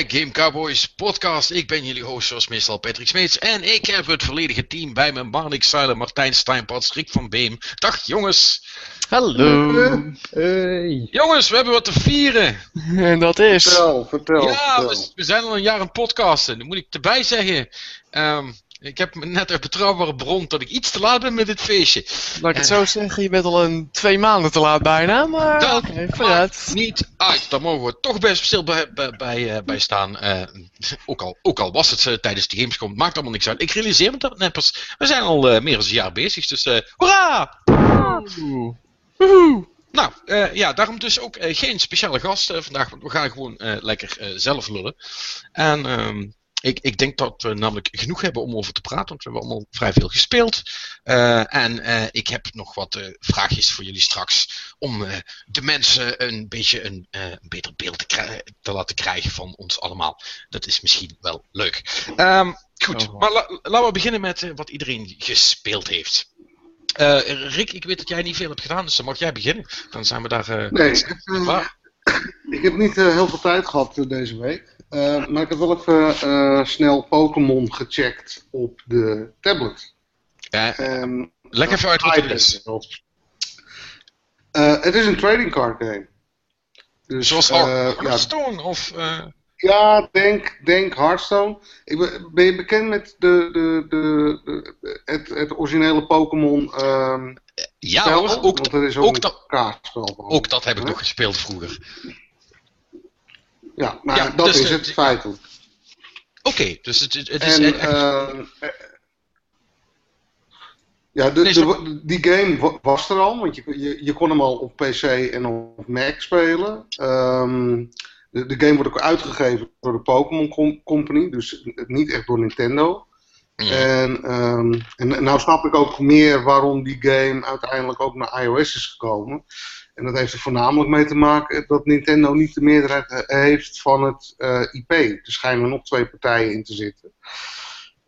Bij Game Cowboys podcast. Ik ben jullie host zoals meestal Patrick Smeets. En ik heb het volledige team bij me. Marnik Zuilen, Martijn Steinpad, Rick van Beem. Dag jongens. Hallo. Hey. Jongens, we hebben wat te vieren. En dat is. Vertel, vertel. Ja, vertel. we, we zijn al een jaar aan het podcasten. Dan moet ik erbij zeggen. ehm, ik heb net uit betrouwbare bron dat ik iets te laat ben met dit feestje. Laat ik het zo zeggen, je bent al een twee maanden te laat bijna, maar Dat maakt vooruit. niet uit. Daar mogen we toch best stil bij, bij, bij, eh, bij staan. Eh, ook, al, ook al was het eh, tijdens de Gamescom, maakt allemaal niks uit. Ik realiseer me dat net pas. We zijn al eh, meer dan een jaar bezig, dus eh hoera! Oeh. Woehoe. Nou, eh, ja, daarom dus ook eh, geen speciale gast eh, vandaag, want we gaan gewoon eh, lekker eh, zelf lullen. En ehm, ik, ik denk dat we namelijk genoeg hebben om over te praten, want we hebben allemaal vrij veel gespeeld. Eh, en eh, ik heb nog wat eh, vraagjes voor jullie straks, om eh, de mensen een beetje een, eh, een beter beeld te, te laten krijgen van ons allemaal. Dat is misschien wel leuk. Ehm, goed, Oh. maar la- laten we beginnen met wat iedereen gespeeld heeft. Eh, Rick, ik weet dat jij niet veel hebt gedaan, dus dan mag jij beginnen. Dan zijn we daar. eh, Nee, ik heb, klaar. ik heb niet heel veel tijd gehad eh, deze week. Eh, maar ik heb wel even eh, snel Pokémon gecheckt op de tablet. Eh, En, leg even uit wat het is. Eh, het is een trading card game. Dus, Zoals Har- ja, Hearthstone of. Ja, denk, denk Hearthstone. Ik ben, ben je bekend met de, de, de, de- het, het originele Pokémon ehm ja spel? ook, Want er is ook, ook dat- kaartspel ook dat heb ik nog gespeeld vroeger. Ja, Ja, dat dus, is eh, het feitelijk. Oké, dus het, het is. En, eh, echt- ja, de, Nee, de- die game wa- was er al, want je, je, je kon hem al op PC en op Mac spelen. Ehm, de, de game wordt ook uitgegeven door de Pokémon Com- Company, dus niet echt door Nintendo. mm, En, ehm, en nou snap ik ook meer waarom die game uiteindelijk ook naar iOS is gekomen. En dat heeft er voornamelijk mee te maken dat Nintendo niet de meerderheid he- heeft van het eh, IP. Er schijnen nog twee partijen in te zitten.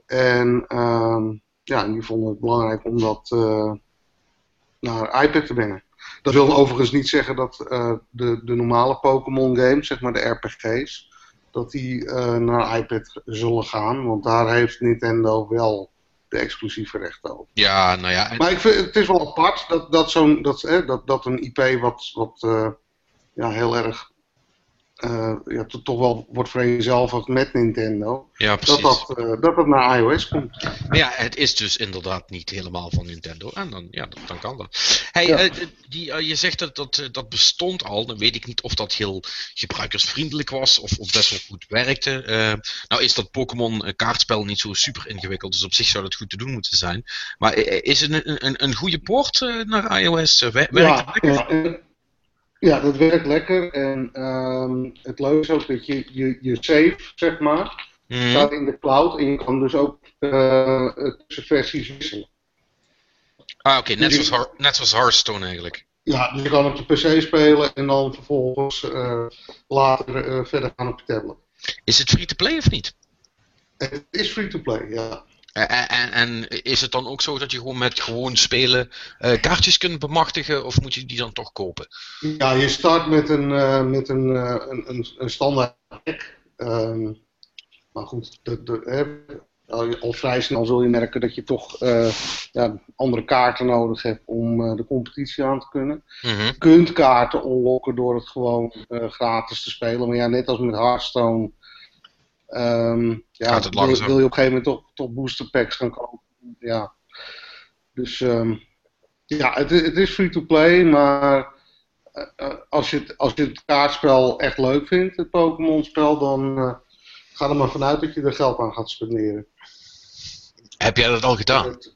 En ehm, ja, die vonden het belangrijk om dat eh, naar iPad te brengen. Dat wil overigens niet zeggen dat eh, de, de normale Pokémon games, zeg maar de RPG's, dat die eh, naar iPad zullen gaan. Want daar heeft Nintendo wel de exclusieve rechten over. ja, nou ja. en- Maar ik vind, het is wel apart dat, dat, zo'n, dat, hè, dat, dat een IP wat, wat eh, ja, heel erg eh, ja, to- toch wel wordt vereenzelvigd met Nintendo, ja, dat precies. dat, eh, dat dat naar iOS komt. Maar ja, het is dus inderdaad niet helemaal van Nintendo. En dan, ja, dan, kan dat. Hey, Ja. eh, die, je zegt dat, dat dat bestond al. Dan weet ik niet of dat heel gebruikersvriendelijk was of, of best wel goed werkte. Nou is dat Pokémon kaartspel niet zo super ingewikkeld, dus op zich zou dat goed te doen moeten zijn. Maar is het een, een, een goede poort naar iOS? Wer- Werkt het ja, lekker? Ja, dat werkt lekker. En ehm, het leuke is ook dat je, je, je save, zeg maar, Mhm. staat in de cloud. En je kan dus ook eh, tussen versies wisselen. Ah, oké, net, zoals Har- net zoals Hearthstone eigenlijk. Ja, dus je kan op de PC spelen en dan vervolgens eh, later eh, verder gaan op je tablet. Is het free to play of niet? Het is free to play, ja. Eh, En, en is het dan ook zo dat je gewoon met gewoon spelen eh, kaartjes kunt bemachtigen of moet je die dan toch kopen? Ja, je start met een, eh, met een, eh, een, een, een standaard deck. Ehm, maar goed, de, de, hè, al, vrij snel zul je merken dat je toch eh, ja, andere kaarten nodig hebt om eh, de competitie aan te kunnen. Mhm. Je kunt kaarten unlocken door het gewoon eh, gratis te spelen. Maar ja, net als met Hearthstone ehm, ja, het wil, wil je op een gegeven moment toch, toch booster packs gaan kopen. Ja. Dus ehm, ja, het, is- het is free to play, maar eh, eh, als, je het, als je het kaartspel echt leuk vindt, het Pokémon spel, dan eh, ga er maar vanuit dat je er geld aan gaat spenderen. Heb jij dat al gedaan? Het-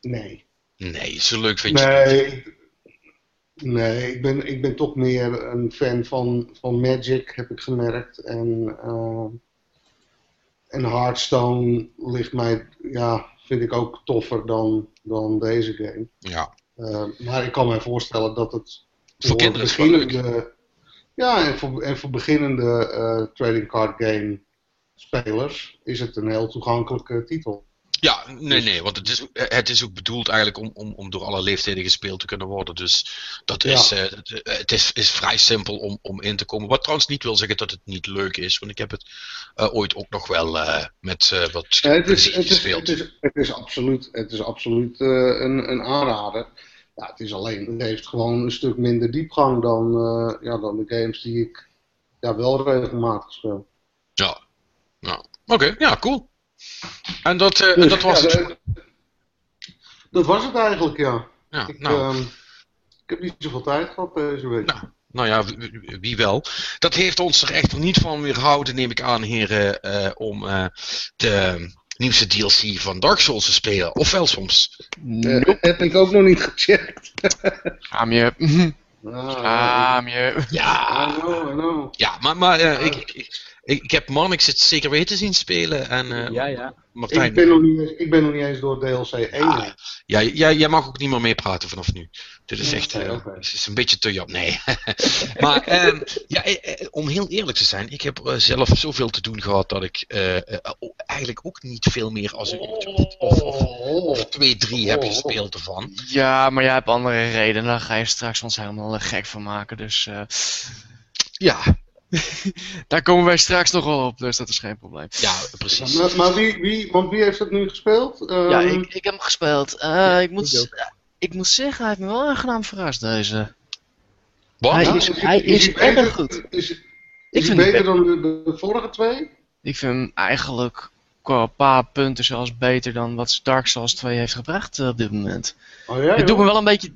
nee. Nee, zo leuk vind je Nee, nee ik, ben, ik ben toch meer een fan van, van Magic, heb ik gemerkt. En, eh, en Hearthstone ligt mij, ja, vind ik ook toffer dan, dan deze game. Ja, Eh, maar ik kan mij voorstellen dat het Voor kinderen beginnende, ja, en voor, en voor beginnende eh, trading card game spelers is het een heel toegankelijke titel. Ja, nee, nee, want het is, het is ook bedoeld eigenlijk om, om, om door alle leeftijden gespeeld te kunnen worden. Dus dat is, Ja. eh, het, is, is vrij simpel om, om in te komen. Wat trouwens niet wil zeggen dat het niet leuk is, want ik heb het eh, ooit ook nog wel eh, met wat Ja, het, is, het, is, gespeeld. het, is, het is absoluut, het is absoluut een, een aanrader. Ja, het is alleen, het heeft gewoon een stuk minder diepgang dan, ja, dan de games die ik ja, wel regelmatig speel. Ja, ja. oké, ja, cool. En dat, eh, Dus, dat was ja, het. dat was het eigenlijk, ja. Ja, Ik, nou. ehm, ik heb niet zoveel tijd gehad deze week. Nou, nou ja, wie, wel. Dat heeft ons er echter niet van weerhouden, neem ik aan, heren, eh, om eh, de nieuwste DLC van Dark Souls te spelen. Ofwel soms. Eh, Nope. heb ik ook nog niet gecheckt. Schaam je. Ah. Ja, I know, I know. ja maar, maar eh, ik, ik, ik, ik heb Marnix het zeker weten zien spelen. En eh, Ja, ja. Martijn, Ik ben, nog niet, eens- ik ben nog niet eens door DLC 1. Ah, heen. ja, jij, jij mag ook niet meer meepraten vanaf nu. Dit is echt oké, eh, is een beetje te jap. Nee. maar ehm, ja, eh, om heel eerlijk te zijn, ik heb zelf zoveel te doen gehad dat ik eigenlijk ook niet veel meer als een uurtje of, of, of, of twee, drie heb gespeeld ervan. Ja, maar jij hebt andere redenen. Daar ga je straks ons helemaal gek van maken. Dus eh, Ja, daar komen wij straks nog wel op. Dus dat is geen probleem. ja, precies. Maar, maar wie, wie, want wie heeft het nu gespeeld? Ja, Ehm, ik, ik heb hem gespeeld. Eh, ik, moet, ik moet zeggen, hij heeft me wel aangenaam verrast deze. Wat? Hij ja, is- hij is erg beter- goed. Is, is Ik hij vind hem beter dan de, de vorige twee? Ik vind hem eigenlijk qua een paar punten zelfs beter dan wat Dark Souls 2 heeft gebracht eh, op dit moment. Oh ja, het doet me wel een beetje.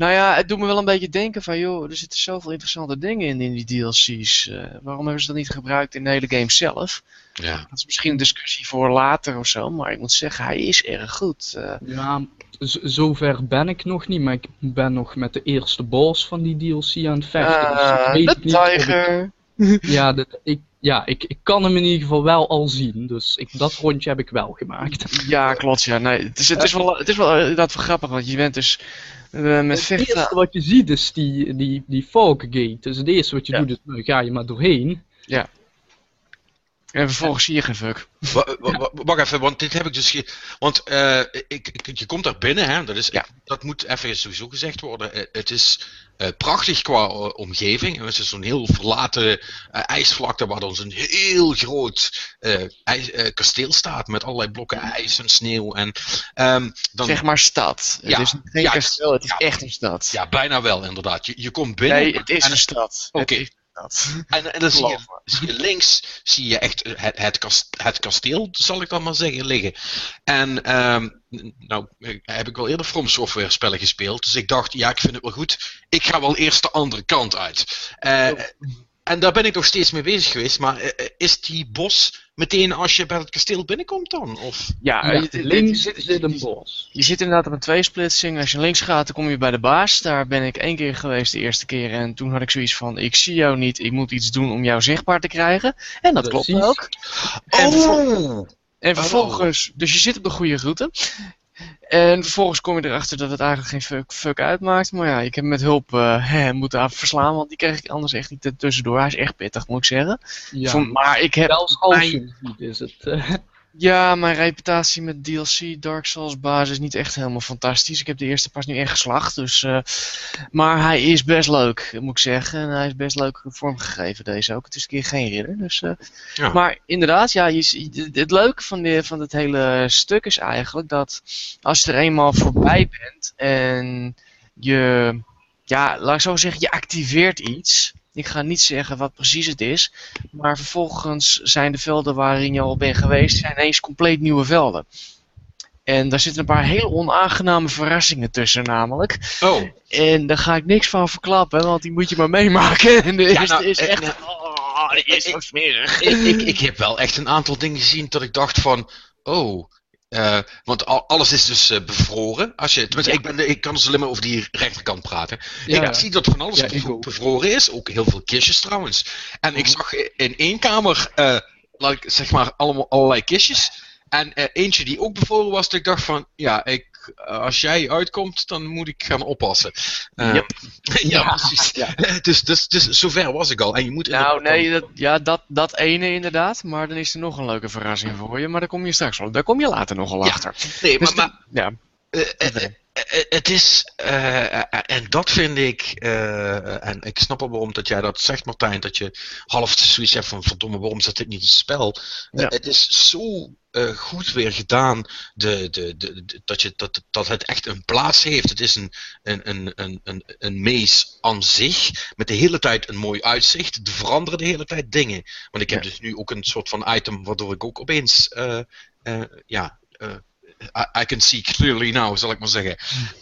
Nou ja, het doet me wel een beetje denken van, joh, er zitten zoveel interessante dingen in, in die DLC's. Eh, waarom hebben ze dat niet gebruikt in de hele game zelf? Ja. Dat is misschien een discussie voor later of zo, maar ik moet zeggen, hij is erg goed. Eh, Ja, zover ben ik nog niet, maar ik ben nog met de eerste boss van die DLC aan het vechten. dus weet de ik- Tiger. ja, dat, ik, ja ik, ik kan hem in ieder geval wel al zien, dus ik, dat rondje heb ik wel gemaakt. Ja, klopt, ja. Nee, het, is, het, is wel, het is wel inderdaad wel grappig, want je bent dus met Het eerste wat je ziet is die, die, die fog gate. Dus het eerste wat je Ja. doet is, nou, ga je maar doorheen. En vervolgens zie je geen fuck. Wa- wa- wa- Wacht even, want dit heb ik dus. Want eh, ik, ik- je komt daar binnen, hè? Dat, is, Ja. dat moet even sowieso gezegd worden. Eh, het is eh, prachtig qua omgeving. Het is zo'n heel verlaten ijsvlakte waar dan zo'n heel groot ijs- kasteel staat met allerlei blokken ijs en sneeuw. En, ehm, dan, Zeg maar stad. Ja, Het is geen ja, kasteel, het is echt een stad. Ja, bijna wel inderdaad. Je, je komt binnen. nee, het is en, een stad. Oké. En, en dan zie je, zie links zie je echt het, het, kast, het kasteel, zal ik dan maar zeggen, liggen. En ehm, nou heb ik wel eerder From Software spellen gespeeld. Dus ik dacht, ja, ik vind het wel goed. Ik ga wel eerst de andere kant uit. Eh, en daar ben ik nog steeds mee bezig geweest. Maar eh, eh, is die bos meteen als je bij het kasteel binnenkomt dan? Of? Ja, Ja, je, je- links je, zit een je, boss. je zit inderdaad op een tweesplitsing. Als je links gaat, dan kom je bij de baas. Daar ben ik één keer geweest de eerste keer. En toen had ik zoiets van, ik zie jou niet. Ik moet iets doen om jou zichtbaar te krijgen. En dat klopt ook. En Oh! En vervolgens, dus je zit op de goede route. En vervolgens kom je erachter dat het eigenlijk geen fuck, fuck uitmaakt. Maar ja, ik heb met hulp eh, hè, moeten aan verslaan, want die kreeg ik anders echt niet tussendoor. Hij is echt pittig, moet ik zeggen. Ja, maar ik heb zelfs als mijn- is het... Ja, mijn reputatie met DLC Dark Souls basis is niet echt helemaal fantastisch. Ik heb de eerste pas nu echt geslacht, dus... eh, maar hij is best leuk, moet ik zeggen. En hij is best leuk vormgegeven, deze ook. Het is een keer geen ridder, dus... eh, Ja. Maar inderdaad, ja, je, het leuke van, de, van het hele stuk is eigenlijk dat... Als je er eenmaal voorbij bent en je... Ja, laat ik zo zeggen, je activeert iets... Ik ga niet zeggen wat precies het is, maar vervolgens zijn de velden waarin je al bent geweest, zijn ineens compleet nieuwe velden. En daar zitten een paar heel onaangename verrassingen tussen namelijk. Oh, En daar ga ik niks van verklappen, want die moet je maar meemaken. En de Ja, eerste nou, is eh, echt... nou, oh, die is zo smerig. ik, ik, ik heb wel echt een aantal dingen gezien dat ik dacht van, oh, eh, want al- alles is dus eh, bevroren. Als je, tenminste, Ja. ik, ben, ik kan dus alleen maar over die rechterkant praten. ja, ik zie dat van alles Ja, bevroren is, ook heel veel kistjes trouwens. En ik Mhm. zag in één kamer, eh, laat ik zeg maar, allemaal, allerlei kistjes. En eentje die ook bevroren was, dat ik dacht van, ja, ik als jij uitkomt, dan moet ik gaan oppassen. Eh, Yep. ja, Ja, precies. ja. Dus, dus, dus zover was ik al. En je moet Nou, nee, dat, ja, dat, dat ene inderdaad. Maar dan is er nog een leuke verrassing voor je. Maar daar kom je straks wel. Daar kom je later nog wel Ja. achter. Nee, Dus maar, ja, Eh, eh, eh, het is, en dat vind ik, en ik snap wel waarom dat jij dat zegt Martijn, dat je half zoiets hebt van verdomme waarom zit dit niet in het spel. Het is zo goed weer gedaan de, de, de, de- dat, je, dat, dat het echt een plaats heeft. Het is een, een, een, een, een, een mees aan zich, met de hele tijd een mooi uitzicht. Er veranderen de hele tijd dingen. Want ik heb Ja. dus nu ook een soort van item waardoor ik ook opeens, ja... I, I can see clearly now, zal ik maar zeggen.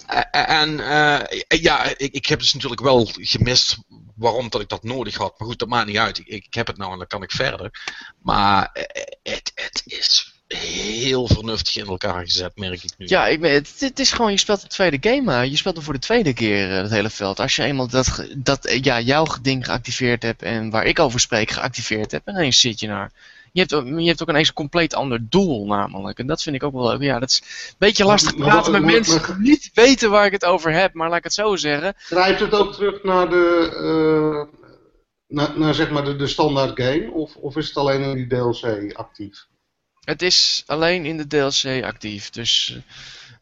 Eh, en eh, ja, ik, ik heb dus natuurlijk wel gemist waarom dat ik dat nodig had. Maar goed, dat maakt niet uit. Ik, heb het nou en dan kan ik verder. Maar eh, het, is heel vernuftig in elkaar gezet, merk ik nu. ja ik het, het is gewoon, je speelt de tweede game uit. Je speelt hem voor de tweede keer, eh, het hele veld. Als je eenmaal dat, dat eh, ja, jouw ding geactiveerd hebt en waar ik over spreek geactiveerd hebt, en ineens zit je naar. Je hebt, ook- je hebt ook ineens een compleet ander doel namelijk. En dat vind ik ook wel leuk. Ja, dat is een beetje lastig praten met mensen die niet weten waar ik het over heb. Maar laat ik het zo zeggen. Grijpt het ook terug naar de, eh, naar, naar zeg maar de, de standaard game? Of, of is het alleen in die DLC actief? Het is alleen in de DLC actief. Dus, eh,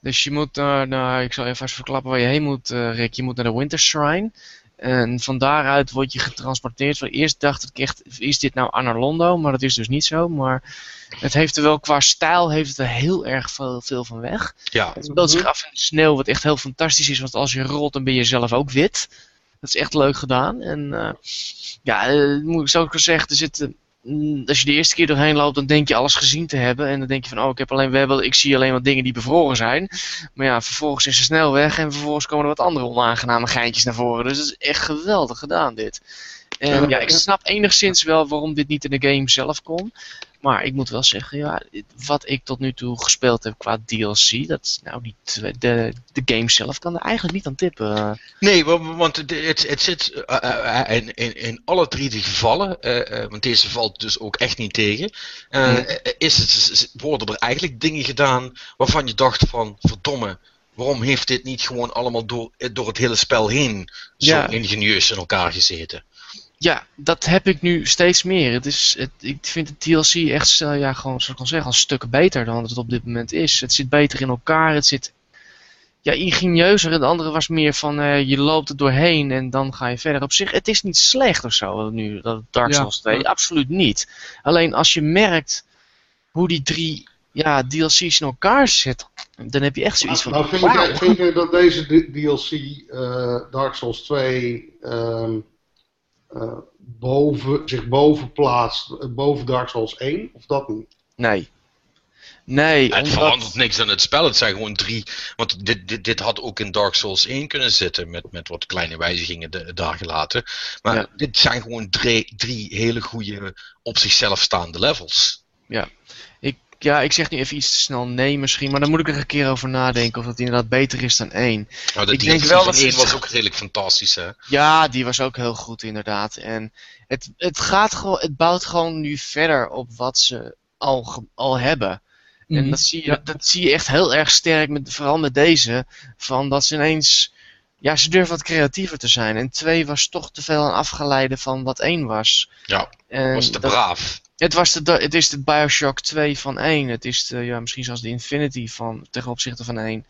dus je moet naar, naar, ik zal even vast verklappen waar je heen moet, eh, Rick. Je moet naar de Winter Shrine. En van daaruit word je getransporteerd. Want eerst dacht ik echt, is dit nou Anor Londo? Maar dat is dus niet zo. Maar het heeft er wel qua stijl heeft het er heel erg veel, veel van weg. Ja. Het speelt zich af in de sneeuw, wat echt heel fantastisch is. Want als je rolt, dan ben je zelf ook wit. Dat is echt leuk gedaan. En eh, ja, eh, moet ik zo ook zeggen, er zitten als je de eerste keer doorheen loopt, dan denk je alles gezien te hebben. En dan denk je van, oh, ik, heb alleen, we hebben, ik zie alleen wat dingen die bevroren zijn. Maar ja, vervolgens is ze snel weg en vervolgens komen er wat andere onaangename geintjes naar voren. Dus het is echt geweldig gedaan, dit. En Ja, ik snap enigszins wel waarom dit niet in de game zelf kon. Maar ik moet wel zeggen, ja, wat ik tot nu toe gespeeld heb qua DLC, dat, nou, die, twe- de, de game zelf kan er eigenlijk niet aan tippen. Nee, wa- want het, het, zit eh, eh, eh, in, in, in alle drie de gevallen, eh, eh, want deze valt dus ook echt niet tegen, eh, Nee. eh, is het, worden er eigenlijk dingen gedaan waarvan je dacht van, verdomme, waarom heeft dit niet gewoon allemaal door, eh, door het hele spel heen zo Ja. ingenieus in elkaar gezeten? Ja, dat heb ik nu steeds meer. Het is, het, ik vind het DLC echt, eh, ja, gewoon, zoals ik al zeg, al stukken beter dan het op dit moment is. Het zit beter in elkaar, het zit ja, ingenieuzer. En de andere was meer van, eh, je loopt er doorheen en dan ga je verder. Op zich, het is niet slecht of zo, nu, dat Dark Ja. Souls 2. Absoluut niet. Alleen als je merkt hoe die drie ja, DLC's in elkaar zitten, dan heb je echt zoiets van, Nou, vind, jij, vind jij dat deze DLC eh, Dark Souls 2 ehm, eh, boven, zich boven plaatst, eh, boven Dark Souls 1? Of dat niet? Nee. Nee, Het omdat- verandert niks aan het spel, het zijn gewoon drie, want dit, dit, dit had ook in Dark Souls 1 kunnen zitten, met, met wat kleine wijzigingen de, daar gelaten. Maar Ja. dit zijn gewoon drie, drie hele goede, op zichzelf staande levels. Ik, ja, ik zeg nu even iets te snel nee misschien, maar dan moet ik er een keer over nadenken of dat inderdaad beter is dan één. Nou, de Ik denk wel dat 1 was ook redelijk fantastisch, hè? Ja, die was ook heel goed inderdaad. En het, het, gaat gewoon, het bouwt gewoon nu verder op wat ze al, al hebben. En Mhm. dat zie, je, Ja. dat zie je echt heel erg sterk, met, vooral met deze. Van dat ze ineens. Ja, ze durven wat creatiever te zijn. En twee was toch te veel een afgeleide van wat één was. Ja, En was te dat- braaf. Het, was de, het is de Bioshock 2 van 1. Het is de, ja, misschien zelfs de Infinity van, ten opzichte van 1.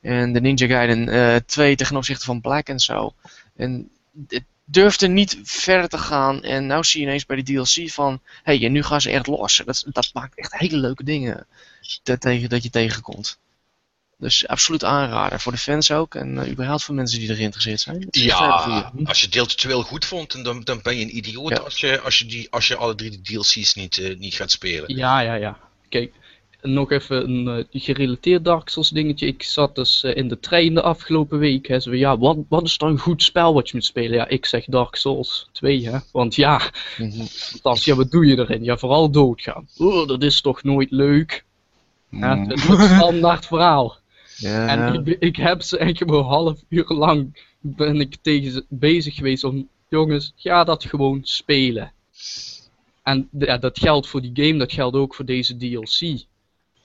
En de Ninja Gaiden eh 2 ten opzichte van Black en zo. En het durfde niet verder te gaan. En nou zie je ineens bij die DLC van... Hé, hey, nu gaan ze echt los. Dat, dat maakt echt hele leuke dingen tegen, dat je tegenkomt. Dus absoluut aanrader. Voor de fans ook. En eh, überhaupt voor mensen die er geïnteresseerd zijn. Het Ja, als je deel 2 wel goed vond, dan, dan ben je een idioot Ja. als, je, als, je die, als je alle drie de DLC's niet, eh, niet gaat spelen. Ja, ja, ja. Kijk, nog even een eh, gerelateerd Dark Souls dingetje. Ik zat dus in de trein de afgelopen week. Hè, zo, ja, wat, wat is dan een goed spel wat je moet spelen? Ja, ik zeg Dark Souls 2, hè. Want ja, Mhm. fantastisch. Ja, wat doe je erin? Ja, vooral doodgaan. Oh, dat is toch nooit leuk? Ja, Mm. het is een standaard verhaal. Ja. En ik, ik heb ze echt gewoon half uur lang ben ik tegen ze bezig geweest om, jongens, ga dat gewoon spelen. En ja, dat geldt voor die game, dat geldt ook voor deze DLC.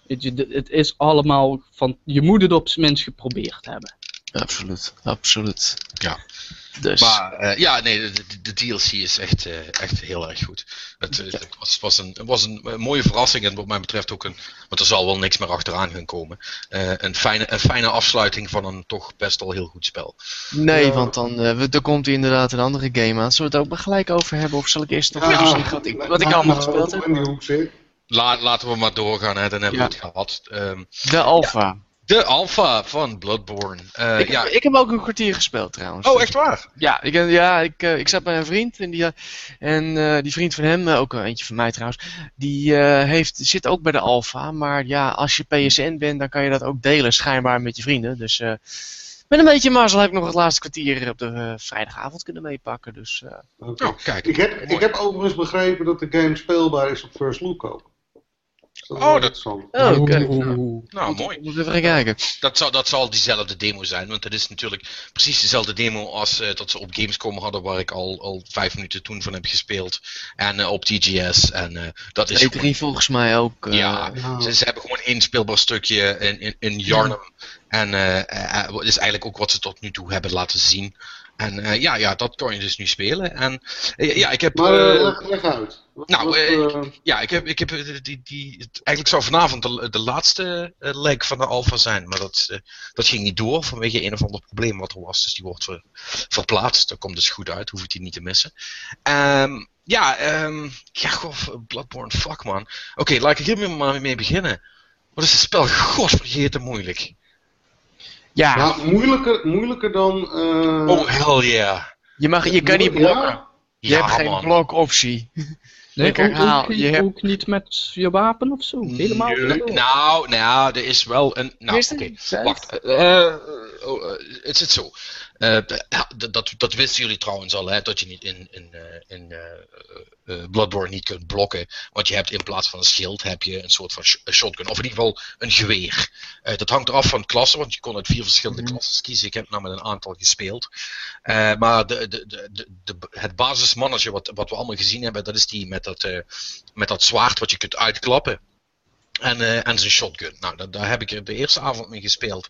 Weet je, d- het is allemaal van, je moet het op zijn minst geprobeerd hebben. Absoluut, absoluut. Ja. Dus, Maar eh, ja, nee, de, DLC is echt, eh, echt heel erg goed. Het, eh, het was, was, een, het was een, mooie verrassing en wat mij betreft ook een, want er zal wel niks meer achteraan gaan komen. Eh, een, fijne, een fijne afsluiting van een toch best wel heel goed spel. nee, want dan, eh, dan komt er inderdaad een andere game aan. Zullen we het ook maar gelijk over hebben? Of zal ik eerst nog Ja, even zeggen wat ik, wat ik allemaal gespeeld heb? laten we maar doorgaan, hè, dan hebben Ja. we het gehad. Ehm, De Alpha. De alpha van Bloodborne. Eh, ik, ja. ik heb ook een kwartier gespeeld trouwens. Oh, echt waar? Ja, ik, ja, ik, eh, ik zat bij een vriend en die, en, eh, die vriend van hem, ook een eentje van mij trouwens, die eh, heeft, zit ook bij de Alpha. Maar ja, als je PSN bent, dan kan je dat ook delen schijnbaar met je vrienden. Dus eh, met een beetje mazzel heb ik nog het laatste kwartier op de vrijdagavond kunnen meepakken. Dus eh. Oh, kijk. Ik, heb, ik heb overigens begrepen dat de game speelbaar is op First Look ook. Dat Oh, dat- interessant. oh, oké. Oeh. Nou, mooi. Moet even gaan kijken. Dat zal, dat zal diezelfde demo zijn, want het is natuurlijk precies dezelfde demo als eh, dat ze op Gamescom hadden, waar ik al, al vijf minuten toen van heb gespeeld. En eh, op TGS. En eh, dat is gewoon- E3 volgens mij ook. eh, Ja, Ja. ze, ze hebben gewoon één speelbaar stukje in, in, in Yarnum. En dat is eigenlijk ook wat ze tot nu toe hebben laten zien. En eh, ja, ja, dat kan je dus nu spelen. En eh, ja, ik heb. Maar leg, leg uit. Wat- nou, wat, ja, ik heb, ik heb die, die, eigenlijk zou vanavond de, de laatste leg van de Alpha zijn, maar dat, dat ging niet door vanwege een of ander probleem wat er was. Dus die wordt ver- verplaatst. Dat komt dus goed uit, hoef ik die niet te missen. Ehm, ja, ehm, ja, goh, Bloodborne, fuck man. Oké, laat ik hier maar mee beginnen. Wat is het spel godvergeten moeilijk? Ja, nou, moeilijker, moeilijker dan. eh, Oh, hell yeah. je, mag, je kan niet ja, blokken. Je Ja, hebt geen man. blokoptie. Nee, Ik herhaal, ook, je niet, hebt- ook niet met je wapen of zo? Helemaal niet? Nou, nou, er is wel een. Nou, oké. Zes? Wacht, eh, eh, oh, eh, het zit zo. Eh, dat, dat wisten jullie trouwens al, hè, dat je niet in, in, eh, in eh, Bloodborne niet kunt blokken. Want je hebt in plaats van een schild heb je een soort van sh- shotgun, of in ieder geval een geweer. Dat hangt eraf van klasse, want je kon uit vier verschillende Mhm. klassen kiezen. Ik heb nou met een aantal gespeeld. Maar de, de, de, het basismannetje wat, wat we allemaal gezien hebben, dat is die met dat, met dat zwaard wat je kunt uitklappen. En, eh, en zijn shotgun. Nou, dat, daar heb ik er de eerste avond mee gespeeld.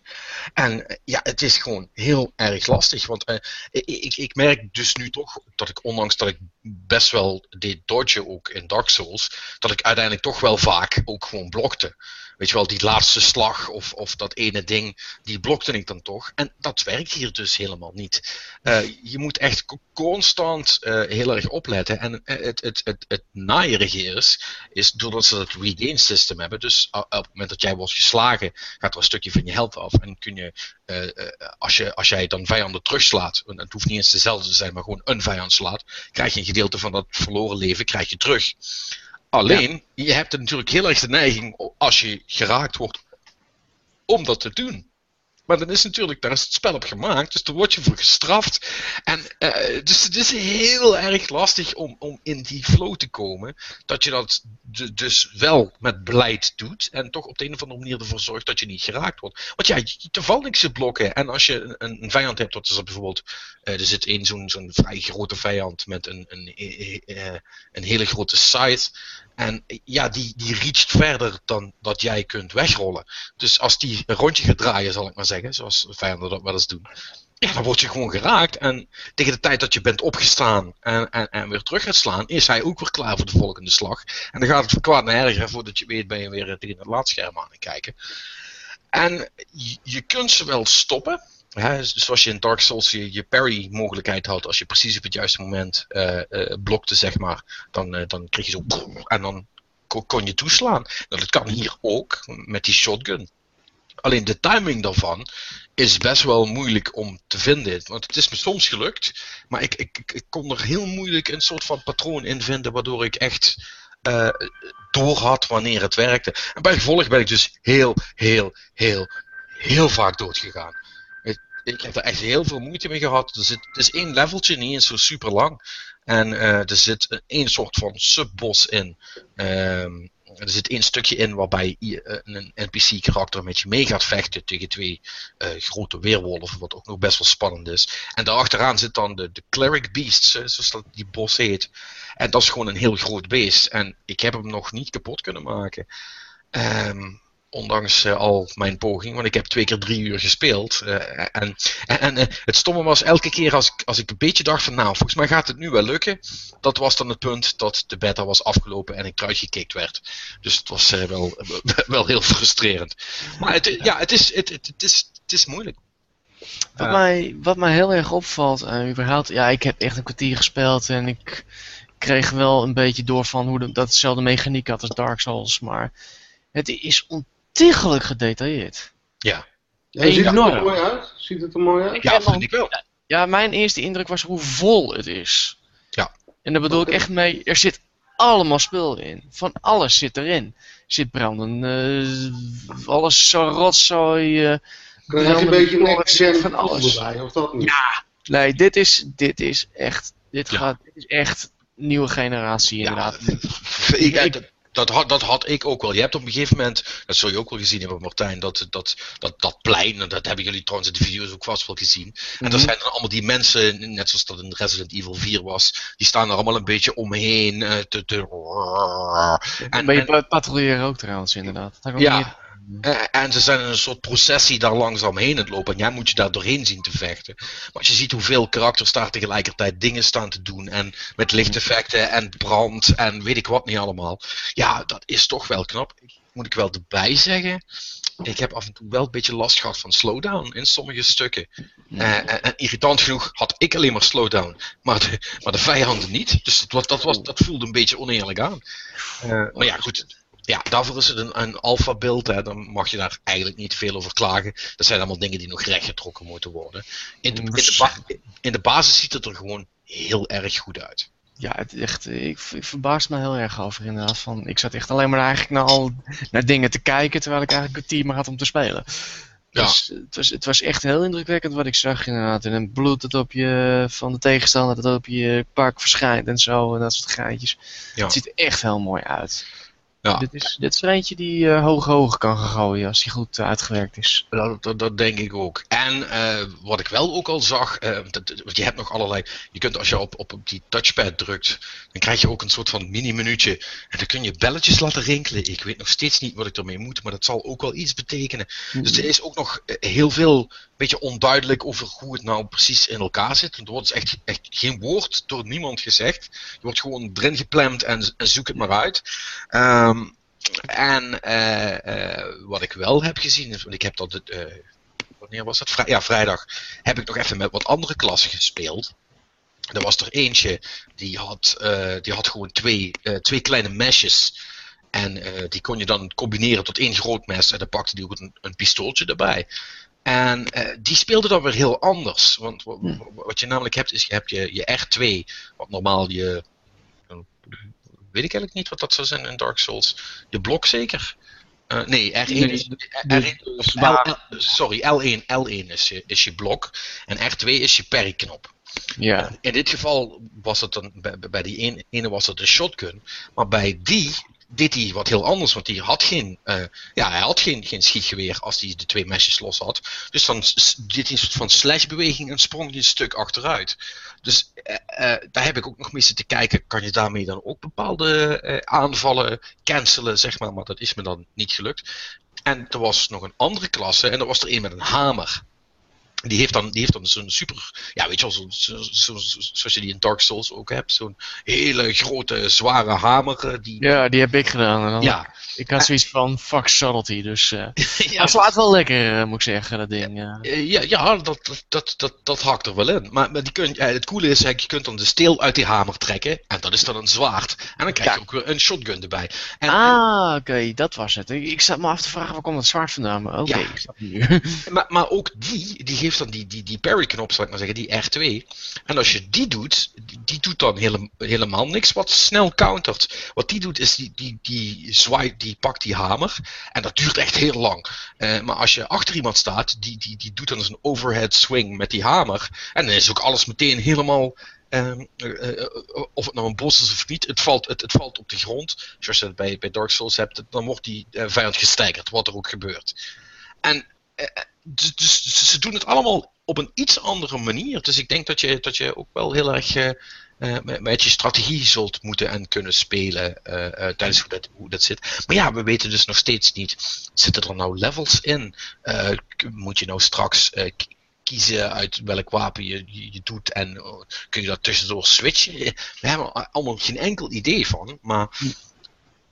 En eh, ja, het is gewoon heel erg lastig. Want eh, ik, ik, ik merk dus nu toch dat ik, ondanks dat ik best wel deed dodgen ook in Dark Souls, dat ik uiteindelijk toch wel vaak ook gewoon blokte. Weet je wel, die laatste slag of, of dat ene ding, die blokte ik dan toch. En dat werkt hier dus helemaal niet. Eh, je moet echt co- constant eh, heel erg opletten. En eh, het, het, het, het is, doordat ze dat regain system hebben. Dus a- op het moment dat jij wordt geslagen, gaat er een stukje van je health af. En kun je, als, je als jij dan vijanden terugslaat, en het hoeft niet eens dezelfde te zijn, maar gewoon een vijand slaat, krijg je een gedeelte van dat verloren leven krijg je terug. Alleen, je hebt er natuurlijk heel erg de neiging, als je geraakt wordt, om dat te doen. Maar dan is natuurlijk, daar is het spel op gemaakt, dus daar word je voor gestraft. En eh, dus het is heel erg lastig om, om in die flow te komen. Dat je dat dus wel met beleid doet. En toch op de een of andere manier ervoor zorgt dat je niet geraakt wordt. Want ja, je- er valt niks te blokken. En als je een, een vijand hebt, wat is dat bijvoorbeeld. eh, er zit één zo'n zo'n vrij grote vijand met een, een, eh, eh, een hele grote scythe. En ja, die, die reacht verder dan dat jij kunt wegrollen. Dus als die een rondje gaat draaien, zal ik maar zeggen, zoals vijanden dat wel eens doen. Ja, dan word je gewoon geraakt. En tegen de tijd dat je bent opgestaan en, en, en weer terug gaat slaan, is hij ook weer klaar voor de volgende slag. En dan gaat het van kwaad naar erger. Voordat je weet ben je weer tegen het laadscherm aan het kijken. En je, kunt ze wel stoppen. Hè, zoals je in Dark Souls je, parry mogelijkheid had. Als je precies op het juiste moment eh, eh, blokte, zeg maar. Dan, eh, dan kreeg je zo... En dan kon, kon je toeslaan. Nou, dat kan hier ook met die shotgun. Alleen de timing daarvan is best wel moeilijk om te vinden. Want het is me soms gelukt, maar ik, ik, ik- kon er heel moeilijk een soort van patroon in vinden, waardoor ik echt eh door had wanneer het werkte. En bij gevolg ben ik dus heel, heel, heel, heel vaak doodgegaan. Ik, ik heb er echt heel veel moeite mee gehad. Er zit, het is één leveltje, niet eens zo super lang. En eh, er zit één soort van subbos in. Ehm, er zit één stukje in waarbij eh, een NPC-karakter met je mee gaat vechten tegen twee eh, grote weerwolven, wat ook nog best wel spannend is. En daarachteraan zit dan de, de Cleric Beasts, eh, zoals dat die bos heet. En dat is gewoon een heel groot beest. En ik heb hem nog niet kapot kunnen maken. Ehm, Ondanks eh, al mijn poging, want ik heb twee keer drie uur gespeeld. eh, en en, eh, het stomme was elke keer als ik, als ik een beetje dacht van nou, volgens mij gaat het nu wel lukken. Dat was dan het punt dat de beta was afgelopen en ik eruit gekikt werd. Dus het was eh, wel, wel heel frustrerend. Maar het, ja, het is, het, het, het is, het is moeilijk. Wat, mij, wat mij heel erg opvalt, eh überhaupt, ja, ik heb echt een kwartier gespeeld en ik kreeg wel een beetje door van hoe de, dat hetzelfde mechaniek had als Dark Souls, maar het is ontiegelijk gedetailleerd. Ja, Ja, ziet het er mooi uit? Ziet het er mooi uit? Ik ja vind ik wel. Ja, mijn eerste indruk was hoe vol het is. Ja. En daar bedoel ik echt mee, er zit allemaal spul in. Van alles zit erin. Er zit branden, eh, alles zo rotzooi. Krijg je een beetje zit gen van alles. erbij, of dat niet? Ja, nee, dit is, dit is echt, dit Ja. gaat, dit is echt nieuwe generatie inderdaad. Ik, ik- dat, dat, had, dat had ik ook wel. Je hebt op een gegeven moment, dat zul je ook wel gezien hebben, Martijn, dat, dat, dat, dat plein, en dat hebben jullie trouwens in de video's ook vast wel gezien. En Mhm. er zijn dan allemaal die mensen, net zoals dat in Resident Evil 4 was, die staan er allemaal een beetje omheen. eh, te, te, En, pa- patrouilleren ook trouwens inderdaad. Dat Ja. Eh, en ze zijn in een soort processie daar langzaam heen het lopen. En jij moet je daar doorheen zien te vechten. Maar als je ziet hoeveel karakters daar tegelijkertijd dingen staan te doen. En met lichteffecten en brand en weet ik wat niet allemaal. Ja, dat is toch wel knap. Moet ik wel erbij zeggen. Ik heb af en toe wel een beetje last gehad van slowdown in sommige stukken. Eh, en, en irritant genoeg had ik alleen maar slowdown. Maar de, maar de vijanden niet. Dus dat, was, dat, was, dat voelde een beetje oneerlijk aan. Eh, maar ja, goed. Ja, daarvoor is het een, een alpha beeld. Hè. Dan mag je daar eigenlijk niet veel over klagen. Dat zijn allemaal dingen die nog rechtgetrokken moeten worden. In de, in de, ba- in de basis ziet het er gewoon heel erg goed uit. Ja, het echt, ik, ik verbaas me heel erg over inderdaad. Van, ik zat echt alleen maar eigenlijk naar, al, naar dingen te kijken, terwijl ik eigenlijk een team had om te spelen. Ja. Dus het was, het was echt heel indrukwekkend wat ik zag inderdaad. En het bloed dat op je, van de tegenstander dat op je pak verschijnt en zo. En dat soort geintjes. Ja. Het ziet er echt heel mooi uit. Ja. Dit, is, dit is er eentje die eh, hoog hoog kan gaan gooien als die goed eh, uitgewerkt is. Dat, dat, dat denk ik ook. En eh, wat ik wel ook al zag, dat, want je hebt nog allerlei. Je kunt als je op, op, op die touchpad drukt, dan krijg je ook een soort van mini-minuutje. En dan kun je belletjes laten rinkelen. Ik weet nog steeds niet wat ik ermee moet, maar dat zal ook wel iets betekenen. Dus er is ook nog heel veel beetje onduidelijk over hoe het nou precies in elkaar zit. Er wordt dus echt, echt geen woord door niemand gezegd. Je wordt gewoon erin gepland en, zoek het maar uit. Ehm, en eh, eh, wat ik wel heb gezien, want ik heb dat, eh, wanneer was dat? Ja, vrijdag heb ik nog even met wat andere klassen gespeeld. Er was er eentje, die had, die had gewoon twee, twee kleine meshes. En die kon je dan combineren tot één groot mes. En dan pakte die ook een, een pistooltje erbij. En eh, die speelde dan weer heel anders. Want wa- wa- wat je namelijk hebt, is je hebt je, je R2, wat normaal je. eh, weet ik eigenlijk niet wat dat zou zijn in Dark Souls. Je blok zeker? Eh, nee, R1 Nee, is. de- R1 de of zwaar- L- L- sorry, L1, L1 is je, is je blok. En R2 is je parry-knop. Ja. In dit geval was het dan, bij, bij die ene, ene was het een shotgun. Maar bij die deed hij wat heel anders. Want die had geen, eh, ja, hij had geen, geen schietgeweer als hij de twee mesjes los had. Dus dan deed hij een soort van slashbeweging en sprong hij een stuk achteruit. Dus eh, eh, daar heb ik ook nog mee zitten kijken. Kan je daarmee dan ook bepaalde aanvallen cancelen, zeg maar. Maar dat is me dan niet gelukt. En er was nog een andere klasse. En er was er een met een hamer. Die heeft dan, die heeft dan zo'n super, ja weet je wel, zo, zo, zo- zo- zoals je die in Dark Souls ook hebt. Zo'n hele grote, zware hamer. eh, Die, ja, die heb ik gedaan. En dan- ja. Ik had zoiets van fuck subtlety, dus... eh ja, slaat wel lekker, eh, moet ik zeggen, dat ding. ja. Ja, ja dat, dat, dat, dat, dat hakt er wel in. Maar, maar die kun, eh, het coole is, je kunt dan de steel uit die hamer trekken. En dat is dan een zwaard. En dan krijg je Ja. ook weer een shotgun erbij. En, Ah, oké, dat was het. Ik, ik zat me af te vragen, waar komt het zwaard vandaan? Maar Oké, Ja. ik snap het nu. Maar, maar ook die, die geeft dan die, die, die parry-knop, zal ik maar zeggen, die R2. En als je die doet, die, die doet dan hele, helemaal niks wat snel countert. Wat die doet is, die, die, die zwaait, die pakt die hamer. En dat duurt echt heel lang. Eh, maar als je achter iemand staat, die, die, die doet dan een overhead swing met die hamer. En dan is ook alles meteen helemaal. ehm, eh, eh, of het nou een bos is of niet, het valt, het, het valt op de grond. Zoals je dat bij, bij Dark Souls hebt, dan wordt die vijand gesteigerd, wat er ook gebeurt. En dus, dus ze doen het allemaal op een iets andere manier. Dus ik denk dat je, dat je ook wel heel erg eh, eh, met, met je strategie zult moeten en kunnen spelen eh, eh, tijdens hoe dat, hoe dat zit. Maar ja, we weten dus nog steeds niet, zitten er nou levels in? Eh, moet je nou straks eh, kiezen uit welk wapen je, je, je doet en eh, kun je dat tussendoor switchen? We hebben allemaal geen enkel idee van, maar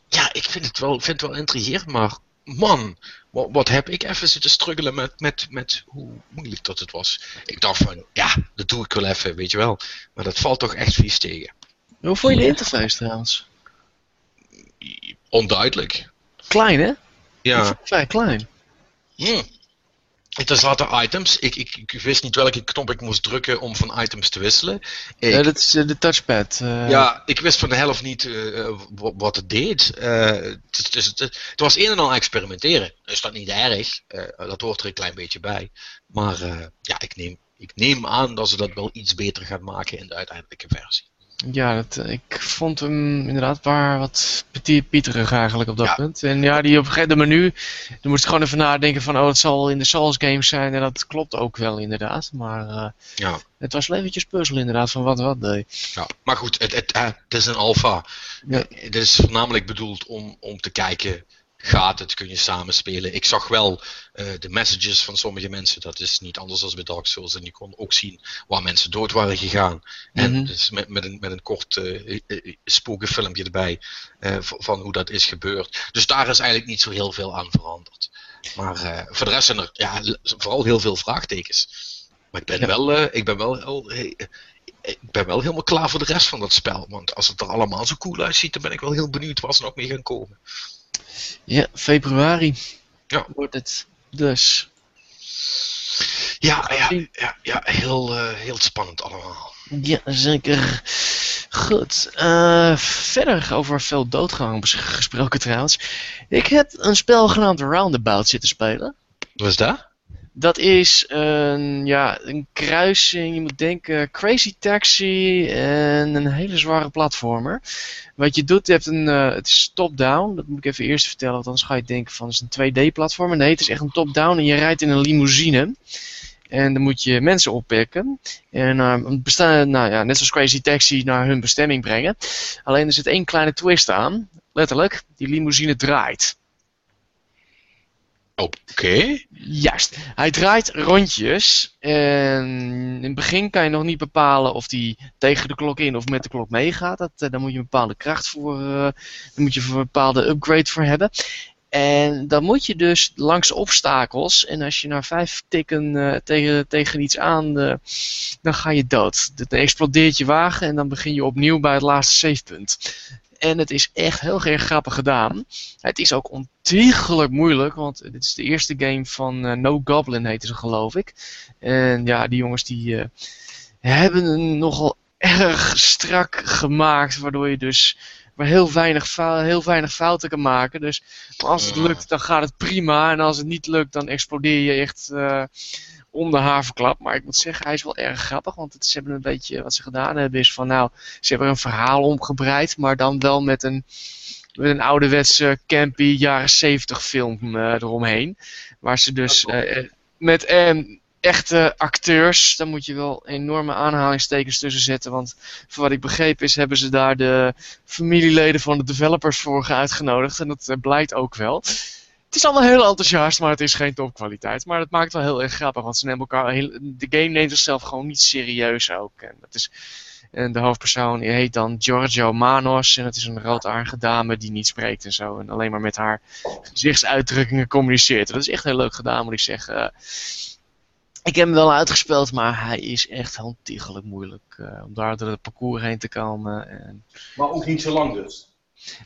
ja, ik vind het wel, vind het wel intrigerend, maar man, wat, wat heb ik even zitten struggelen met, met, met hoe moeilijk dat het was. Ik dacht van, ja, dat doe ik wel even, weet je wel. Maar dat valt toch echt vies tegen. Hoe vond je de interface trouwens? Onduidelijk. Klein hè? Ja. vrij klein. Hm. Het is later items. Ik, ik, ik wist niet welke knop ik moest drukken om van items te wisselen. Ik, Ja, dat is eh, de touchpad. eh. Ja, ik wist van de helft niet eh, wa- wat het deed. Het, het, het, het was een en al experimenteren. Is dat niet erg? Dat hoort er een klein beetje bij. Maar ja, ik neem, ik neem aan dat ze dat wel iets beter gaan maken in de uiteindelijke versie. Ja, dat, eh, ik vond hem inderdaad waar wat pieterig eigenlijk op dat Ja. punt. En ja, die op een gegeven moment menu, dan moest ik gewoon even nadenken van, oh, het zal in de Souls games zijn. En dat klopt ook wel inderdaad. Maar eh, Ja. het was wel eventjes puzzel inderdaad van wat wat deed. Ja, maar goed, het, het, eh, het is een alfa. Ja. Het is voornamelijk bedoeld om, om te kijken, gaat het, kun je samenspelen. Ik zag wel eh, de messages van sommige mensen, dat is niet anders dan bij Dark Souls. En je kon ook zien waar mensen dood waren gegaan. En Mhm. dus met, met, een, met een kort spokenfilmpje erbij van, hoe dat is gebeurd. Dus daar is eigenlijk niet zo heel veel aan veranderd. Maar voor de rest zijn er ja, vooral heel veel vraagtekens. Maar ik ben Ja. wel, ik ben wel heel, ik ben wel helemaal klaar voor de rest van dat spel. Want als het er allemaal zo cool uitziet, dan ben ik wel heel benieuwd waar ze nog mee gaan komen. Ja, februari Ja. wordt het. Dus, Ja, ja, ja, ja heel, eh, heel spannend allemaal. ja, zeker. Goed. eh, verder over veel doodgang gesproken trouwens. Ik heb een spel genaamd Roundabout zitten spelen. Wat is dat? Dat is een, ja, een kruising. Je moet denken Crazy Taxi en een hele zware platformer. Wat je doet, je hebt een, eh, het is top-down. Dat moet ik even eerst vertellen, want anders ga je denken van het is een 2D-platformer. Nee, het is echt een top-down en je rijdt in een limousine. En dan moet je mensen oppikken. En eh, bestaan, nou ja, net zoals Crazy Taxi naar hun bestemming brengen. Alleen er zit één kleine twist aan. Letterlijk, die limousine draait. Oké. Juist. Hij draait rondjes. En in het begin kan je nog niet bepalen of hij tegen de klok in of met de klok meegaat. Dat, eh, daar moet je een bepaalde kracht voor. eh daar moet je een bepaalde upgrade voor hebben. En dan moet je dus langs obstakels. En als je na vijf tikken eh, tegen, tegen iets aan. dan ga je dood. Dan explodeert je wagen. En dan begin je opnieuw bij het laatste savepunt. En het is echt heel erg grappig gedaan. Het is ook ontiegelijk moeilijk, want dit is de eerste game van eh, No Goblin heette ze geloof ik. En ja, die jongens die eh, hebben een nogal erg strak gemaakt, waardoor je dus maar heel weinig, heel weinig fouten kan maken. Dus maar als het lukt, dan gaat het prima. En als het niet lukt, dan explodeer je echt eh om de haverklap. Maar ik moet zeggen, hij is wel erg grappig. Want het, ze hebben een beetje, wat ze gedaan hebben, is van nou, ze hebben een verhaal omgebreid, maar dan wel met een, met een ouderwetse campy jaren 70 film eh, eromheen. Waar ze dus eh, met echte acteurs, daar moet je wel enorme aanhalingstekens tussen zetten. Want voor wat ik begreep is, hebben ze daar de familieleden van de developers voor uitgenodigd. En dat eh, blijkt ook wel. Het is allemaal heel enthousiast, maar het is geen topkwaliteit. Maar het maakt wel heel erg grappig, want ze nemen elkaar heel, de game neemt zichzelf gewoon niet serieus ook. En dat is, en de hoofdpersoon die heet dan Giorgio Manos. En dat is een roodaardige dame die niet spreekt en zo. En alleen maar met haar gezichtsuitdrukkingen communiceert. Dat is echt heel leuk gedaan, moet ik zeggen. Ik heb hem wel uitgespeeld, maar hij is echt ontiegelijk moeilijk. eh, om daar door het parcours heen te komen. En... Maar ook niet zo lang dus.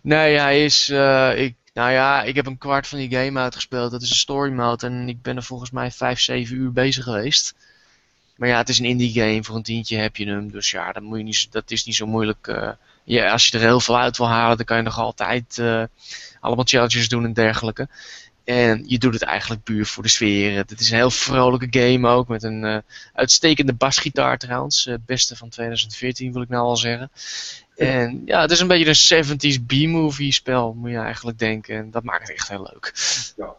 Nee, hij is. eh, ik, nou ja, ik heb een kwart van die game uitgespeeld. Dat is een story mode. En ik ben er volgens mij 5, 7 uur bezig geweest. Maar ja, het is een indie game. Voor een tientje heb je hem. Dus ja, dat, moet je niet, dat is niet zo moeilijk. eh. ja, als je er heel veel uit wil halen, dan kan je nog altijd eh, allemaal challenges doen en dergelijke. En je doet het eigenlijk puur voor de sfeer. Het is een heel vrolijke game ook. Met een eh, uitstekende basgitaar trouwens. beste van 2014 wil ik nou al zeggen. En ja, het is een beetje een 70s B-movie spel, moet je eigenlijk denken. En dat maakt het echt heel leuk. Ja.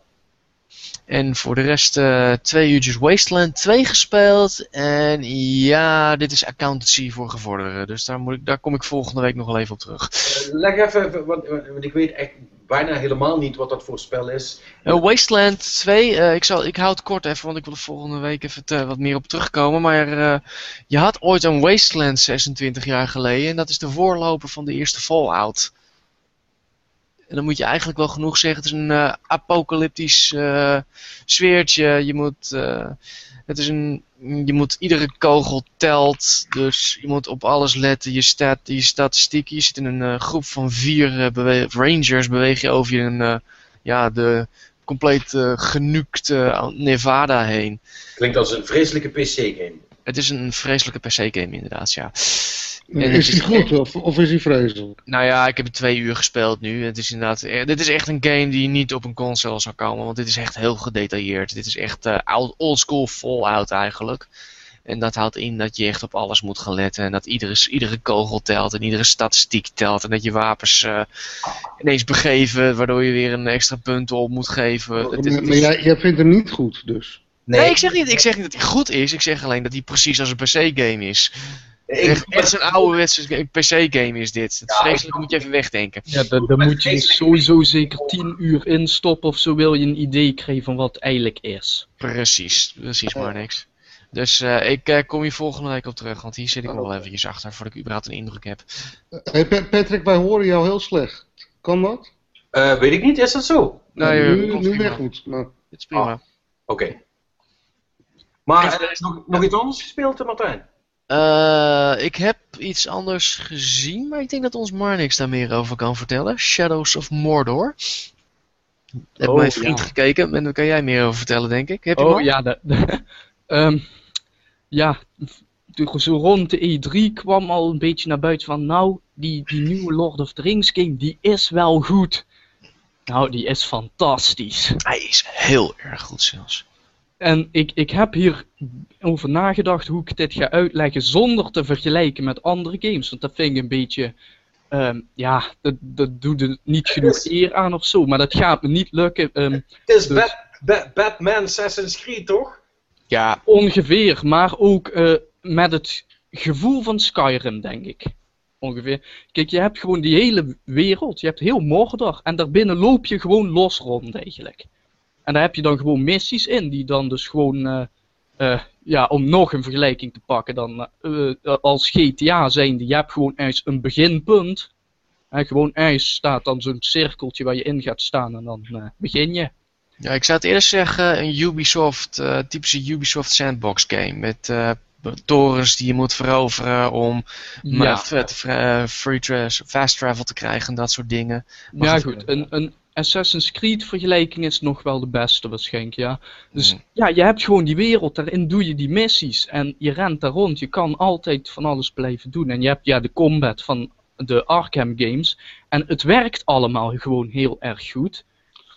En voor de rest eh, twee uurtjes Wasteland 2 gespeeld. En ja, dit is accountancy voor gevorderden. Dus daar, moet ik, daar kom ik volgende week nog wel even op terug. Eh, leg even, want, want ik weet echt bijna helemaal niet wat dat voor spel is. Uh, Wasteland 2, uh, ik, zal, ik hou het kort even, want ik wil er volgende week even wat meer op terugkomen. Maar uh, je had ooit een Wasteland 26 jaar geleden en dat is de voorloper van de eerste Fallout. En dan moet je eigenlijk wel genoeg zeggen, het is een apocalyptisch sfeertje. Je moet, het is een, je moet, iedere kogel telt, dus je moet op alles letten. Je, stat, je statistieken, je zit in een groep van vier bewe rangers, beweeg je over je een ja, de compleet genukte Nevada heen. Klinkt als een vreselijke PC-game. Het is een vreselijke PC-game, inderdaad, ja. En is die goed of, of is die vreselijk? Nou ja, ik heb het twee uur gespeeld nu. Het is inderdaad, dit is echt een game die niet op een console zou komen, want dit is echt heel gedetailleerd. Dit is echt uh, old school Fallout eigenlijk. En dat houdt in dat je echt op alles moet gaan letten. En dat iedere, iedere kogel telt en iedere statistiek telt. En dat je wapens uh, ineens begeven, waardoor je weer een extra punt op moet geven. Maar, het, maar jij, jij vindt hem niet goed dus? Nee, nee ik, zeg niet, ik zeg niet dat hij goed is. Ik zeg alleen dat hij precies als een PC-game is. Echt, echt een ouderwetse PC-game is dit. Het ja, vreselijk moet je even wegdenken. Ja, daar, moet je sowieso zeker 10 uur in stoppen of zo wil je een idee krijgen van wat het eigenlijk is. Precies, precies maar niks. Dus uh, ik uh, kom hier volgende week op terug, want hier zit ik nog wel eventjes achter voordat ik überhaupt een indruk heb. Hey Patrick, wij horen jou heel slecht. Kan dat? Uh, weet ik niet, is dat zo? Nee, nee nu, nu weer goed. Maar... Dit is prima. Ah, Oké. Okay. Maar is nog, nog iets anders gespeeld, Martijn? Ik heb iets anders gezien, maar ik denk dat ons Marnix daar meer over kan vertellen. Shadows of Mordor. Ik heb oh, mijn vriend ja. gekeken en daar kan jij meer over vertellen, denk ik. Heb je oh ja, de, de, um, ja, zo rond de E3 kwam al een beetje naar buiten van, nou, die, die nieuwe Lord of the Rings game, die is wel goed. Nou, die is fantastisch. Hij is heel erg goed zelfs. En ik, ik heb hier over nagedacht hoe ik dit ga uitleggen zonder te vergelijken met andere games. Want dat vind ik een beetje, um, ja, dat, dat doet er niet genoeg eer aan of zo. Maar dat gaat me niet lukken. Um, het is dus... Bat, Bat, Batman Assassin's Creed, toch? Ja, ongeveer. Maar ook uh, met het gevoel van Skyrim, denk ik. Ongeveer. Kijk, je hebt gewoon die hele wereld. Je hebt heel Mordor. En daarbinnen loop je gewoon los rond, eigenlijk. En daar heb je dan gewoon missies in. Die dan dus gewoon... Uh, uh, ja, om nog een vergelijking te pakken dan als GTA zijn. Je hebt gewoon eens een beginpunt. En gewoon ijs staat dan zo'n cirkeltje waar je in gaat staan. En dan begin je. Ja, ik zou het eerst zeggen een Ubisoft, uh, typische Ubisoft sandbox game. Met uh, torens die je moet veroveren om ja. free fast travel te krijgen en dat soort dingen. Maar ja goed, een, een Assassin's Creed vergelijking is nog wel de beste waarschijnlijk, ja. Dus mm. ja, je hebt gewoon die wereld, daarin doe je die missies en je rent daar rond. Je kan altijd van alles blijven doen. En je hebt ja de combat van de Arkham games. En het werkt allemaal gewoon heel erg goed.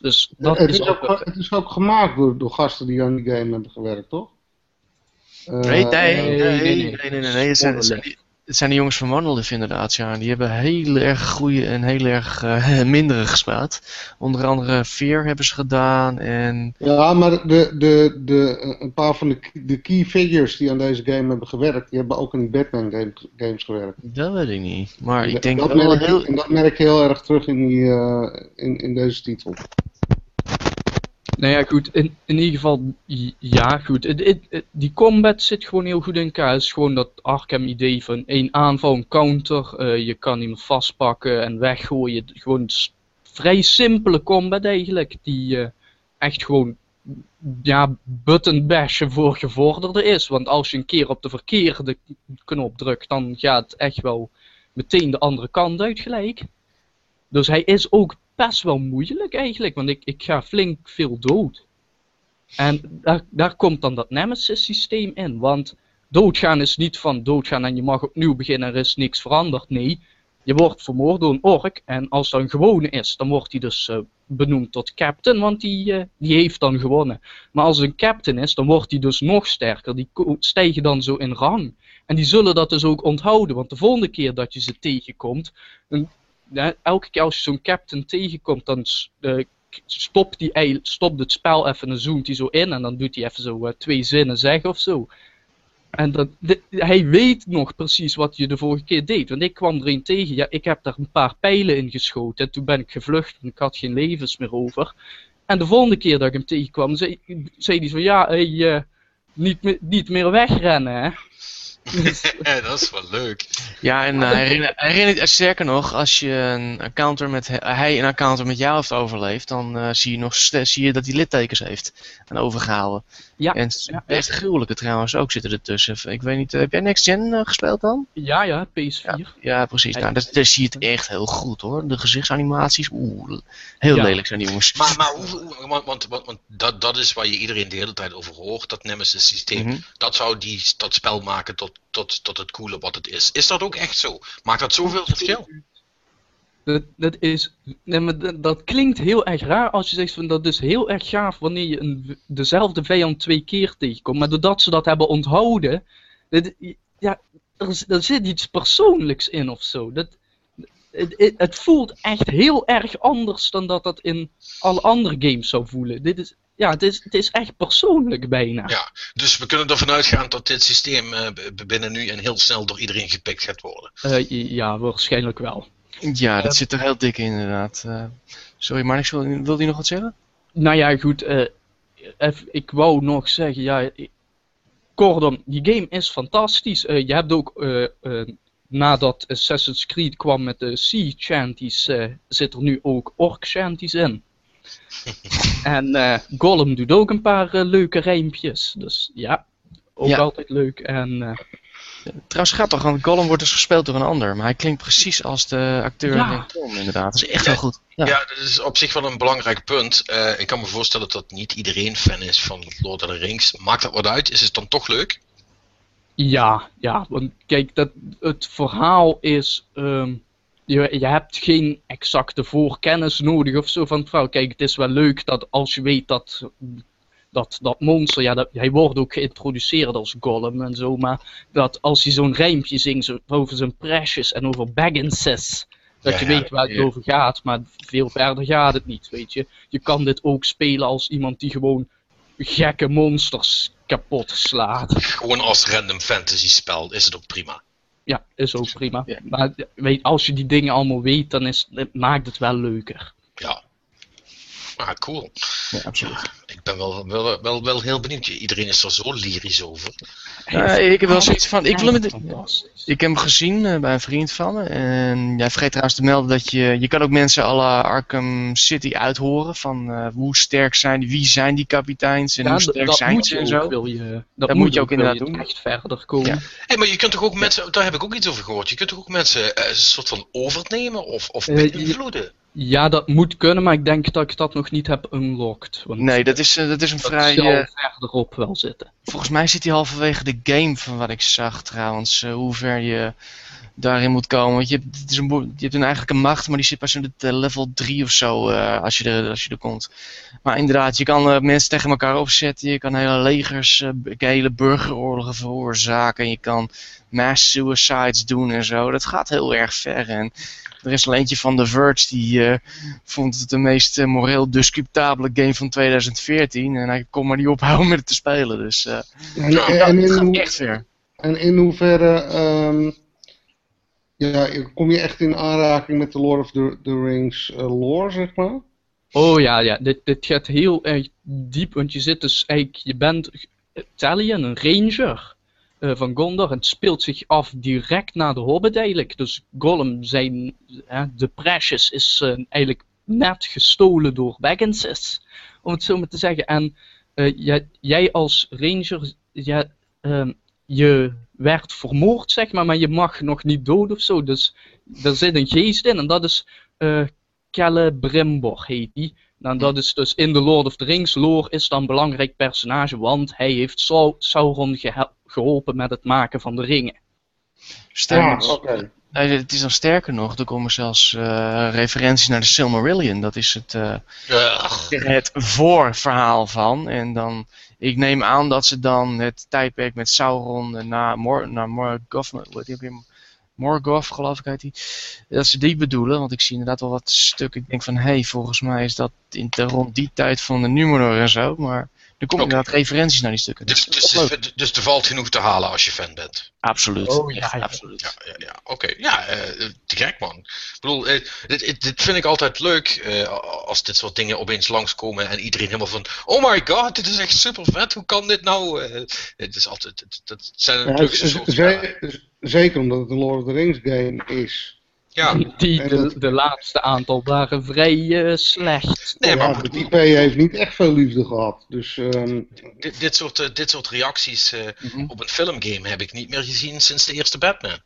Dus dat het, is, is ook, het is ook gemaakt door, door gasten die aan die game hebben gewerkt, toch? Uh, nee, nee, nee, nee, nee, nee, nee, nee, zijn die, het zijn de jongens van Monolith inderdaad, ja. Die hebben heel erg goede en heel erg uh, mindere gespeeld. Onder andere Fear hebben ze gedaan en... Ja, maar de, de, de, een paar van de, de key figures die aan deze game hebben gewerkt, die hebben ook in Batman game, games gewerkt. Dat weet ik niet, maar ik denk dat wel merk, heel... En dat merk je heel erg terug in, die, uh, in, in deze titel. Nou ja, goed, in, in ieder geval, ja, goed. Het, het, het, die combat zit gewoon heel goed in elkaar. Het is gewoon dat Arkham-idee van één aanval, een counter. Uh, je kan iemand vastpakken en weggooien. Gewoon vrij simpele combat eigenlijk. Die uh, echt gewoon, ja, button bashen voor gevorderde is. Want als je een keer op de verkeerde knop drukt, dan gaat echt wel meteen de andere kant uit gelijk. Dus hij is ook best wel moeilijk eigenlijk, want ik, ik ga flink veel dood. En daar, daar komt dan dat Nemesis systeem in, want doodgaan is niet van doodgaan en je mag opnieuw beginnen, er is niks veranderd. Nee, je wordt vermoord door een ork en als dat een gewone is, dan wordt hij dus uh, benoemd tot captain, want die, uh, die heeft dan gewonnen. Maar als een captain is, dan wordt hij dus nog sterker, die stijgen dan zo in rang. En die zullen dat dus ook onthouden, want de volgende keer dat je ze tegenkomt, elke keer als je zo'n captain tegenkomt, dan uh, stopt, die, stopt het spel even en zoomt hij zo in en dan doet hij even zo eh, twee zinnen zeggen of zo. En dat, hij weet nog precies wat je de vorige keer deed. Want ik kwam er een tegen, ja, ik heb daar een paar pijlen in geschoten. En toen ben ik gevlucht, want ik had geen levens meer over. En de volgende keer dat ik hem tegenkwam, zei, hij van ja, eh, niet, niet meer wegrennen, hè. Dat is wel leuk. Ja, en uh, herinner, herinner, sterker nog, als je een encounter met hij een encounter met jou heeft overleefd, dan eh, zie, je nog, zie je dat hij littekens heeft en overgehouden. Ja, En ja, best gruwelijke trouwens ook zitten ertussen. Ik weet niet, eh, heb jij Next Gen eh, gespeeld dan? ja, ja, PS4. Ja, precies. Ja, Nou, ja. daar, daar zie je het echt heel goed hoor. De gezichtsanimaties, oeh, heel Ja. lelijk zijn die jongens. Maar, maar hoe, hoe- want, want, want, want dat, dat is waar je iedereen de hele tijd over hoort, dat Nemesis systeem. Mhm. Dat zou die, dat spel maken tot, tot, tot het coole wat het is. Is dat ook echt zo? Maakt dat zoveel verschil? Dat, dat is, nee, maar dat, dat klinkt heel erg raar als je zegt van dat is heel erg gaaf wanneer je een, dezelfde vijand twee keer tegenkomt. Maar doordat ze dat hebben onthouden, dat, ja, er, zit iets persoonlijks in of zo. Dat, het, het, het voelt echt heel erg anders dan dat dat in alle andere games zou voelen. Dit is, ja, het is, het is echt persoonlijk bijna. Ja. Dus we kunnen ervan uitgaan dat dit systeem eh, binnen nu en heel snel door iedereen gepikt gaat worden. Eh, ja, waarschijnlijk wel. Ja, dat zit er heel dik in inderdaad. Eh, sorry, Marnix, wil, wil je nog wat zeggen? Nou ja, goed. eh, ik wou nog zeggen, ja. ik- Kortom, die game is fantastisch. Eh, je hebt ook, eh, eh, nadat Assassin's Creed kwam met de Sea Shanties, eh, zit er nu ook Orc Shanties in. en eh, Gollum doet ook een paar eh, leuke rijmpjes. Dus ja, ook Ja. altijd leuk. En eh, Trouwens grappig, want Gollum wordt dus gespeeld door een ander. Maar hij klinkt precies als de acteur Ja. in de film inderdaad. Dat is echt Ja. heel goed. Ja. Ja, dat is op zich wel een belangrijk punt. Eh, ik kan me voorstellen dat niet iedereen fan is van Lord of the Rings. Maakt dat wat uit? Is het dan toch leuk? Ja, ja, want kijk, dat, het verhaal is. ehm, je, je hebt geen exacte voorkennis nodig of zo van het verhaal. Kijk, het is wel leuk dat als je weet dat. Dat, dat monster, ja, dat, hij wordt ook geïntroduceerd als Gollum en zo, maar dat als hij zo'n rijmpje zingt zo- over zijn precious en over Bagginses, dat Ja, je weet waar het ja. over gaat, maar veel verder gaat het niet, weet je. Je kan dit ook spelen als iemand die gewoon gekke monsters kapot slaat. Gewoon als random fantasy spel is het ook prima. Ja, is ook prima. Ja. Maar weet, als je die dingen allemaal weet, dan is, maakt het wel leuker. Ja. Ah, cool. Ja, absoluut. Ik ben wel, wel, wel, wel heel benieuwd. Iedereen is er zo lyrisch over. Ja, ik heb wel zoiets van, ik wil hem. Ik heb hem gezien eh, bij een vriend van me. En jij vergeet trouwens te melden dat je... Je kan ook mensen alle Arkham City uithoren. Van eh, hoe sterk zijn die, wie zijn die kapiteins en Ja, hoe sterk dat zijn moet ze je en zo. wil je, dat, Dat moet je ook inderdaad je doen. echt verder komen. Ja. Hey, maar je kunt toch ook mensen, daar heb ik ook iets over gehoord. Je kunt toch ook mensen eh, een soort van overnemen of, of beïnvloeden? Ja, dat moet kunnen, maar ik denk dat ik dat nog niet heb unlocked. Want Nee, dat is, eh, dat is een dat vrij... zal eh, verderop wel zitten. volgens mij zit hij halverwege de game van wat ik zag trouwens. eh, hoe ver je daarin moet komen. Want je hebt, het is een, je hebt een eigenlijk een macht, maar die zit pas op het eh, level 3 of zo eh, als, je er, als je er komt. Maar inderdaad, je kan eh, mensen tegen elkaar opzetten. Je kan hele legers, hele burgeroorlogen veroorzaken. Je kan mass suicides doen en zo. Dat gaat heel erg ver. En er is al eentje van The Verge die vond het de meest moreel discutabele game van 2014. En hij kon maar niet ophouden met het te spelen. Dus En, het in, gaat echt ver. en in hoeverre ehm, ja, kom je echt in aanraking met de Lord of the, Rings eh, lore, zeg maar? Oh ja, ja dit, dit gaat heel erg diep, want je zit dus eigenlijk, je bent Talion, een ranger eh, van Gondor, en het speelt zich af direct na de Hobbit eigenlijk. Dus Gollum, zijn, hè, de Precious, is eh, eigenlijk net gestolen door Bagginses, om het zo maar te zeggen. En jij, jij als ranger, ja, ehm, je werd vermoord, zeg maar, maar je mag nog niet dood of zo. Dus er zit een geest in, en dat is eh Celebrimbor heet die. Nou, dat is dus in de Lord of the Rings lore is dan een belangrijk personage, want hij heeft Sau- Sauron geholpen met het maken van de ringen. Sterker, Ah, oké. nee, het is dan sterker nog, er komen zelfs eh, referenties naar de Silmarillion. Dat is het, eh, Ugh. het voorverhaal van. En dan, ik neem aan dat ze dan het tijdperk met Sauron naar Mor, naar Morgoth, Morgoth, geloof ik, heet die. Dat ze die bedoelen, want ik zie inderdaad wel wat stukken. Ik denk van, hé, hey, volgens mij is dat in rond die tijd van de Numenor en zo. Maar er komen Oké. inderdaad referenties naar die stukken. Dus, dus, dus, dus er valt genoeg te halen als je fan bent. Absoluut. Oh, ja, absoluut. Ja, ja, ja. oké. Ja, eh, te gek man. Ik bedoel, eh, dit, vind ik altijd leuk eh, als dit soort dingen opeens langskomen en iedereen helemaal van, oh my god, dit is echt super vet, hoe kan dit nou? Eh, het is altijd, het, dat zijn Ja, natuurlijk soort... ze- zeker omdat het een Lord of the Rings game is. Ja, Die, de, dat- de laatste aantal waren vrij eh, slecht. nee, maar Ja, de IP heeft niet echt veel liefde gehad. Dus ehm, dit, dit, soort, eh, dit soort reacties eh, Mhm. op een filmgame heb ik niet meer gezien sinds de eerste Batman.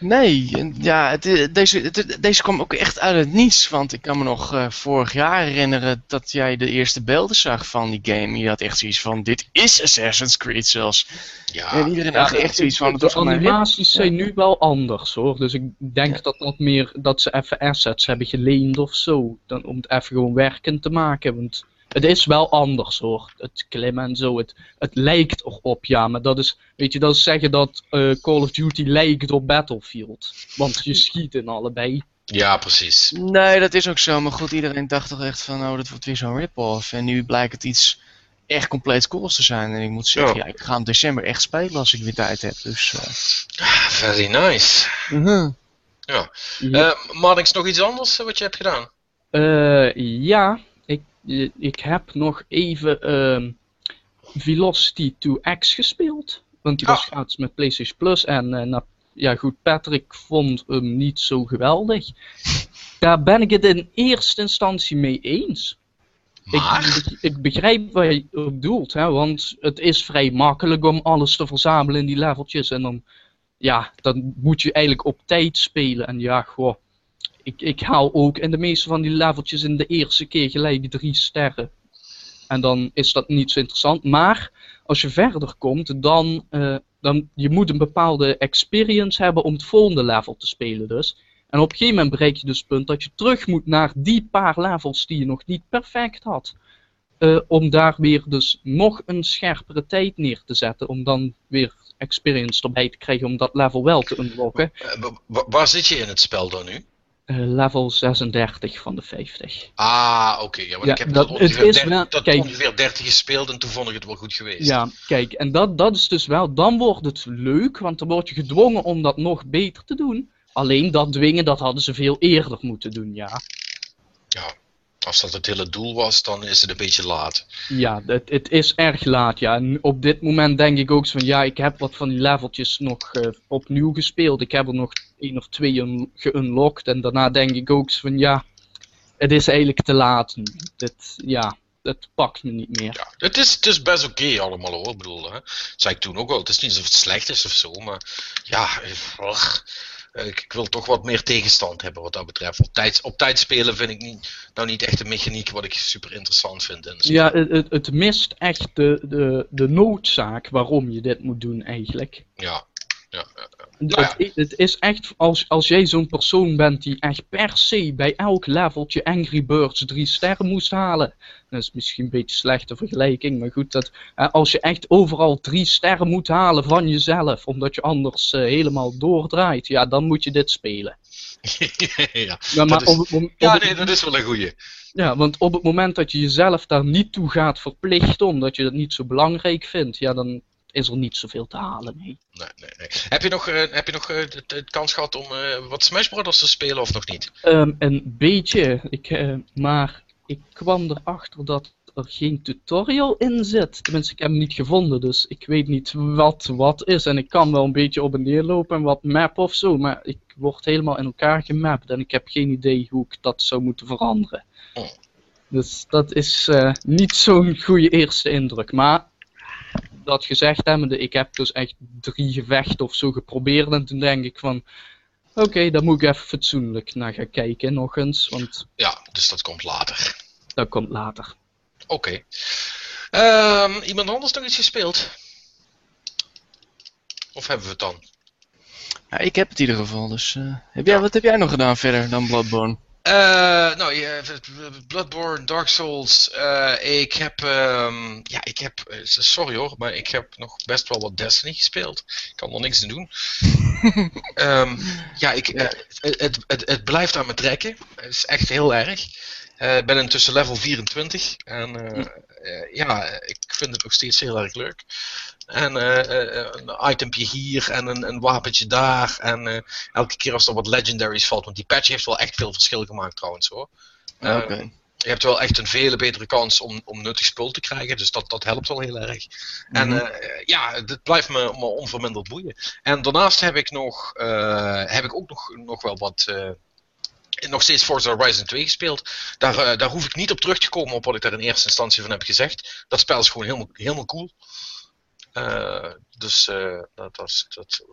Nee, ja, het, i- deze, het- deze kwam ook echt uit het niets. Want ik kan me nog eh, vorig jaar herinneren dat jij de eerste beelden zag van die game. En je had echt zoiets van, dit is Assassin's Creed zelfs. Ja, en iedereen had de- echt zoiets van, het de animaties zijn nu wel anders hoor. Dus ik denk Ja. dat dat meer dat ze even assets hebben geleend of zo. Dan, om het even gewoon werkend te maken. Want het is wel anders hoor. Het klimmen en zo. Het, het lijkt erop, ja. Maar dat is, weet je, dat is zeggen dat eh, Call of Duty lijkt op Battlefield. Want je schiet in allebei. ja, precies. Nee, dat is ook zo. Maar goed, iedereen dacht toch echt van, oh, dat wordt weer zo'n rip-off. En nu blijkt het iets echt compleet cools te zijn. En ik moet zeggen, Ja. ja, ik ga hem december echt spelen als ik weer tijd heb. Dus, eh, Very nice. mhm. Ja. Eh Marnix, nog iets anders eh, wat je hebt gedaan? Eh, ja, ik, eh, ik heb nog even ehm, Velocity 2X gespeeld. Want die was Ah. gratis met PlayStation Plus. En eh, ja goed, Patrick vond hem niet zo geweldig. Daar ben ik het in eerste instantie mee eens. Maar, Ik, ik begrijp wat je bedoelt, hè, want het is vrij makkelijk om alles te verzamelen in die leveltjes. En dan, ja, dan moet je eigenlijk op tijd spelen. En ja, goh, ik, ik haal ook in de meeste van die leveltjes in de eerste keer gelijk drie sterren. En dan is dat niet zo interessant. Maar als je verder komt, dan, eh, dan je moet een bepaalde experience hebben om het volgende level te spelen dus. En op een gegeven moment bereik je dus het punt dat je terug moet naar die paar levels die je nog niet perfect had. Eh, om daar weer dus nog een scherpere tijd neer te zetten. Om dan weer experience erbij te krijgen om dat level wel te unlocken. eh, wa- wa- waar zit je in het spel dan nu? Eh, level 36 van de 50. Ah, oké. Ja, want Ja, ik heb dat- dat, het ongeveer, is 30, wel- dat kijk. ongeveer 30 gespeeld en toen vond ik het wel goed geweest. Ja, kijk, en dat, dat is dus wel, dan wordt het leuk, want dan word je gedwongen om dat nog beter te doen. Alleen dat dwingen, dat hadden ze veel eerder moeten doen, ja. Ja, Als dat het hele doel was, dan is het een beetje laat. Ja, het, het is erg laat, ja. En op dit moment denk ik ook zo van, ja, ik heb wat van die leveltjes nog eh, opnieuw gespeeld. Ik heb er nog één of twee un- geunlocked. En daarna denk ik ook zo van, ja, het is eigenlijk te laat nu. Het, ja, het pakt me niet meer. Ja, het is, het is best oké allemaal hoor. Ik bedoel, hè. Dat zei ik toen ook al. Het is niet alsof het slecht is of zo, maar ja, eh, ugh. Ik, ik wil toch wat meer tegenstand hebben wat dat betreft. Op tijd, op tijd spelen vind ik niet, nou niet echt een mechaniek wat ik super interessant vind. in. Ja, het, het, het mist echt de, de, de noodzaak waarom je dit moet doen eigenlijk. ja. ja, ja. Het, i- het is echt, als, als jij zo'n persoon bent die echt per se bij elk leveltje Angry Birds drie sterren moest halen. Dat is misschien een beetje een slechte vergelijking, maar goed, dat, als je echt overal drie sterren moet halen van jezelf, omdat je anders eh, helemaal doordraait, ja, dan moet je dit spelen. ja. Maar is- op op ja, nee, dat is wel een goeie. ja, want op het moment dat je jezelf daar niet toe gaat verplichten, omdat je dat niet zo belangrijk vindt, ja, dan is er niet zoveel te halen mee. Nee, nee, nee. Heb je nog, eh, heb je nog eh, de, de kans gehad om eh, wat Smash Brothers te spelen of nog niet? Ehm, een beetje, ik, maar ik kwam erachter dat er geen tutorial in zit. Tenminste, ik heb hem niet gevonden, dus ik weet niet wat wat is. En ik kan wel een beetje op en neer lopen en wat map of zo, maar ik word helemaal in elkaar gemapt en ik heb geen idee hoe ik dat zou moeten veranderen. Oh. Dus dat is niet zo'n goede eerste indruk. Maar dat gezegd hebbende, ik heb dus echt drie gevechten of zo geprobeerd en toen denk ik van... Oké, daar moet ik even fatsoenlijk naar gaan kijken nog eens, want Ja, dus dat komt later. dat komt later. Oké. Ehm, iemand anders nog iets gespeeld? Of hebben we het dan? Ja, ik heb het in ieder geval, dus... eh, heb jij, wat heb jij nog gedaan verder dan Bloodborne? Eh, nou, Bloodborne, Dark Souls. eh, ik heb, ehm, ja, ik heb, eh, sorry hoor, maar ik heb nog best wel wat Destiny gespeeld. Ik kan er niks aan doen. Ehm, ja, ik, Het, het, het, het blijft aan me trekken. Het is echt heel erg. Ik ben intussen level 24 en eh, ja, ik vind het nog steeds heel erg leuk. En eh, eh, een itempje hier en een, een wapentje daar. En eh, elke keer als er wat legendaries valt, want die patch heeft wel echt veel verschil gemaakt trouwens hoor. Eh, Oké. je hebt wel echt een vele betere kans om, om nuttig spul te krijgen. Dus dat, dat helpt wel heel erg. En Mhm. eh, ja, het blijft me, me onverminderd boeien. En daarnaast heb ik, nog, eh, heb ik ook nog, nog wel wat. eh, nog steeds Forza Horizon 2 gespeeld. Daar, eh, daar hoef ik niet op terug te komen op wat ik daar in eerste instantie van heb gezegd. Dat spel is gewoon helemaal, helemaal cool. Eh, dus eh, dat, dat, dat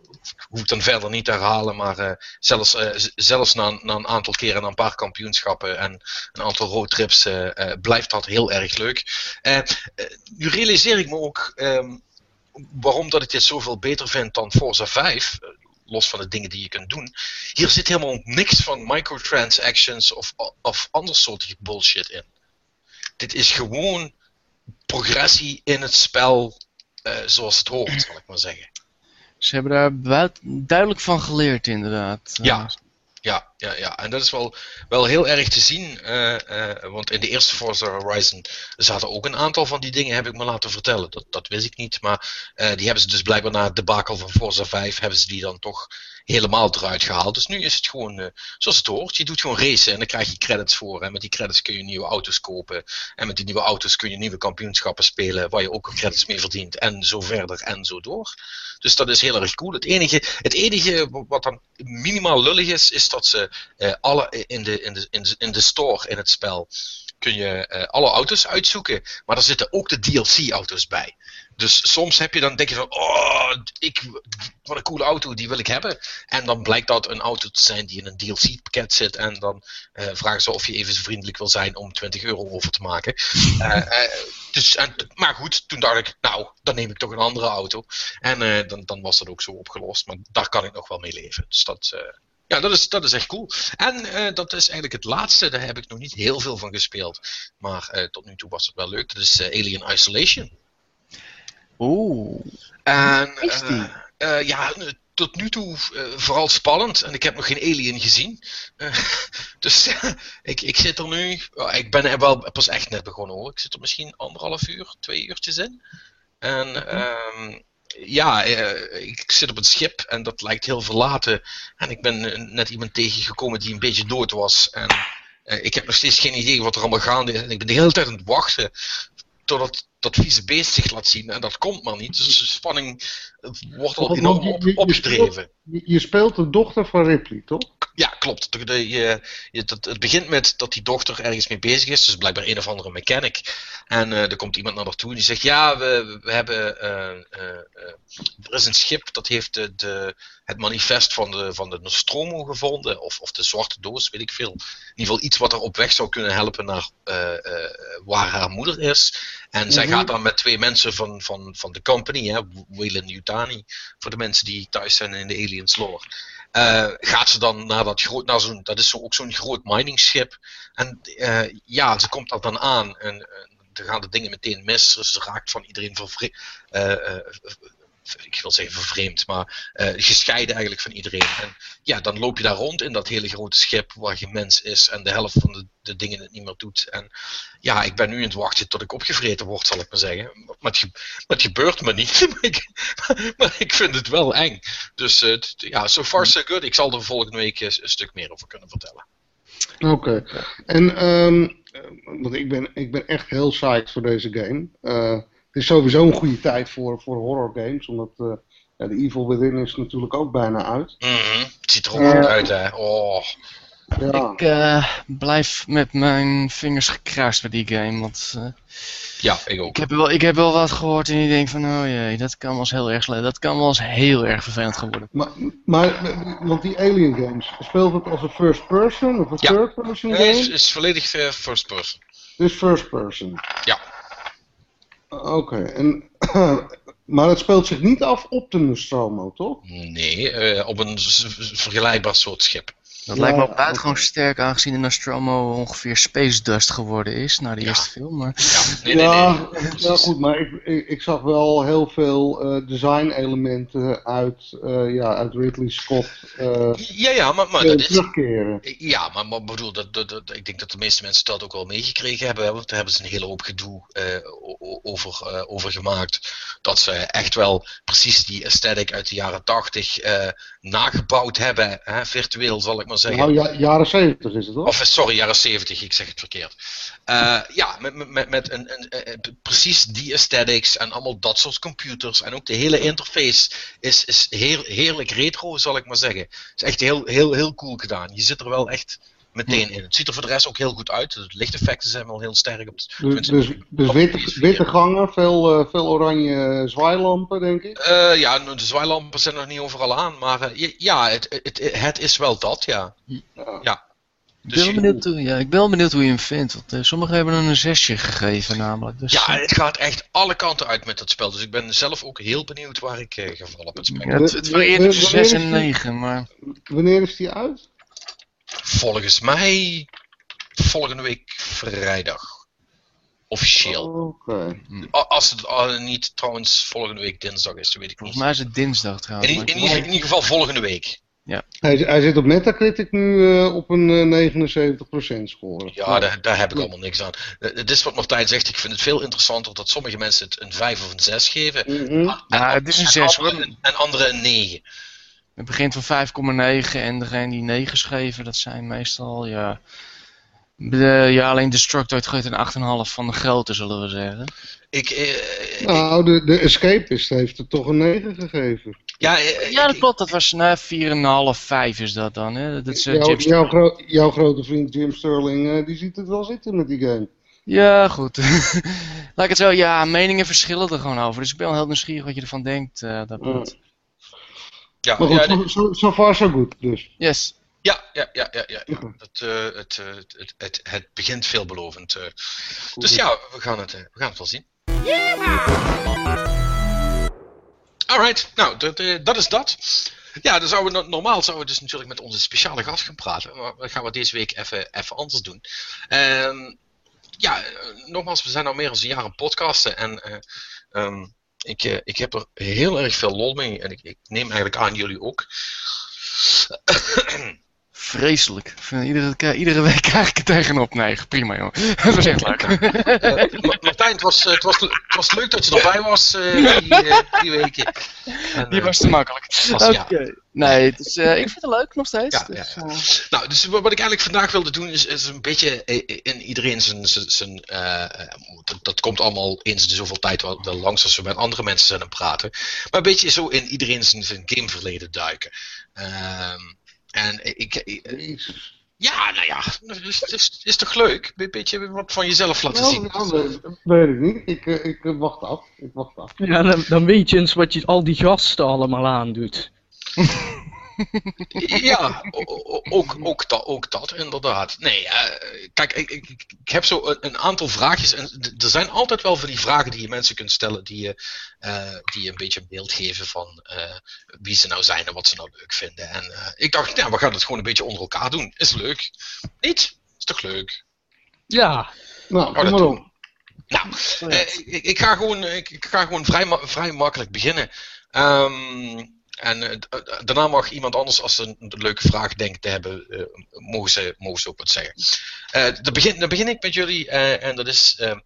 hoef ik dan verder niet te herhalen. Maar eh, zelfs, zelfs na, na een aantal keren, na een paar kampioenschappen en een aantal roadtrips, blijft dat heel erg leuk. Nu realiseer ik me ook ehm, waarom dat ik dit zoveel beter vind dan Forza 5. eh, los van de dingen die je kunt doen. Hier zit helemaal niks van microtransactions of, of ander soort bullshit in. Dit is gewoon progressie in het spel zoals het hoort, zal ik maar zeggen. Ze hebben daar buit- duidelijk van geleerd, inderdaad. Ja. Ja, ja, ja. En dat is wel, wel heel erg te zien. eh, eh, want in de eerste Forza Horizon zaten ook een aantal van die dingen, heb ik me laten vertellen. Dat, dat wist ik niet. Maar eh, die hebben ze dus blijkbaar na het debakel van Forza 5, hebben ze die dan toch helemaal eruit gehaald. Dus nu is het gewoon eh, zoals het hoort. Je doet gewoon racen en dan krijg je credits voor. En met die credits kun je nieuwe auto's kopen. En met die nieuwe auto's kun je nieuwe kampioenschappen spelen, waar je ook credits mee verdient. En zo verder en zo door. Dus dat is heel erg cool. Het enige, het enige wat dan minimaal lullig is, is dat ze eh, alle in de, in, de, in, de, store in het spel kun je eh, alle auto's uitzoeken. Maar er zitten ook de DLC-auto's bij. Dus soms heb je dan denk je van, oh, ik, wat een coole auto, die wil ik hebben. En dan blijkt dat een auto te zijn die in een DLC-pakket zit. En dan eh, vragen ze of je even zo vriendelijk wil zijn om 20 euro over te maken. Eh, eh, dus, en, maar goed, toen dacht ik, nou, dan neem ik toch een andere auto. En dan, dan was dat ook zo opgelost. Maar daar kan ik nog wel mee leven. Dus dat, ja, dat is, dat is echt cool. En dat is eigenlijk het laatste. Daar heb ik nog niet heel veel van gespeeld. Maar tot nu toe was het wel leuk. Dat is Alien Isolation. Oeh. En, Is die? eh, eh, ja, eh, tot nu toe vooral spannend. En ik heb nog geen Alien gezien. Dus ik, ik zit er nu. oh, ik ben er wel pas echt net begonnen hoor. Ik zit er misschien anderhalf uur, twee uurtjes in. En ehm, ja, ik zit op een schip en dat lijkt heel verlaten. En ik ben net iemand tegengekomen die een beetje dood was. En ik heb nog steeds geen idee wat er allemaal gaande is. En ik ben de hele tijd aan het wachten totdat dat vieze beest zich laat zien. En dat komt maar niet. Dus de spanning wordt al Want enorm op. Je, je speelt de dochter van Ripley, toch? Ja, klopt. De, de- je, het begint met dat die dochter ergens mee bezig is. Dus blijkbaar een of andere mechanic. En eh, er komt iemand naar haar toe en die zegt: Ja, we, we hebben. eh, eh, er is een schip dat heeft de, de, het manifest van de, van de Nostromo gevonden. Of, of de zwarte doos, weet ik veel. In ieder geval iets wat er op weg zou kunnen helpen naar waar haar moeder is. En zij Mhm. gaat dan met twee mensen van, van, van de company, hè, Wayland Yutani, voor de mensen die thuis zijn in de Aliens lore. Eh, gaat ze dan naar dat groot, naar zo'n, dat is zo, ook zo'n groot miningschip. En eh, ja, ze komt dat dan aan en dan gaan de dingen meteen mis. Dus ze raakt van iedereen vervre- eh, ik wil zeggen vervreemd, maar eh, gescheiden eigenlijk van iedereen. En ja, dan loop je daar rond in dat hele grote schip waar geen mens is en de helft van de, de dingen het niet meer doet. En ja, ik ben nu in het wachten tot ik opgevreten word, zal ik maar zeggen. Maar het, het gebeurt me niet. maar, ik, maar ik vind het wel eng. Dus eh, ja, so far so good. Ik zal er volgende week eh, een stuk meer over kunnen vertellen. Oké. En, ehm, eh, want ik ben, ik ben echt heel psyched voor deze game. Eh, het is sowieso een goede tijd voor, voor horror games, omdat eh, ja, de Evil Within is natuurlijk ook bijna uit. Mhm, Het ziet er ook goed uit, hè. Oh. Ja. Ik eh, blijf met mijn vingers gekruist bij die game, want eh, Ja, ik ook. ik, heb wel, ik heb wel wat gehoord en ik denk van, oh jee, dat kan wel eens heel erg, dat kan wel eens heel erg vervelend gaan worden. Maar, maar, want die Alien games, speelt het als een first person of een Ja. third person Nee, het is, game? is volledig eh, first person. Dus first person. Ja. Oké, en maar het speelt zich niet af op de Nostromo, toch? Nee, eh, op een vergelijkbaar soort schip. Dat Ja, lijkt me ook buitengewoon sterk aangezien de Nostromo ongeveer Space Dust geworden is na de Ja. eerste film. Maar... Ja, nee, nee, ja, nee. ja, goed, maar ik, ik, ik zag wel heel veel eh, design-elementen uit, eh, ja, uit Ridley Scott eh, Ja, ja, maar, maar dat is. Ja, maar, maar bedoel, dat, dat, dat- ik denk dat de meeste mensen dat ook wel meegekregen hebben. hè, Want daar hebben ze een hele hoop gedoe eh, over, eh, over gemaakt. Dat ze echt wel precies die aesthetic uit de jaren 80 eh, nagebouwd hebben. Hè, virtueel zal ik maar zeggen. Nou, ja, jaren 70 is het toch? Of eh, sorry, jaren 70, ik zeg het verkeerd. Eh, ja, met, met- met, een, een, eh, precies die aesthetics en allemaal dat soort computers. En ook de hele interface is, is heer, heerlijk retro, zal ik maar zeggen. is echt heel, heel, heel cool gedaan. Je zit er wel echt meteen in. Het ziet er voor de rest ook heel goed uit. De lichteffecten zijn wel heel sterk. Op het, Dus, dus, dus witte, witte gangen, veel, eh, veel oranje zwaailampen, denk ik. Eh, ja, de zwaailampen zijn nog niet overal aan. Maar eh, ja, het, het, het is wel dat, ja. Ja. Ik Dus ben, benieuwd hoe, ja, ik ben wel benieuwd hoe je hem vindt. Want sommigen hebben hem een zesje gegeven namelijk. Dus, Ja, het gaat echt alle kanten uit met dat spel. Dus ik ben zelf ook heel benieuwd waar ik eh, ga vallen op het spel. ja, het, het varieert tussen wanneer 6 is en die? 9. Maar Wanneer is die uit? Volgens mij volgende week vrijdag. Officieel. Als het al niet trouwens volgende week dinsdag is, dat weet ik niet. volgens mij is het dinsdag In, trouwens. in, ieder, in ieder geval volgende week. Hij, hij zit op Metacritic nu eh, op een eh, 79% score. Ja, daar, daar heb ik allemaal niks aan. Eh, Het is wat Martijn zegt, ik vind het veel interessanter dat sommige mensen het een 5 of een 6 geven. Ja, het is een en 6 anderen- hoor. En anderen een 9. Het begint van 5,9 en degene die 9 geven, dat zijn meestal, ja... De, ja, alleen Destructoid geeft een 8,5 van de grote, zullen we zeggen. Ik, eh, ik- Nou, de, de Escapist heeft er toch een 9 gegeven. ja, eh, Ja, dat ik- klopt. Dat was nou, 4,5, 5 is dat dan. Hè? Dat is, eh, Jouw, jouw, gro- jouw grote vriend Jim Sterling, eh, die ziet het wel zitten met die game. Ja, goed. Laat ik het zo, ja, meningen verschillen er gewoon over. Dus ik ben wel heel nieuwsgierig wat je ervan denkt. eh dat Ja. Ja, Maar goed, ja, so, so far so good dus. Yes. Ja, ja, ja, ja, ja. ja. Oké. Het, eh, het, eh, het, het, het begint veelbelovend. eh. Dus ja, we gaan het, eh, we gaan het wel zien. Alright, nou, dat, eh, dat is dat. Ja, dan zouden we, no- normaal zouden we dus natuurlijk met onze speciale gast gaan praten. Maar dat gaan we deze week even, even anders doen. Ehm, ja, eh, nogmaals, we zijn al meer dan een jaar aan podcasten. En eh, ehm, ik, eh, ik heb er heel erg veel lol mee. En ik, ik neem eigenlijk aan jullie ook. Vreselijk. Iedere, iedere week krijg ik er tegenop. Nee, prima joh. Dat was echt leuk. Eh, Ma- Martijn, het was, eh, het, was, het was leuk dat je erbij was eh, die, die weken. En, Die was te makkelijk. was- ja. Nee, het is, eh, ik vind het leuk nog steeds. Ja, dus, ja, eh, Nou, dus wat ik eigenlijk vandaag wilde doen is, is een beetje in iedereen zijn. zijn, zijn dat, dat komt allemaal eens in de zoveel tijd wel, wel langs als we met andere mensen zijn aan het praten. Maar een beetje zo in iedereen zijn, zijn gameverleden duiken. Ehm, en ik, ja, nou ja, is, is, is toch leuk? Een beetje wat van jezelf laten Nou, zien. nou, weet, weet ik niet. Ik, eh, ik eh, wacht af. Ik wacht af. Ja, dan, dan weet je eens wat je al die gasten allemaal aandoet. Ja, ook, ook, dat, ook dat, inderdaad. Nee, kijk, ik, ik, ik- heb zo een, een aantal vraagjes. En er zijn altijd wel van die vragen die je mensen kunt stellen, die je, eh, die je een beetje een beeld geven van eh, wie ze nou zijn en wat ze nou leuk vinden. En eh, ik dacht, ja, we gaan het gewoon een beetje onder elkaar doen. Is leuk. Niet? Is toch leuk? Ja, Nou, kom maar doen op. Nou, ik, ik ga gewoon, ik, ik ga gewoon vrij, ma- vrij makkelijk beginnen. Ehm, en eh, eh, daarna mag iemand anders, als ze een, een leuke vraag denkt te hebben, eh, mogen, ze, mogen ze ook wat zeggen. Eh, dan, begin, dan begin ik met jullie, en dat is: eh,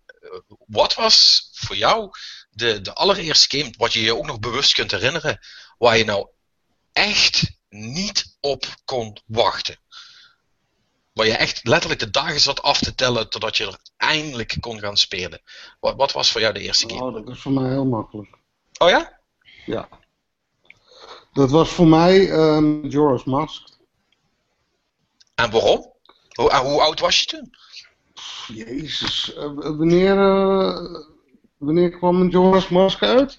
wat was voor jou de, de allereerste game, wat je je ook nog bewust kunt herinneren, waar je nou echt niet op kon wachten? Waar je echt letterlijk de dagen zat af te tellen totdat je er eindelijk kon gaan spelen. Wat, wat was voor jou de eerste game? Oh, dat is voor mij heel makkelijk. Oh ja? Ja. Dat was voor mij ehm Joris Mask. En waarom? Hoe, en hoe oud was je toen? Jezus, eh, wanneer, eh, wanneer kwam een Joris Mask uit?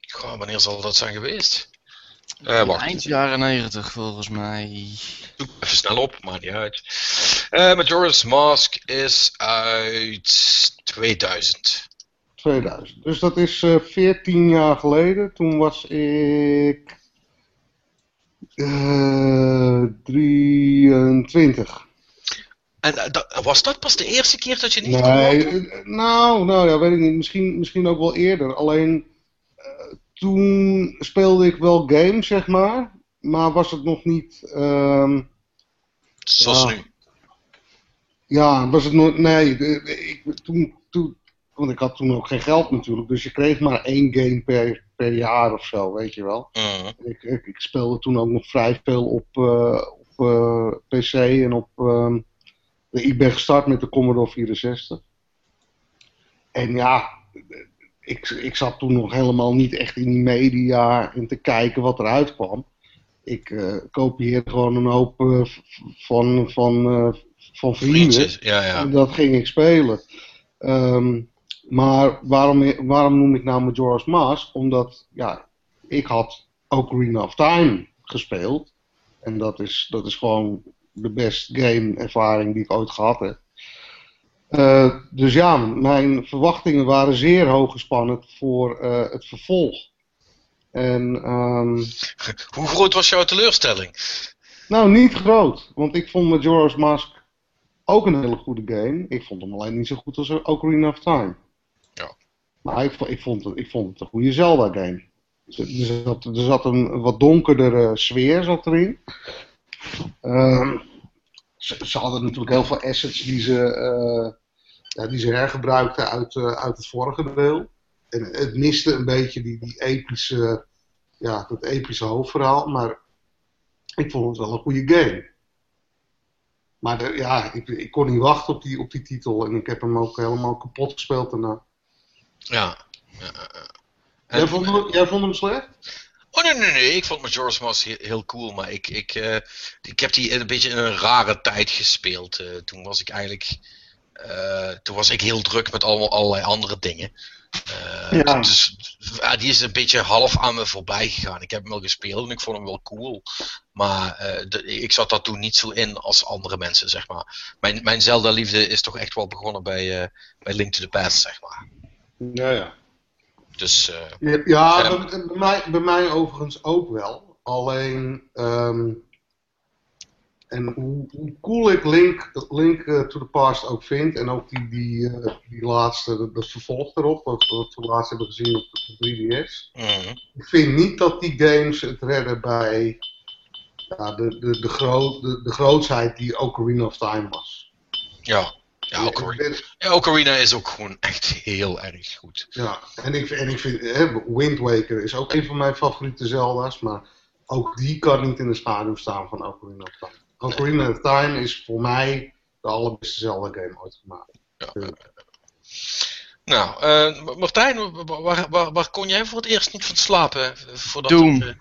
Goh, wanneer zal dat zijn geweest? Eh wacht, Eind jaren 90 volgens mij. zoek even snel op, maakt niet uit. Eh Majora's Mask is uit 2000. 2000. Dus dat is eh 14 jaar geleden. Toen was ik Eh 23. En eh, was dat pas de eerste keer dat je niet Nee, eh, nou, nou ja, weet ik niet. Misschien, misschien ook wel eerder. Alleen eh, toen speelde ik wel games, zeg maar. Maar was het nog niet. ehm, Zoals ja. nu. ja, was het nog. Nee, ik, toen, toen. Want ik had toen ook geen geld natuurlijk. Dus je kreeg maar één game per, per jaar of zo, weet je wel. Mhm. Ik, ik, ik speelde toen ook nog vrij veel op, eh, op eh, PC en op. ehm, ik ben gestart met de Commodore 64. En ja, ik, ik zat toen nog helemaal niet echt in die media en te kijken wat eruit kwam. Ik eh kopieerde gewoon een hoop van, van, van vrienden. Vriendjes, ja, ja. En dat ging ik spelen. Ehm, maar waarom, waarom noem ik nou Majora's Mask? Omdat ja, ik had Ocarina of Time gespeeld. En dat is, dat is gewoon de best game ervaring die ik ooit gehad heb. Eh, dus ja, mijn verwachtingen waren zeer hoog gespannen voor eh, het vervolg. En ehm, Hoe groot was jouw teleurstelling? nou, niet groot. Want ik vond Majora's Mask ook een hele goede game. Ik vond hem alleen niet zo goed als Ocarina of Time. Maar ik, vo- ik, vond het, ik vond het een goede Zelda game. Er zat, er zat een wat donkerdere sfeer zat erin. Ehm, ze, hadden natuurlijk heel veel assets die ze, eh, ja, die ze hergebruikten uit, eh, uit het vorige deel. En het miste een beetje die, die epische, ja, dat epische hoofdverhaal. Maar ik vond het wel een goede game. Maar ja, ik, ik kon niet wachten op die, op die titel. En ik heb hem ook helemaal kapot gespeeld daarna. Ja. ja. En- Jij vond, hem, jij vond hem slecht? Oh nee, nee, nee. Ik vond Majora's Mask heel, heel cool. Maar ik, ik, eh, ik heb die een beetje in een rare tijd gespeeld. Eh, toen was ik eigenlijk. eh, toen was ik heel druk met allemaal, allerlei andere dingen. Ja. Dus ja, die is een beetje half aan me voorbij gegaan. Ik heb hem wel gespeeld en ik vond hem wel cool. Maar de- ik zat daar toen niet zo in als andere mensen, zeg maar. Mijn, mijn Zelda-liefde is toch echt wel begonnen bij, bij Link to the Past, zeg maar. Ja, ja. Dus. eh, Ja, ja bij, bij mij, bij mij overigens ook wel. Alleen, ehm, en hoe, hoe cool ik Link, Link eh, to the Past ook vind, en ook die, die, eh, die laatste, dat, vervolg erop, wat, wat we laatst hebben gezien op de 3DS. mhm. Ik vind niet dat die games het redden bij ja, de, de, de, groot, de, de grootsheid die Ocarina of Time was. Ja. Ja, Ocarina, ben- ja, Ocarina is ook gewoon echt heel erg goed. Ja, en ik, en ik vind, hè, Wind Waker is ook een van mijn favoriete Zelda's, maar ook die kan niet in de schaduw staan van Ocarina of Time. Ocarina of Time is voor mij de allerbeste Zelda-game ooit gemaakt. Nou, eh, Martijn, waar, waar, waar, kon jij voor het eerst niet van slapen? eh, Voordat Doom. het, eh,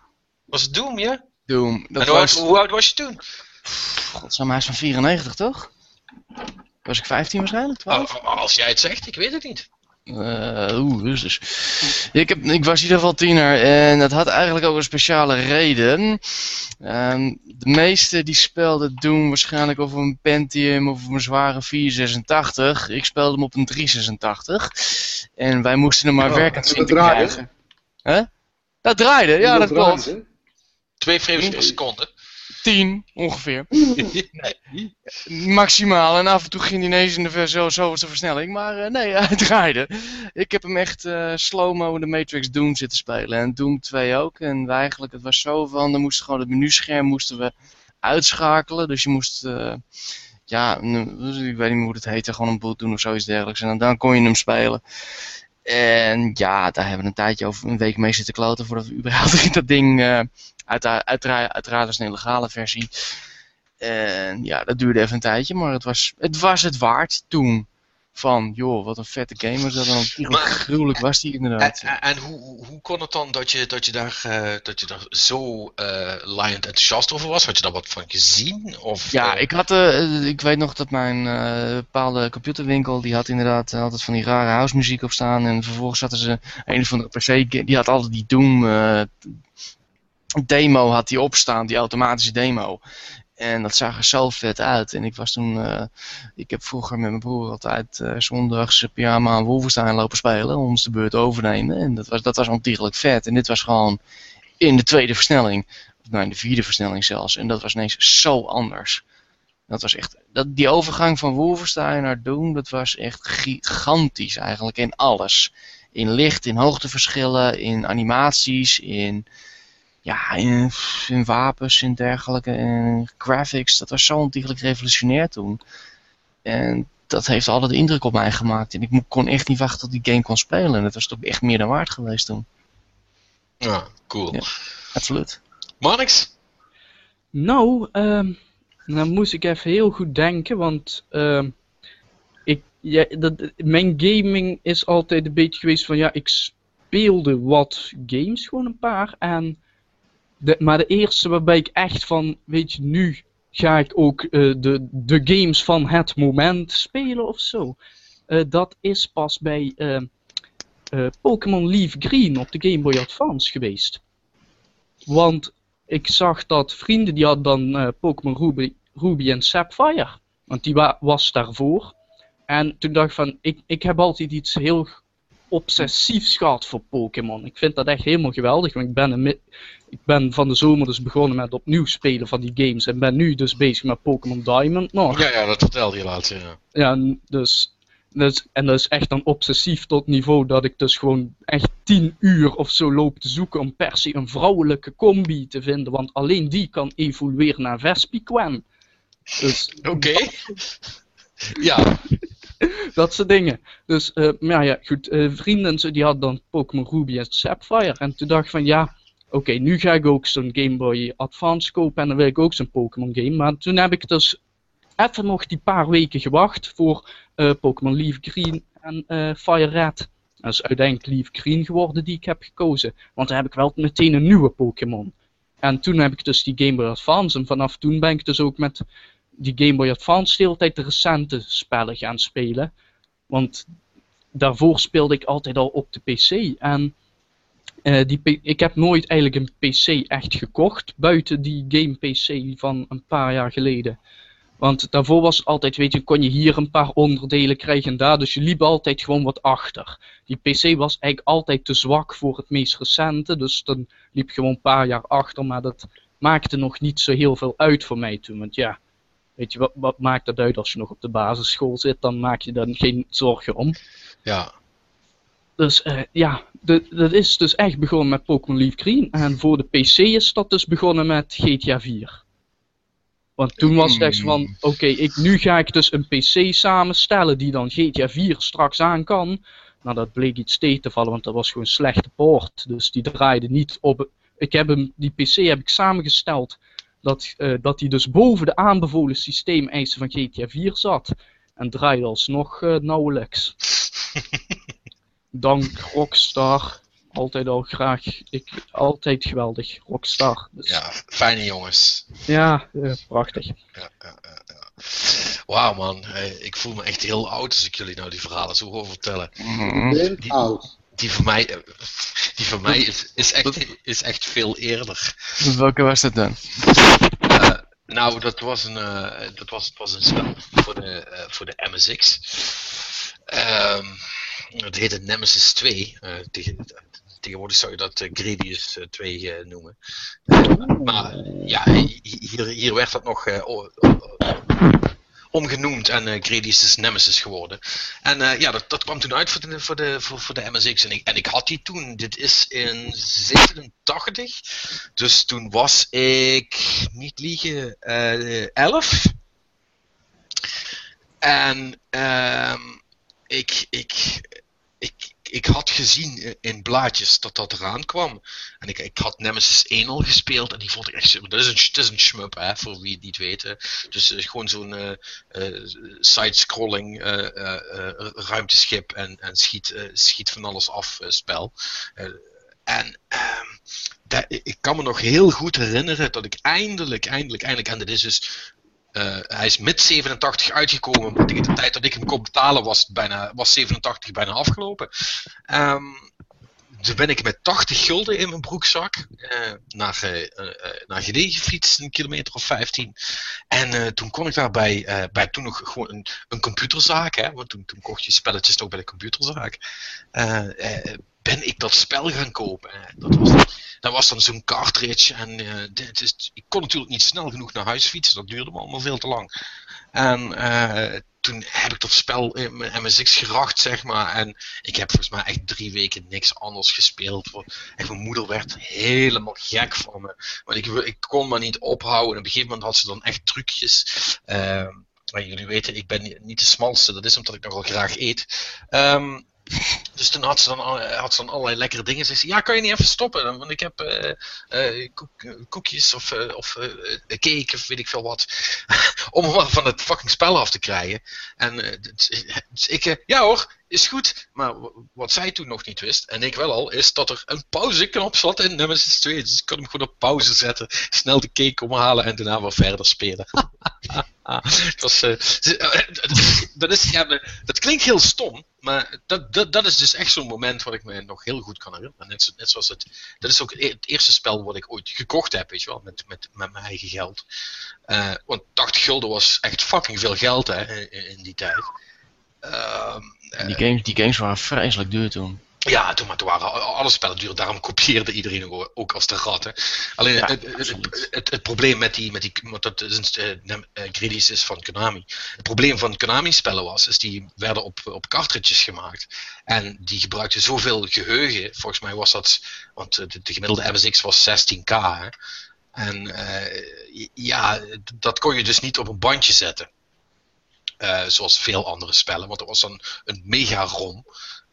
was het Doom, ja? Doom. Dat en hoe, was, hoe oud was je toen? Hij is van 94, toch? Was ik 15 waarschijnlijk? 12? Oh, als jij het zegt, ik weet het niet. Eh, Oeh, dus, dus. Ik, heb, ik was in ieder geval tiener en dat had eigenlijk ook een speciale reden. Ehm, de meesten die speelden Doom waarschijnlijk op een Pentium of een zware 486. Ik speelde hem op een 386. En wij moesten hem maar Oh, werkend en zien dat te draaide? krijgen. Hè? Dat draaide, ja dat klopt. Twee frames per seconde. 10 ongeveer. nee. Maximaal. En af en toe ging hij ineens in de zo, zo was de versnelling. Maar eh, nee, hij draaide. Ik heb hem echt eh slow-mo in de Matrix Doom zitten spelen. En Doom 2 ook. En wij eigenlijk, het was zo van, dan moesten gewoon het menuscherm moesten we uitschakelen. Dus je moest, eh, ja, ik weet niet meer hoe het heette, gewoon een boot doen of zoiets dergelijks. En dan, dan kon je hem spelen. En ja, daar hebben we een tijdje over een week mee zitten kloten voordat we überhaupt dat ding, uiteraard, uiteraard, uiteraard was een illegale versie. En ja, dat duurde even een tijdje, maar het was het, was het waard toen. Van, joh, wat een vette game was dat. Maar- gruwelijk was die inderdaad. en, en hoe, hoe- hoe kon het dan dat je, dat je, daar, eh, dat je daar zo eh liend enthousiast over was? Had je daar wat van gezien? Of, Ja, eh, ik, had, eh, ik weet nog dat mijn eh, bepaalde computerwinkel, die had inderdaad eh, altijd van die rare house muziek op staan. En vervolgens hadden ze een of andere PC, die had altijd die Doom eh, demo had die opstaan, die automatische demo. En dat zag er zo vet uit. En ik was toen, eh, ik heb vroeger met mijn broer altijd eh zondags pyjama aan Wolfenstein lopen spelen, om ons de beurt overnemen. En dat was, dat was ontiegelijk vet. En dit was gewoon in de tweede versnelling nou, in de vierde versnelling zelfs. En dat was ineens zo anders. Dat was echt, dat, die overgang van Wolfenstein naar Doom, dat was echt gigantisch eigenlijk in alles. In licht, in hoogteverschillen, in animaties, in, ja, in, in wapens, in dergelijke, in graphics. Dat was zo ontiegelijk revolutionair toen. En dat heeft altijd indruk op mij gemaakt. En ik kon echt niet wachten tot die game kon spelen. En dat was toch echt meer dan waard geweest toen. Ja, cool. Ja. Absoluut. Marnix? Nou, ehm dan moest ik even heel goed denken, want ehm ik, ja, dat, mijn gaming is altijd een beetje geweest van ja, ik speelde wat games, gewoon een paar. En maar de eerste waarbij ik echt van, weet je, nu ga ik ook eh, de, de games van het moment spelen of zo. Eh, dat is pas bij eh, Pokémon Leaf Green op de Game Boy Advance geweest. Want ik zag dat vrienden die hadden dan Pokémon Ruby, Ruby en Sapphire. Want die wa- was daarvoor. En toen dacht ik van, ik, ik heb altijd iets heel obsessiefs gehad voor Pokémon. Ik vind dat echt helemaal geweldig. Want ik ben, een ik ben van de zomer dus begonnen met opnieuw spelen van die games. En ben nu dus bezig met Pokémon Diamond nog. Ja, ja, dat vertelde je laatst. Ja. Ja, en dus, dus, en dat is echt dan obsessief tot niveau dat ik dus gewoon echt tien uur of zo loop te zoeken om per se een vrouwelijke combi te vinden. Want alleen die kan evolueren naar Vespiquen. Dus Oké. Ja, dat soort dingen. Dus, eh, maar ja, goed. eh, vrienden die hadden dan Pokémon Ruby en Sapphire. En toen dacht ik van, ja, oké, nu ga ik ook zo'n Game Boy Advance kopen. En dan wil ik ook zo'n Pokémon game. Maar toen heb ik dus even nog die paar weken gewacht voor eh, Pokémon Leaf Green en eh, Fire Red. Dat is uiteindelijk Leaf Green geworden die ik heb gekozen. Want dan heb ik wel meteen een nieuwe Pokémon. En toen heb ik dus die Game Boy Advance. En vanaf toen ben ik dus ook met die Game Boy Advance de hele tijd de recente spellen gaan spelen. Want daarvoor speelde ik altijd al op de PC. En eh, die, ik heb nooit eigenlijk een PC echt gekocht. Buiten die game PC van een paar jaar geleden. Want daarvoor was altijd, weet je, kon je hier een paar onderdelen krijgen en daar. Dus je liep altijd gewoon wat achter. Die PC was eigenlijk altijd te zwak voor het meest recente. Dus dan liep je gewoon een paar jaar achter. Maar dat maakte nog niet zo heel veel uit voor mij toen. Want ja, weet je, wat, wat maakt dat uit als je nog op de basisschool zit? Dan maak je daar geen zorgen om. ja. Dus eh, ja, de- dat is dus echt begonnen met Pokémon Leaf Green. En voor de PC is dat dus begonnen met GTA 4. Want toen was het echt van, oké, ik nu ga ik dus een PC samenstellen die dan GTA 4 straks aan kan. Nou, dat bleek iets tegen te vallen, want dat was gewoon een slechte poort. Dus die draaide niet op... Ik heb hem, die PC heb ik samengesteld dat, eh, dat die dus boven de aanbevolen systeemeisen van GTA 4 zat. En draaide alsnog eh, nauwelijks. Dank Rockstar. Altijd al graag. Ik, altijd geweldig. Rockstar. Dus, ja, fijne jongens. ja eh, prachtig. Ja, ja, ja, ja. Wauw man, ik voel me echt heel oud als ik jullie nou die verhalen zo hoor vertellen. Mhm. bent Die- oud. Die voor mij, die voor mij is, is, echt, is echt veel eerder. Welke was dat dan? Eh, nou, dat was een, eh, dat was, het was een spel voor de, eh, voor de MSX. Ehm het heette Nemesis 2. Eh, tegen, tegenwoordig zou je dat eh, Gradius eh, 2 eh, noemen. Maar ja, hi- hier, hier werd dat nog omgenoemd en eh Gradius is Nemesis geworden. En ja, dat, dat kwam toen uit voor de, voor de, voor, voor de MSX. En ik, en ik had die toen, dit is in 87. Dus toen was ik, niet liegen, eh 11. En ehm, ik, ik, ik, ik had gezien in blaadjes dat dat eraan kwam. En ik, ik had Nemesis 1 al gespeeld en die vond ik echt... Dat is een, het is een shmup, hè, voor wie het niet weet. Dus eh, gewoon zo'n eh, side-scrolling ruimteschip en, en schiet, schiet van alles af spel. En ehm, ik kan me nog heel goed herinneren dat ik eindelijk, eindelijk, eindelijk... En dit is dus eh, hij is mid 87 uitgekomen, de tijd dat ik hem kon betalen was, bijna, was 87 bijna afgelopen. Ehm, toen ben ik met 80 gulden in mijn broekzak eh, naar, eh, naar Gede een kilometer of 15. En toen kon ik daar bij, bij toen nog gewoon een, een computerzaak, hè, want toen, toen kocht je spelletjes toch bij de computerzaak, ben ik dat spel gaan kopen. Dat was dat was dan zo'n cartridge. En eh, dit is, ik kon natuurlijk niet snel genoeg naar huis fietsen. Dat duurde me allemaal veel te lang. En eh, toen heb ik dat spel in mijn MSX geracht, zeg maar. En ik heb volgens mij echt drie weken niks anders gespeeld. En mijn moeder werd helemaal gek van me. Want ik, ik kon me niet ophouden. En op een gegeven moment had ze dan echt trucjes. Ehm, maar jullie weten, ik ben niet de smalste. Dat is omdat ik nogal graag eet. Um, dus toen had ze, dan, had ze dan allerlei lekkere dingen. Ze zei, ja, kan je niet even stoppen? Want ik heb uh, uh, koekjes of, of cake of weet ik veel wat. om maar van het fucking spel af te krijgen. En dus ik, ja hoor, is goed. Maar wat zij toen nog niet wist, en ik wel al, is dat er een pauzeknop zat in Nemesis 2. Dus ik kon hem gewoon op pauze zetten, snel de cake omhalen en daarna weer verder spelen. dat, is, ja, dat klinkt heel stom, maar dat, dat, dat is dus echt zo'n moment wat ik me nog heel goed kan herinneren. Net, net zoals het, dat is ook het eerste spel wat ik ooit gekocht heb, weet je wel, met, met, met mijn eigen geld. Want 80 gulden was echt fucking veel geld hè, in, die tijd. Uh, die, games, die games waren vreselijk duur toen. Ja, toen, maar toen waren alle spellen duur. Daarom kopieerde iedereen ook als de ratten. Alleen het, het, het, probleem met die, met die want dat is een uh, is van Konami. Het probleem van Konami spellen was, is die werden op, op cartridges gemaakt. En die gebruikten zoveel geheugen. Volgens mij was dat, want de, de gemiddelde MSX was 16k. Hè? En uh, ja, dat kon je dus niet op een bandje zetten. Uh, zoals veel andere spellen, want dat was dan een mega rom.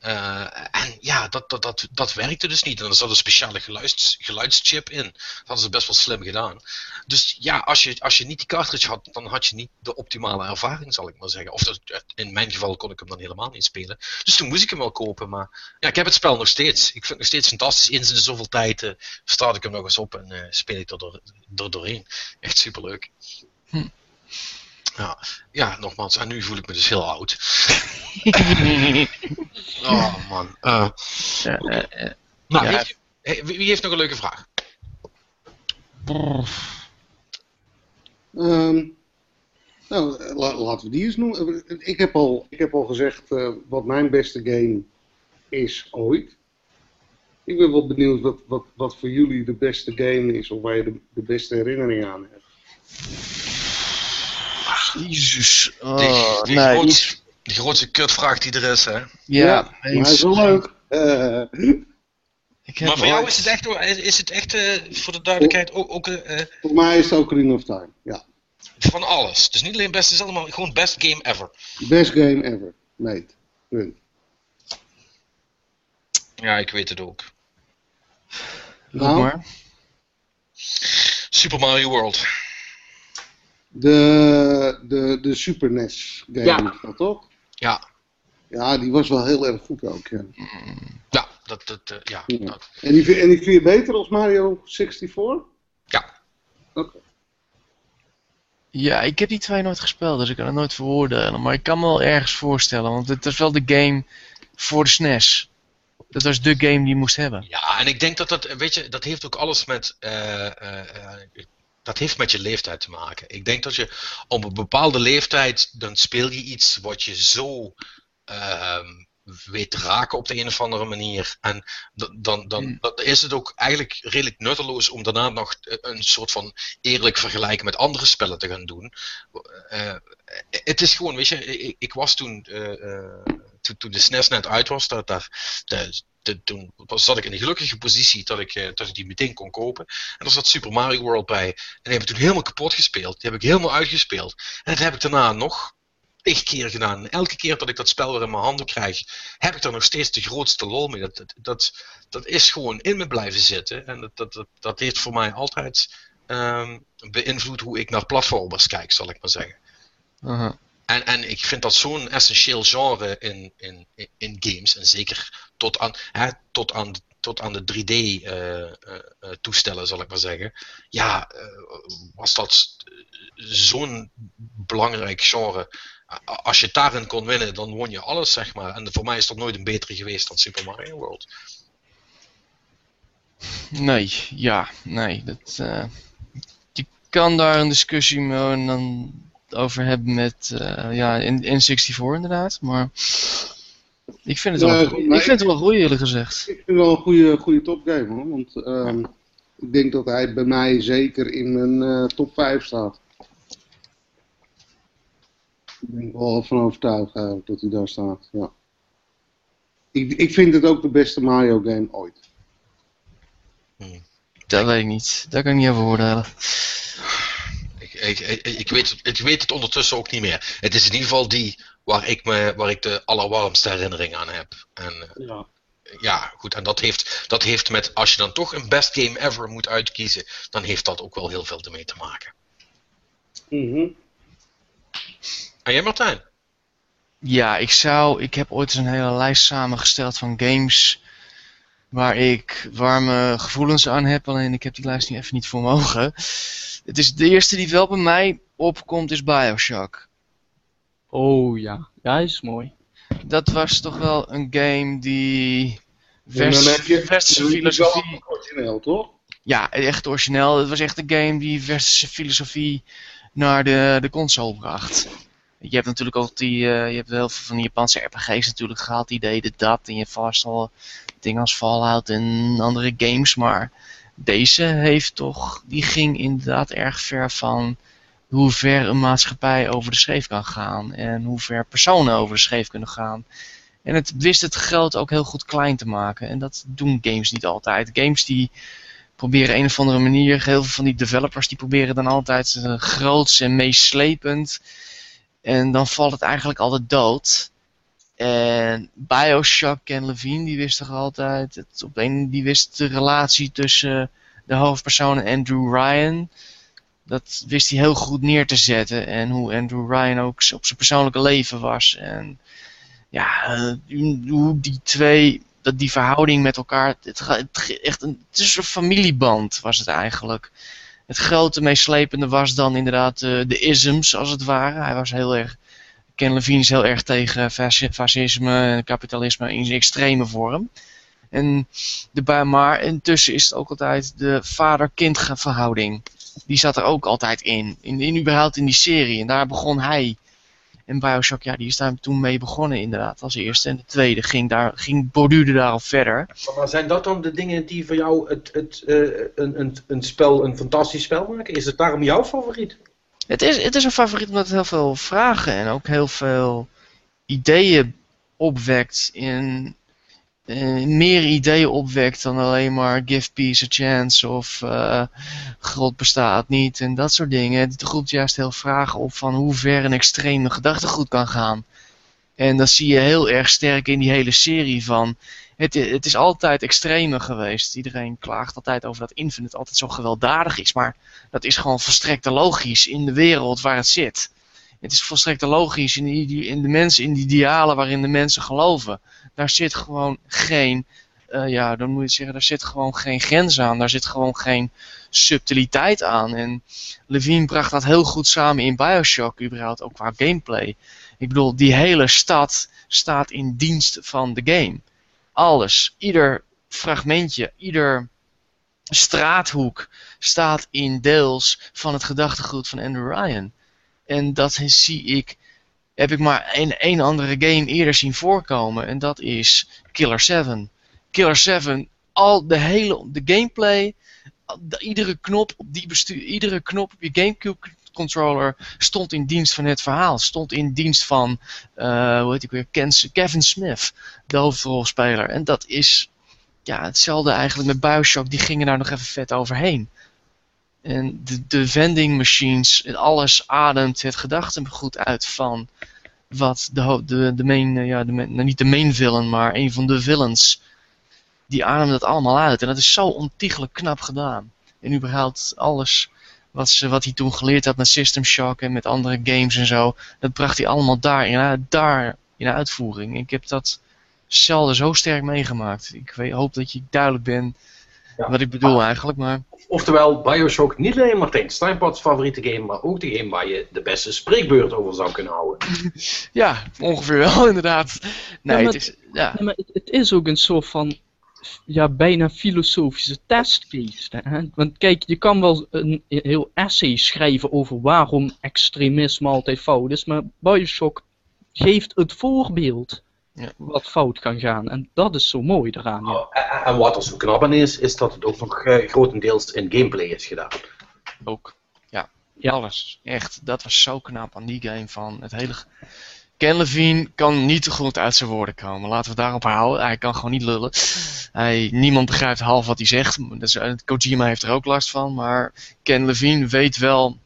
Uh, en ja, dat, dat, dat, dat werkte dus niet. En er zat een speciale geluids, geluidschip in. Dat hadden ze best wel slim gedaan. Dus ja, als je, als je niet die cartridge had, dan had je niet de optimale ervaring, zal ik maar zeggen. Of in mijn geval kon ik hem dan helemaal niet spelen. Dus toen moest ik hem wel kopen. Maar ja, ik heb het spel nog steeds. Ik vind het nog steeds fantastisch. Eens in zoveel tijd uh, start ik hem nog eens op en uh, speel ik er, door, er doorheen. Echt superleuk. Hm. Ja, ja, nogmaals, en nu voel ik me dus heel oud. oh man. Uh, ja, uh, uh, nou, ja. wie, wie, heeft nog een leuke vraag? Um, nou, la, laten we die eens noemen. Ik heb al, ik heb al gezegd wat mijn beste game is ooit. Ik ben wel benieuwd wat, wat, wat voor jullie de beste game is, of waar je de, de beste herinnering aan hebt. Jezus. Oh, die, die, nee, grootste, die grootste kutvraag die er is, hè? Ja, ja maar hij is wel leuk. Uh, maar voor jou is het echt, is het echt uh, voor de duidelijkheid ook... ook uh, voor mij is het ook Ring of Time, ja. Van alles. Dus niet alleen beste zelf, maar gewoon best game ever. Best game ever, mate. Punt. Ja, ik weet het ook. Nou. Super Mario World. De, de, de Super NES game, ja. dat toch? Ja. Ja, die was wel heel erg goed ook. Ja, ja dat, dat, uh, ja. ja. Dat. En, die, en die vind je beter als Mario 64? Ja. Oké. Okay. Ja, ik heb die twee nooit gespeeld, dus ik kan het nooit verwoorden. Maar ik kan me wel ergens voorstellen, want het is wel de game voor de SNES. Dat was de game die je moest hebben. Ja, en ik denk dat dat, weet je, dat heeft ook alles met uh, uh, dat heeft met je leeftijd te maken. Ik denk dat je op een bepaalde leeftijd, dan speel je iets wat je zo uh, weet raken op de een of andere manier. En dan, dan, hmm. dan is het ook eigenlijk redelijk nutteloos om daarna nog een soort van eerlijk vergelijken met andere spellen te gaan doen. Uh, het is gewoon, weet je, ik, ik was toen, uh, toen, toen de SNES net uit was, dat daar, de, de, toen zat ik in de gelukkige positie dat ik, dat ik die meteen kon kopen. En er zat Super Mario World bij. En die heb ik toen helemaal kapot gespeeld. Die heb ik helemaal uitgespeeld. En dat heb ik daarna nog tig keer gedaan. En elke keer dat ik dat spel weer in mijn handen krijg, heb ik er nog steeds de grootste lol mee. Dat, dat, dat, is gewoon in me blijven zitten. En dat, dat, dat, dat heeft voor mij altijd um, beïnvloed hoe ik naar platformers kijk, zal ik maar zeggen. Uh -huh. En, en ik vind dat zo'n essentieel genre in, in, in games. En zeker tot aan, hè, tot aan, tot aan de 3D-toestellen, uh, uh, zal ik maar zeggen. Ja, uh, was dat zo'n belangrijk genre. Als je daarin kon winnen, dan won je alles, zeg maar. En voor mij is dat nooit een betere geweest dan Super Mario World. Nee, ja, nee. Dat, uh, je kan daar een discussie mee en dan over hebben met uh, ja, in, in 64 inderdaad. Maar ik vind het wel, ik vind het wel goed eerlijk gezegd. Ik vind het wel een goede, goede topgame hoor. Want um, Ik denk dat hij bij mij zeker in mijn eh, top 5 staat. Ik ben er wel van overtuigd eigenlijk dat hij daar staat. Ja. Ik, ik vind het ook de beste Mario game ooit. Dat weet ik niet. Daar kan ik niet over oordelen. Ik, ik, ik, ik weet, het- ik weet het ondertussen ook niet meer. Het is in ieder geval die waar ik, me, waar ik de allerwarmste herinnering aan heb. En eh, Ja. ja, goed, en dat heeft, dat heeft met, als je dan toch een best game ever moet uitkiezen, dan heeft dat ook wel heel veel ermee te maken. Mhm. En jij Martijn? Ja, ik zou. Ik heb ooit eens een hele lijst samengesteld van games. Waar ik warme gevoelens aan heb. Alleen ik heb die lijst nu even niet voor mogen. Het is de eerste die wel bij mij opkomt, is Bioshock. Oh ja, ja, is mooi. Dat was toch wel een game die. Dan Vers, heb je verse dan heb je wel filosofie. origineel, toch? Ja, echt origineel. Het was echt een game die verse filosofie naar de, de console bracht. Je hebt natuurlijk ook die, eh, je hebt heel veel van die Japanse RPG's natuurlijk gehad, die deden dat. En je vast al dingen als Fallout en andere games, maar deze heeft toch, die ging inderdaad erg ver van hoe ver een maatschappij over de schreef kan gaan. En hoe ver personen over de schreef kunnen gaan. En het wist het groot ook heel goed klein te maken. En dat doen games niet altijd. Games die proberen een of andere manier, heel veel van die developers die proberen dan altijd uh, en meeslepend. En dan valt het eigenlijk altijd dood. En Bioshock en Levine, die wisten toch altijd, op een, die wist de relatie tussen de hoofdpersoon en Andrew Ryan. Dat wist hij heel goed neer te zetten. En hoe Andrew Ryan ook op zijn persoonlijke leven was. En ja, uh, hoe die twee dat die verhouding met elkaar. Het, het, echt een, het is een familieband, was het eigenlijk. Het grote meeslepende was dan inderdaad uh, de isms, als het ware. Hij was heel erg. Ken Levine is heel erg tegen fascisme en kapitalisme in zijn extreme vorm. En de, maar intussen is het ook altijd de vader-kind verhouding. Die zat er ook altijd in. in. In überhaupt in die serie. En daar begon hij. En Bioshock, ja, die is daar toen mee begonnen inderdaad als eerste. En de tweede ging, daar, ging borduurde daarop verder. Maar zijn dat dan de dingen die voor jou het, het, uh, een, een, een spel een fantastisch spel maken? Is het daarom jouw favoriet? Het is, het is een favoriet omdat het heel veel vragen en ook heel veel ideeën opwekt. In, uh, meer ideeën opwekt dan alleen maar give peace a chance of uh, God bestaat niet en dat soort dingen. Het roept juist heel vragen op van hoe ver een extreme gedachtegoed kan gaan. En dat zie je heel erg sterk in die hele serie van. Het, het is altijd extremer geweest. Iedereen klaagt altijd over dat Infinite altijd zo gewelddadig is. Maar dat is gewoon volstrekt logisch in de wereld waar het zit. Het is volstrekt logisch in, die, in de mensen, in die idealen waarin de mensen geloven. Daar zit gewoon geen, uh, ja, dan moet je zeggen, daar zit gewoon geen grens aan. Daar zit gewoon geen subtiliteit aan. En Levine bracht dat heel goed samen in Bioshock, überhaupt ook qua gameplay. Ik bedoel, die hele stad staat in dienst van de game. Alles, ieder fragmentje, ieder straathoek staat in deels van het gedachtegoed van Andrew Ryan. En dat zie ik, heb ik maar in één andere game eerder zien voorkomen. En dat is Killer 7. Killer 7, al de hele, de gameplay, de, iedere knop op die iedere knop op je Gamecube controller stond in dienst van het verhaal. Stond in dienst van, uh, hoe heet ik weer, Kevin Smith, de hoofdrolspeler. En dat is ja, hetzelfde eigenlijk met Bioshock, die gingen daar nog even vet overheen. En de, vending machines, alles ademt het gedachtegoed uit van wat de, de, de main, ja, de, nou niet de main villain, maar een van de villains, die ademt dat allemaal uit. En dat is zo ontiegelijk knap gedaan. En überhaupt alles wat, ze, wat hij toen geleerd had met System Shock en met andere games en zo, dat bracht hij allemaal daar in, daar in uitvoering. Ik heb dat zelden zo sterk meegemaakt. Ik hoop dat je duidelijk bent ja. wat ik bedoel eigenlijk, maar... Oftewel, Bioshock niet alleen Martijn Steinpad's favoriete game, maar ook de game waar je de beste spreekbeurt over zou kunnen houden. ja, ongeveer wel inderdaad. Nee, ja, maar, het is... Ja. Nee, maar het, het, is ook een soort van... Ja, bijna filosofische testcase. Hè? Want kijk, je kan wel een heel essay schrijven over waarom extremisme altijd fout is, maar Bioshock geeft het voorbeeld. Ja. wat fout kan gaan. En dat is zo mooi eraan. Ja. Oh, en- En wat er zo knap aan is, is dat het ook nog eh, grotendeels in gameplay is gedaan. Ook. Ja, Ja. alles. Echt, dat was zo knap aan die game van het hele... Ken Levine kan niet te goed uit zijn woorden komen. Laten we daarop houden. Hij kan gewoon niet lullen. Hij, niemand begrijpt half wat hij zegt. Dus, eh, Kojima heeft er ook last van. Maar Ken Levine weet wel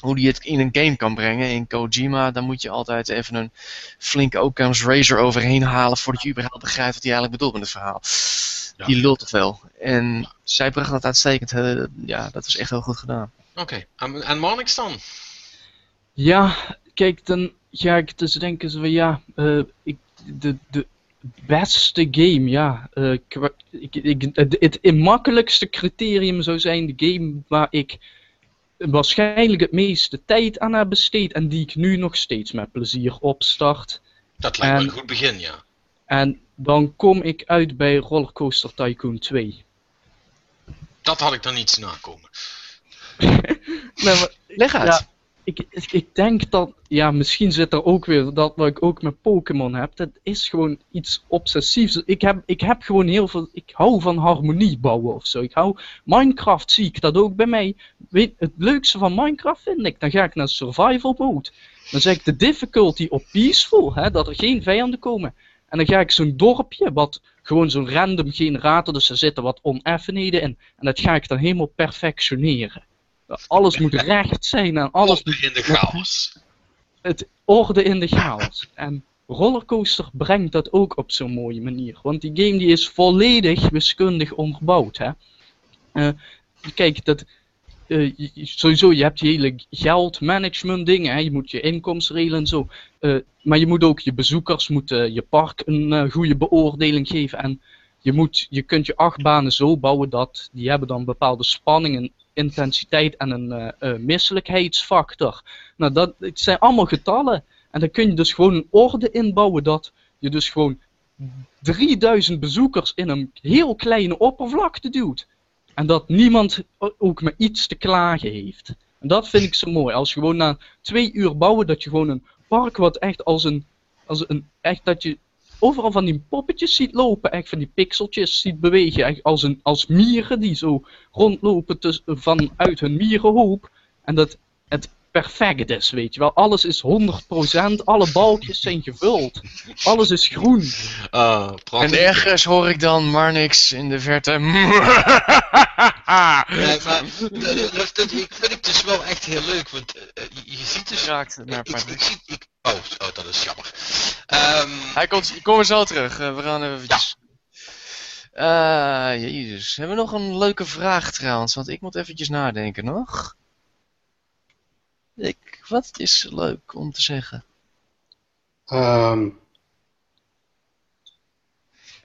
hoe hij het in een game kan brengen. In Kojima, dan moet je altijd even een flinke Occam's Razor overheen halen voordat je überhaupt begrijpt wat hij eigenlijk bedoelt met het verhaal. Ja. Die lult te veel. En zij bracht dat uitstekend. eh, ja, dat was echt heel goed gedaan. Oké, en, en Marnix dan? Ja, kijk, dan ga ik dus denken zo van ja, eh, ik, de, de beste game, ja. eh, ik, ik, het, het makkelijkste criterium zou zijn de game waar ik waarschijnlijk het meeste tijd aan heb besteed en die ik nu nog steeds met plezier opstart. Dat lijkt me En- een goed begin, ja. En dan kom ik uit bij Rollercoaster Tycoon 2. Dat had ik dan niet zien aankomen. Nou, maar Leg uit. Ja, ik, ik, denk dat, ja, misschien zit er ook weer dat wat ik ook met Pokémon heb. Dat is gewoon iets obsessiefs. Ik heb, ik heb gewoon heel veel, ik hou van harmonie bouwen of zo. Ik hou, Minecraft zie ik dat ook bij mij. Weet, het leukste van Minecraft vind ik, dan ga ik naar survival mode. Dan zet ik de difficulty op peaceful, hè, dat er geen vijanden komen. En dan ga ik zo'n dorpje, wat gewoon zo'n random generator, dus er zitten wat oneffenheden in. En dat ga ik dan helemaal perfectioneren. Alles moet recht zijn en alles Orde in de chaos. het orde in de chaos. En Rollercoaster brengt dat ook op zo'n mooie manier. Want die game die is volledig wiskundig onderbouwd. Hè? Eh, kijk, dat, eh, je- je- sowieso, je hebt die hele geldmanagement dingen. Hè? Je moet je inkomsten regelen en zo. Eh, maar je moet ook je bezoekers, moet, je park een goede beoordeling geven. En je, moet, je kunt je achtbanen zo bouwen dat die hebben dan bepaalde spanning en intensiteit en een eh, eh, misselijkheidsfactor. Nou, dat, het zijn allemaal getallen. En dan kun je dus gewoon een orde inbouwen dat je dus gewoon 3000 bezoekers in een heel kleine oppervlakte duwt. En dat niemand ook maar iets te klagen heeft. En dat vind ik zo mooi. Als je gewoon na twee uur bouwen, dat je gewoon een park wat echt als een, als een echt dat je overal van die poppetjes ziet lopen, echt van die pixeltjes ziet bewegen, echt als, een, als mieren die zo rondlopen vanuit hun mierenhoop. En dat het perfect is, weet je wel. Alles is 100%, alle balkjes zijn gevuld. Alles is groen. Ah. En ergens hoor ik dan maar niks in de verte. Nee, maar dat, dat, dat ik vind ik dus wel echt heel leuk, want eh, eh, je, ziet dus... Raakt het naar ik, zie, ik, oh, oh, dat is jammer. Ehm, Hij komt, ik kom er zo terug. Eh, we gaan even. Ja. jezus. Hebben we nog een leuke vraag trouwens? Want ik moet eventjes nadenken nog. Ik, wat is leuk om te zeggen? Ehm,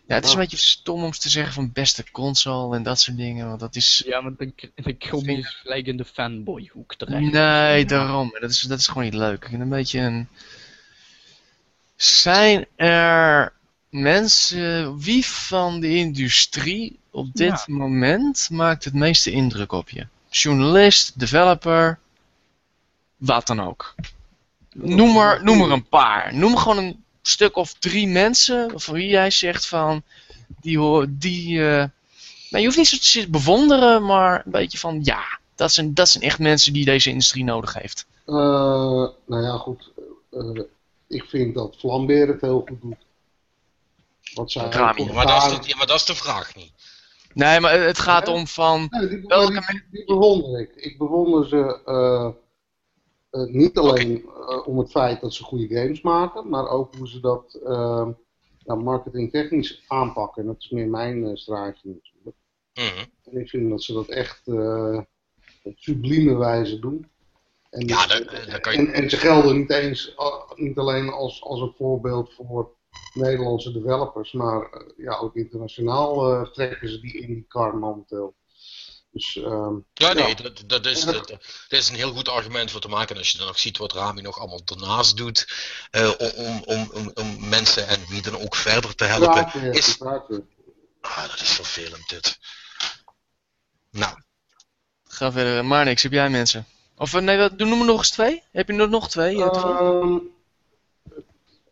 Ja, het is Oh. een beetje stom om te zeggen van beste console en dat soort dingen. Want dat is. Ja, want dan, dan kom je gelijk in de fanboyhoek terecht. Nee, daarom. Dat is, dat is gewoon niet leuk. En een beetje een. Zijn er mensen, wie van de industrie op dit moment maakt het meeste indruk op je? Journalist, developer, wat dan ook. Noem er, noem er een paar. Noem gewoon een stuk of drie mensen van wie jij zegt van. Die hoor, die. eh, nou, je hoeft niet zo te bewonderen, maar een beetje van ja, dat zijn, dat zijn echt mensen die deze industrie nodig heeft. eh, nou ja, goed. eh, ik vind dat Flambeer het heel goed doet. Wat zij Rami, voor maar, dat is de, ja, maar dat is de vraag niet. Nee, maar het gaat om van. Nee, die, Welke die, die bewonder ik. Ik bewonder ze eh, niet alleen eh, om het feit dat ze goede games maken, maar ook hoe ze dat uh, ja, marketingtechnisch aanpakken. En dat is meer mijn eh straatje natuurlijk. Mhm. En ik vind dat ze dat echt op sublieme wijze doen. En, Ja, dat- dat kan je- en, en ze gelden niet eens niet alleen als, als een voorbeeld voor Nederlandse developers, maar ja, ook internationaal trekken ze die in die kar momenteel. Dus ehm, Ja, nee, Ja. Dat, dat, is, dat, dat is een heel goed argument voor te maken. En als je dan nog ziet wat Rami nog allemaal ernaast doet, eh, om, om, om, om mensen en wie dan ook verder te helpen. is-. Ah, dat is vervelend dit. Nou, Ga verder, maar niks. Heb jij mensen? Of eh, nee, wat- doe noem er nog eens twee. Heb je er nog twee? Ehm,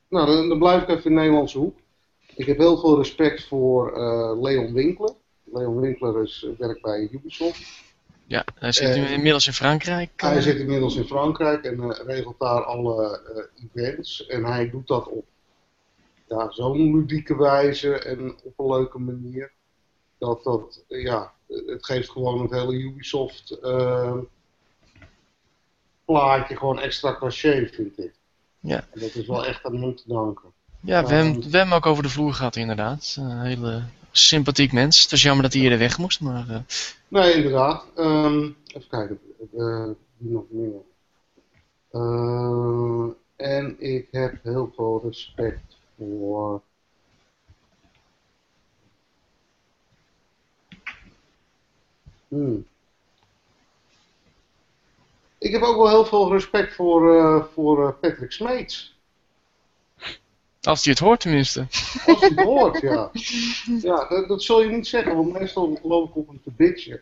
Nou, dan, dan blijf ik even in Nederlandse hoek. Ik heb heel veel respect voor eh, Leon Winkler. Leon Winkler is, eh, werkt bij Ubisoft. Ja, hij zit nu inmiddels in Frankrijk. Hij eh. zit inmiddels in Frankrijk en eh, regelt daar alle events. En hij doet dat op ja, zo'n ludieke wijze en op een leuke manier. Dat dat, ja, het geeft gewoon het hele Ubisoft plaatje gewoon extra cachet, vind ik. Ja. En dat is wel echt aan hem te danken. Ja, we hebben, we hebben ook over de vloer gehad inderdaad. Een hele sympathiek mens. Het is jammer dat hij eerder weg moest, maar... eh, Nee, inderdaad. Ehm, even kijken. wie nog meer? Eh, en ik heb heel veel respect voor. Hmm. Ik heb ook wel heel veel respect voor, voor Patrick Smeets. Als hij het hoort tenminste. Als hij het hoort, ja. Ja, dat, dat zul je niet zeggen, want meestal geloof ik op hem te bitchen.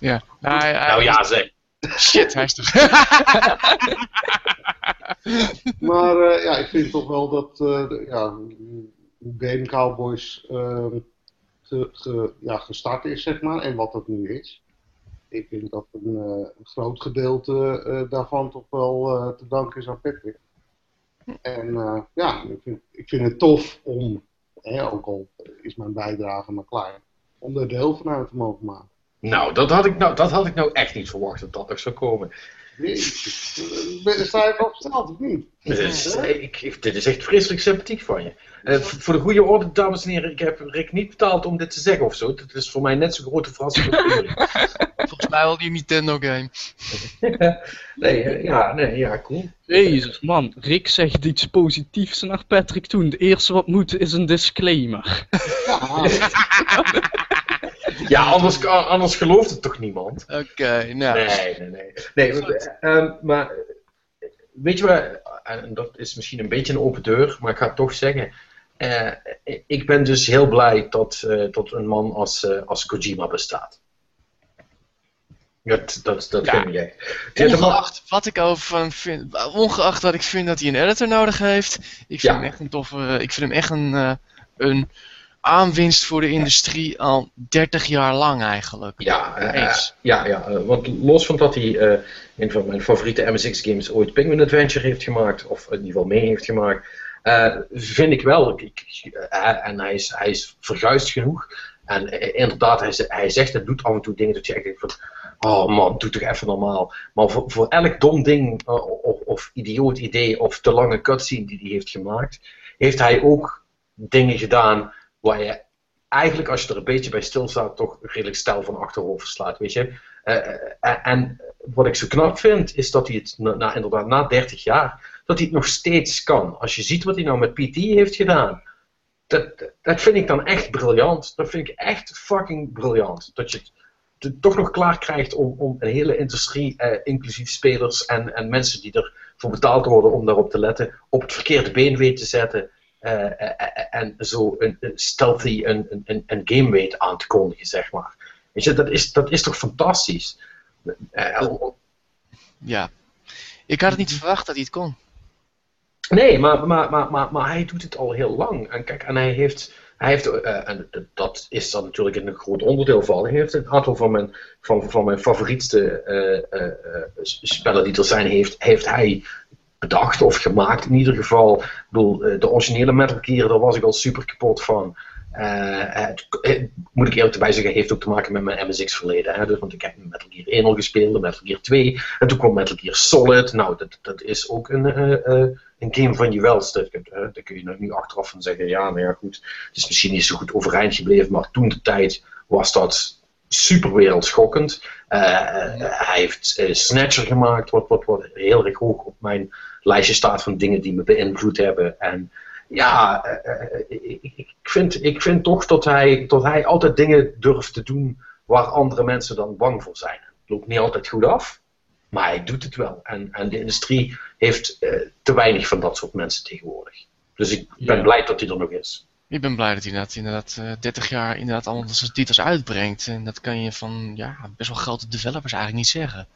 Ja. Nou, hij- hij- Nou ja, zeg. Shit, hij is toch... Maar eh, ja, ik vind toch wel dat eh, de- ja, Game Cowboys ehm, ge, ge- ja, gestart is, zeg maar, en wat dat nu is. Ik vind dat een, eh, een groot gedeelte eh, daarvan toch wel eh, te danken is aan Patrick. En eh, ja, ik vind, ik vind het tof om, hè, ook al is mijn bijdrage maar klein, om er deel van uit te mogen maken. Nou, dat had ik nou, dat had ik nou echt niet verwacht dat dat nog zou komen. Ben- sta je of niet? Dit is, ik, ik- dit is echt vreselijk sympathiek van je. Eh, voor de goede orde, dames en heren, ik heb Rick niet betaald om dit te zeggen of zo. Het is voor mij net zo'n grote verrassing als voor jullie. Volgens mij wel die Nintendo game. nee, eh, ja, nee, ja, cool. Jezus, man. Rick zegt iets positiefs naar Patrick toen. Het eerste wat moet is een disclaimer. Ja, Ja, anders, anders gelooft het toch niemand? Oké, nou. Nee, nee, nee. nee maar, ehm, maar eh, weet je wat, en dat is misschien een beetje een open deur, maar ik ga het toch zeggen. Eh, ik ben dus heel blij dat, eh, dat een man als, eh, als Kojima bestaat. Dat, dat, dat Ja. vind jij. Man- Ongeacht wat ik over van vind, ongeacht wat ik vind dat hij een editor nodig heeft, ik vind Ja. hem echt een toffe, ik vind hem echt een, eh, een aanwinst voor de industrie al 30 jaar lang eigenlijk. Ja, eh, ja, ja eh, want los van dat hij eh, een van mijn favoriete MSX-games ooit Penguin Adventure heeft gemaakt, of in ieder geval mee heeft gemaakt, vind ik wel, ik, en hij is, hij is verguisd genoeg, en inderdaad, hij, hij zegt en doet af en toe dingen dat je echt denkt van, oh man, doe toch even normaal. Maar voor, voor elk dom ding, of, of idioot idee, of te lange cutscene die hij heeft gemaakt, heeft hij ook dingen gedaan waar je eigenlijk als je er een beetje bij stilstaat, toch redelijk stijl van achterover slaat, weet je. Eh, eh, en wat ik zo knap vind, is dat hij het na, inderdaad na 30 jaar, dat hij het nog steeds kan. Als je ziet wat hij nou met PT heeft gedaan, dat, dat vind ik dan echt briljant. Dat vind ik echt fucking briljant. Dat je het het toch nog klaar krijgt om, om een hele industrie, eh, inclusief spelers en, en mensen die ervoor betaald worden om daarop te letten, op het verkeerde been weet te zetten. Eh, eh, eh, en zo een, een stealthy een, een, een game weet aan te kondigen, zeg maar. Weet je, dat is, dat is toch fantastisch? Ja. Ik had het niet verwacht dat hij het kon. Nee, maar, maar, maar, maar, maar hij doet het al heel lang. En kijk, en hij heeft, hij heeft en dat is dan natuurlijk een groot onderdeel van, hij heeft een aantal van mijn, van, van mijn favorietste spellen die er zijn, heeft, heeft hij bedacht of gemaakt in ieder geval. Ik bedoel, eh, de originele Metal Gear, daar was ik al super kapot van. Eh, het, moet ik eerlijk erbij zeggen, heeft ook te maken met mijn MSX verleden. Hè? Dus, want ik heb Metal Gear 1 al gespeeld, Metal Gear 2. En toen kwam Metal Gear Solid. Nou, dat, dat is ook een, een game van juwels. Dat, uh, daar kun je nu achteraf van zeggen, ja, nou ja, goed. Het is misschien niet zo goed overeind gebleven, maar toen de tijd was dat super wereldschokkend. Hij heeft Snatcher gemaakt, wat, wat, wat heel erg hoog op mijn lijstje staat van dingen die me beïnvloed hebben. En ja, eh, eh, ik, vind, ik vind toch dat hij, dat hij altijd dingen durft te doen waar andere mensen dan bang voor zijn. Het loopt niet altijd goed af, maar hij doet het wel. En, en de industrie heeft eh, te weinig van dat soort mensen tegenwoordig. Dus ik ben Ja. blij dat hij er nog is. Ik ben blij dat hij inderdaad, inderdaad eh, 30 jaar inderdaad allemaal zijn titels uitbrengt. En dat kan je van ja, best wel grote developers eigenlijk niet zeggen.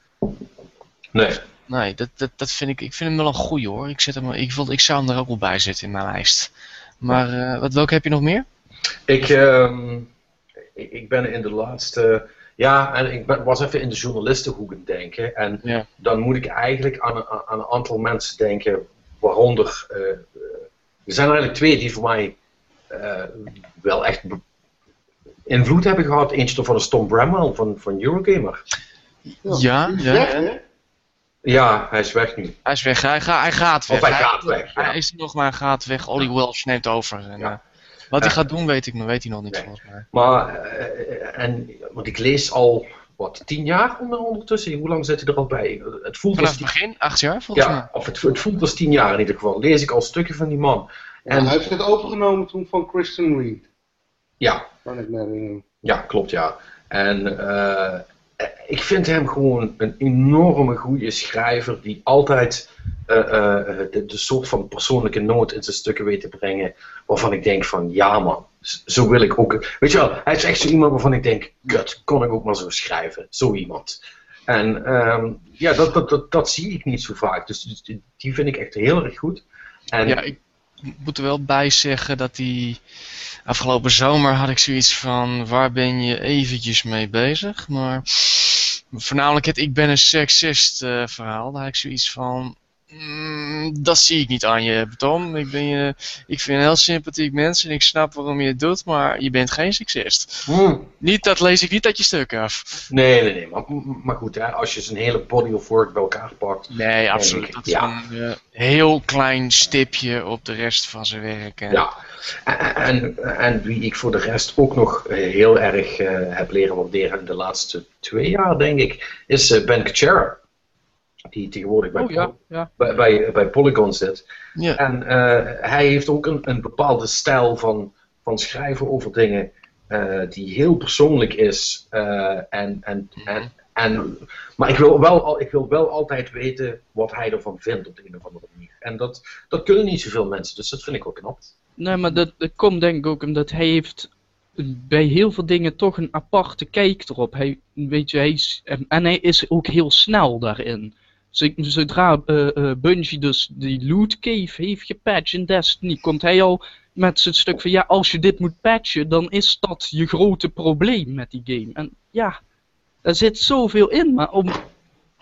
Nee. Nee, dat, dat, dat vind ik, ik vind hem wel een goeie hoor. Ik, zet hem, ik, wil, ik zou hem er ook wel bij zetten in mijn lijst. Maar eh, wat, welke heb je nog meer? Ik, ehm, ik, ik ben in de laatste. Ja, en ik ben, was even in de journalistenhoek aan het denken. En Ja. dan moet ik eigenlijk aan, een- aan een aantal mensen denken, waaronder. eh, eh, er zijn er eigenlijk twee die voor mij eh, wel echt invloed hebben gehad. Eentje van de Tom Bramwell van, van Eurogamer. Ja, ja. Ja, hij is weg nu. Hij is weg, hij, ga, hij gaat weg. Of hij gaat weg, ja. Hij is er nog maar, hij gaat weg. Ollie Welsh neemt over. En, Ja. eh, wat hij gaat doen, weet ik nog, weet hij nog niet nee. volgens mij. Maar, eh, en, want ik lees al, wat, tien jaar onder, ondertussen? Hoe lang zit hij er al bij? Het voelt Vanaf als het begin, acht jaar volgens mij. Ja, of het, het voelt als tien jaar in ieder geval. Lees ik al stukken van die man. En hij heeft het overgenomen toen van Kristen Reed. ja, Kan ik me herinneren. ja klopt ja. En eh, ik vind hem gewoon een enorme goede schrijver die altijd eh, eh, de, de soort van persoonlijke noot in zijn stukken weet te brengen. Waarvan ik denk van ja man, zo wil ik ook. Weet je wel, hij is echt zo iemand waarvan ik denk, gut, kon ik ook maar zo schrijven. Zo iemand. En ehm, ja, dat, dat, dat, zie ik niet zo vaak. Dus die- die, vind ik echt heel erg goed. En Ja, ik moet er wel bij zeggen dat die afgelopen zomer had ik zoiets van waar ben je eventjes mee bezig, maar voornamelijk het ik ben een seksist eh, verhaal, daar had ik zoiets van mm, dat zie ik niet aan je, Tom. Ik, ben je, ik vind je een heel sympathiek mens en ik snap waarom je het doet, maar je bent geen seksist. Hmm. Niet, dat lees ik niet uit je stuk af. Nee, nee, nee. Maar, maar goed, hè, als je zijn hele body of work bij elkaar pakt. Nee, absoluut. Dat is Ja. een eh, heel klein stipje op de rest van zijn werk. En, Ja. En, en, en wie ik voor de rest ook nog eh, heel erg eh, heb leren waarderen in de laatste twee jaar, denk ik, is Ben Kuchera. Die tegenwoordig bij, Oh ja, ja. bij, bij, bij Polygon zit. Ja. En eh, hij heeft ook een, een bepaalde stijl van, van schrijven over dingen eh, die heel persoonlijk is. eh, en, en, en, en, maar ik wil, wel, al- ik wil wel altijd weten wat hij ervan vindt op de een of andere manier. En dat, dat kunnen niet zoveel mensen, dus dat vind ik wel knap. Nee, maar dat, dat komt denk ik ook omdat hij heeft bij heel veel dingen toch een aparte kijk erop. Hij, weet je, hij is, en, en hij is ook heel snel daarin. Zo- Zodra eh eh, Bungie dus die loot cave heeft gepatcht in Destiny, komt hij al met zijn stuk van ja, als je dit moet patchen, dan is dat je grote probleem met die game. En ja, er zit zoveel in, maar om,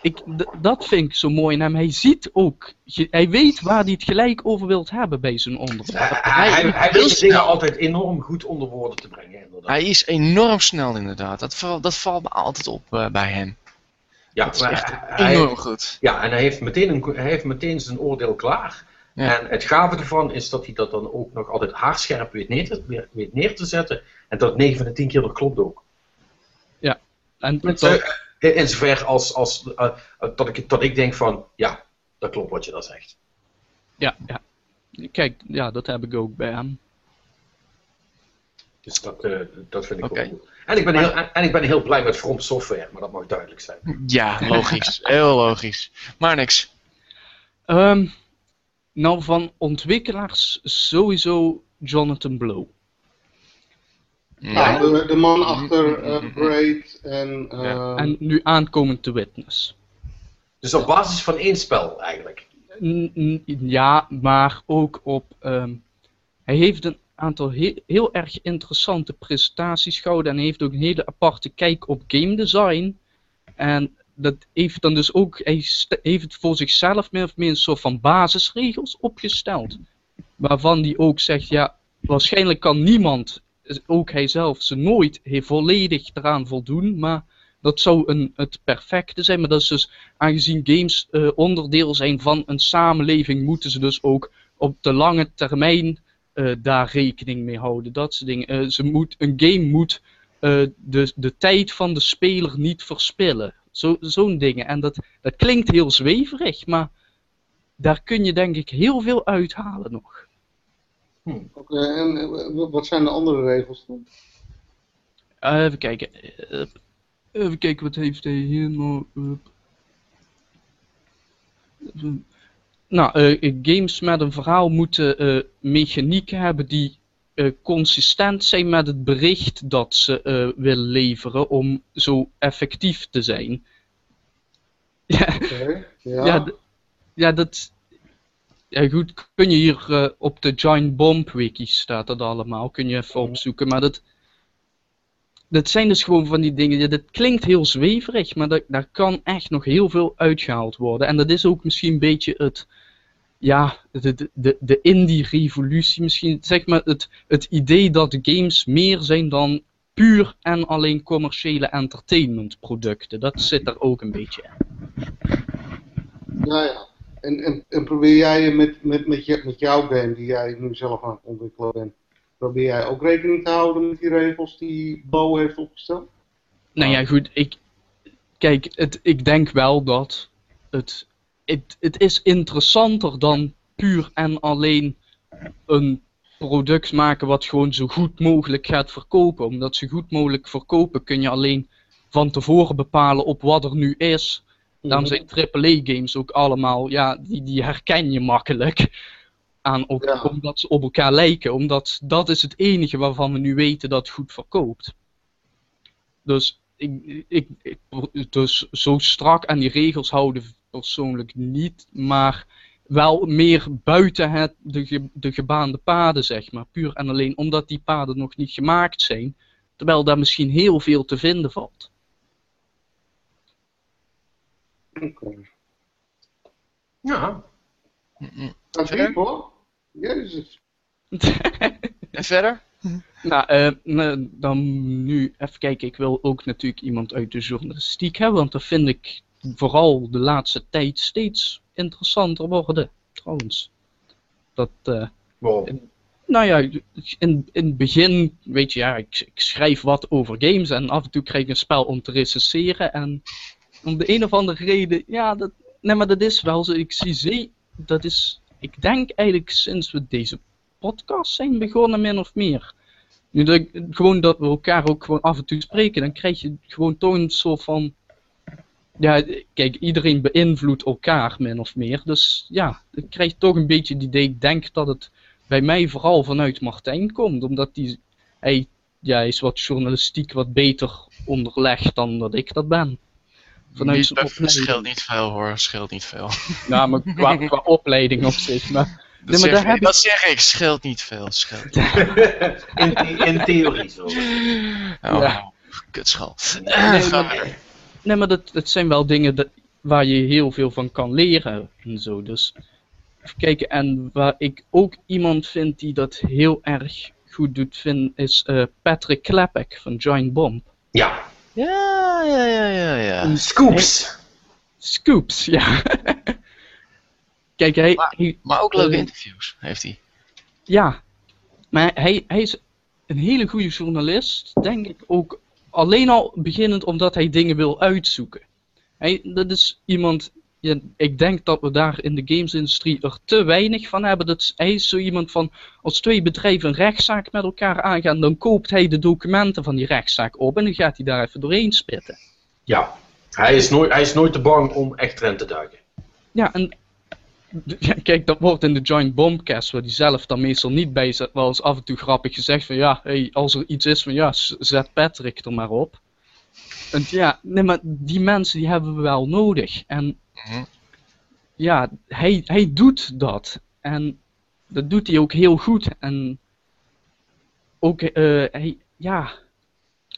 ik, dat vind ik zo mooi in hem. Hij ziet ook, hij weet waar hij het gelijk over wilt hebben bij zijn onderwerp. Hij, hij, hij, weet dingen altijd enorm goed onder woorden te brengen. Inderdaad. Hij is enorm snel inderdaad. Dat, dat valt me altijd op eh, bij hem. Ja, Dat is maar echt hij- enorm goed. ja, en hij heeft, meteen een, hij heeft meteen zijn oordeel klaar. Ja. En het gave ervan is dat hij dat dan ook nog altijd haarscherp weet neer te, weet neer te zetten. En dat 9 van de 10 keer dat klopt ook. En dat, Eh, In zover als, als eh, dat, ik, dat ik denk van, ja, dat klopt wat je dan zegt. ja, ja. Kijk, ja, dat heb ik ook bij hem. Dus dat, eh, dat vind ik Oké. wel goed. En ik, ben heel, en, en ik ben heel blij met From Software, maar dat mag duidelijk zijn. Ja, logisch. Heel logisch. Maar niks. Ehm, nou, van ontwikkelaars sowieso Jonathan Blow. Ja, de, de man achter mhm. Braid en... Ja. En nu aankomend te Witness. Dus op basis van één spel eigenlijk. N- ja, maar ook op. ehm, hij heeft een aantal heel, erg interessante presentaties gehouden. En heeft ook een hele aparte kijk op game design. En dat heeft dan dus ook. Hij heeft voor zichzelf meer of meer een soort van basisregels opgesteld. Waarvan hij ook zegt: ja, waarschijnlijk kan niemand, ook hij zelf, ze nooit volledig eraan voldoen. Maar dat zou een, het perfecte zijn. Maar dat is dus aangezien games eh, onderdeel zijn van een samenleving, moeten ze dus ook op de lange termijn eh, daar rekening mee houden. Dat soort dingen. Eh, ze moet, een game moet eh, de, de tijd van de speler niet verspillen. Zo- Zo'n dingen. En dat, dat klinkt heel zweverig, maar daar kun je denk ik heel veel uithalen nog. Oké, en wat zijn de andere regels dan? Even kijken. Even kijken, wat heeft hij hier nou? Eh. Nou, eh, games met een verhaal moeten eh, mechanieken hebben die eh, consistent zijn met het bericht dat ze eh, willen leveren om zo effectief te zijn. Ja, ja. Ja. dat. Ja, goed, kun je hier eh, op de Giant Bomb wiki staat dat allemaal. Kun je even opzoeken. Maar dat. Dat zijn dus gewoon van die dingen. Dat klinkt heel zweverig, maar dat, daar kan echt nog heel veel uitgehaald worden. En dat is ook misschien een beetje het. Ja, de, de- de, indie-revolutie. Misschien zeg maar het, het idee dat games meer zijn dan puur en alleen commerciële entertainmentproducten. Dat zit er ook een beetje in. Ja, ja. En, en, probeer jij met, met, met, met jouw game, die jij nu zelf aan het ontwikkelen bent, probeer jij ook rekening te houden met die regels die Bo heeft opgesteld? Nou ja, goed, ik. Kijk, het, ik denk wel dat het, het. Het is interessanter dan puur en alleen een product maken wat gewoon zo goed mogelijk gaat verkopen. Omdat zo goed mogelijk verkopen kun je alleen van tevoren bepalen op wat er nu is. Daarom zijn AAA-games ook allemaal, ja, die, die herken je makkelijk. Aan ook, Ja. Omdat ze op elkaar lijken. Omdat dat is het enige waarvan we nu weten dat het goed verkoopt. Dus, ik, ik, ik, dus zo strak aan die regels houden persoonlijk niet. Maar wel meer buiten het, de, ge- de gebaande paden, zeg maar. Puur en alleen omdat die paden nog niet gemaakt zijn. Terwijl daar misschien heel veel te vinden valt. Oké. Ja. Dat is hoor. Jezus. En verder? Nou, eh, nou, dan nu even kijken. Ik wil ook natuurlijk iemand uit de journalistiek hebben, want dat vind ik vooral de laatste tijd steeds interessanter worden. Trouwens. Dat, eh, Waarom? nou ja, in, in het begin, weet je, ja, ik, ik schrijf wat over games en af en toe krijg ik een spel om te recenseren. En om de een of andere reden, ja, dat, nee, maar dat is wel zo. Ik zie dat is, ik denk eigenlijk sinds we deze podcast zijn begonnen, min of meer. Nu dat gewoon dat we elkaar ook gewoon af en toe spreken, dan krijg je gewoon toch een soort van. Ja, kijk, iedereen beïnvloedt elkaar min of meer. Dus ja, ik krijg toch een beetje het idee, ik denk dat het bij mij vooral vanuit Martijn komt. Omdat die, hij, ja, is wat journalistiek wat beter onderlegd dan dat ik dat ben. Vanuit Niet, dat opleiding. scheelt niet veel hoor, scheelt niet veel. Nou, maar qua, qua opleiding op zich. Maar, Dat, nee, maar zeg, daar ik, heb ik, dat zeg ik, scheelt niet veel. Scheelt. In, the- in theorie zo. Oh, Ja. kutschool. nee, maar- verder. nee, maar dat, dat zijn wel dingen dat, waar je heel veel van kan leren en zo. Dus even kijken. En waar ik ook iemand vind die dat heel erg goed doet, vind, is eh, Patrick Klepek van Giant Bomb. Ja. Ja, ja, ja, ja, ja. Scoops. Scoops, ja. Kijk, hij, Maar- hij- Maar ook leuke Eh, interviews heeft hij. Ja, maar hij, hij is een hele goede journalist, denk ik ook alleen al beginnend omdat hij dingen wil uitzoeken. Hij, dat is iemand, ik denk dat we daar in de gamesindustrie er te weinig van hebben. Dat is, hij is zo iemand van, als twee bedrijven een rechtszaak met elkaar aangaan, dan koopt hij de documenten van die rechtszaak op en dan gaat hij daar even doorheen spitten. Ja. Hij is, nooit, hij is nooit te bang om echt erin te duiken. Ja, en ja, kijk, dat wordt in de Joint Bombcast, waar die zelf dan meestal niet bij zit, wel eens af en toe grappig gezegd van ja, hey, als er iets is van ja, zet Patrick er maar op. En ja, nee, maar die mensen die hebben we wel nodig. En Mhm. ja, hij, hij doet dat. En dat doet hij ook heel goed. En ook, eh, hij, ja,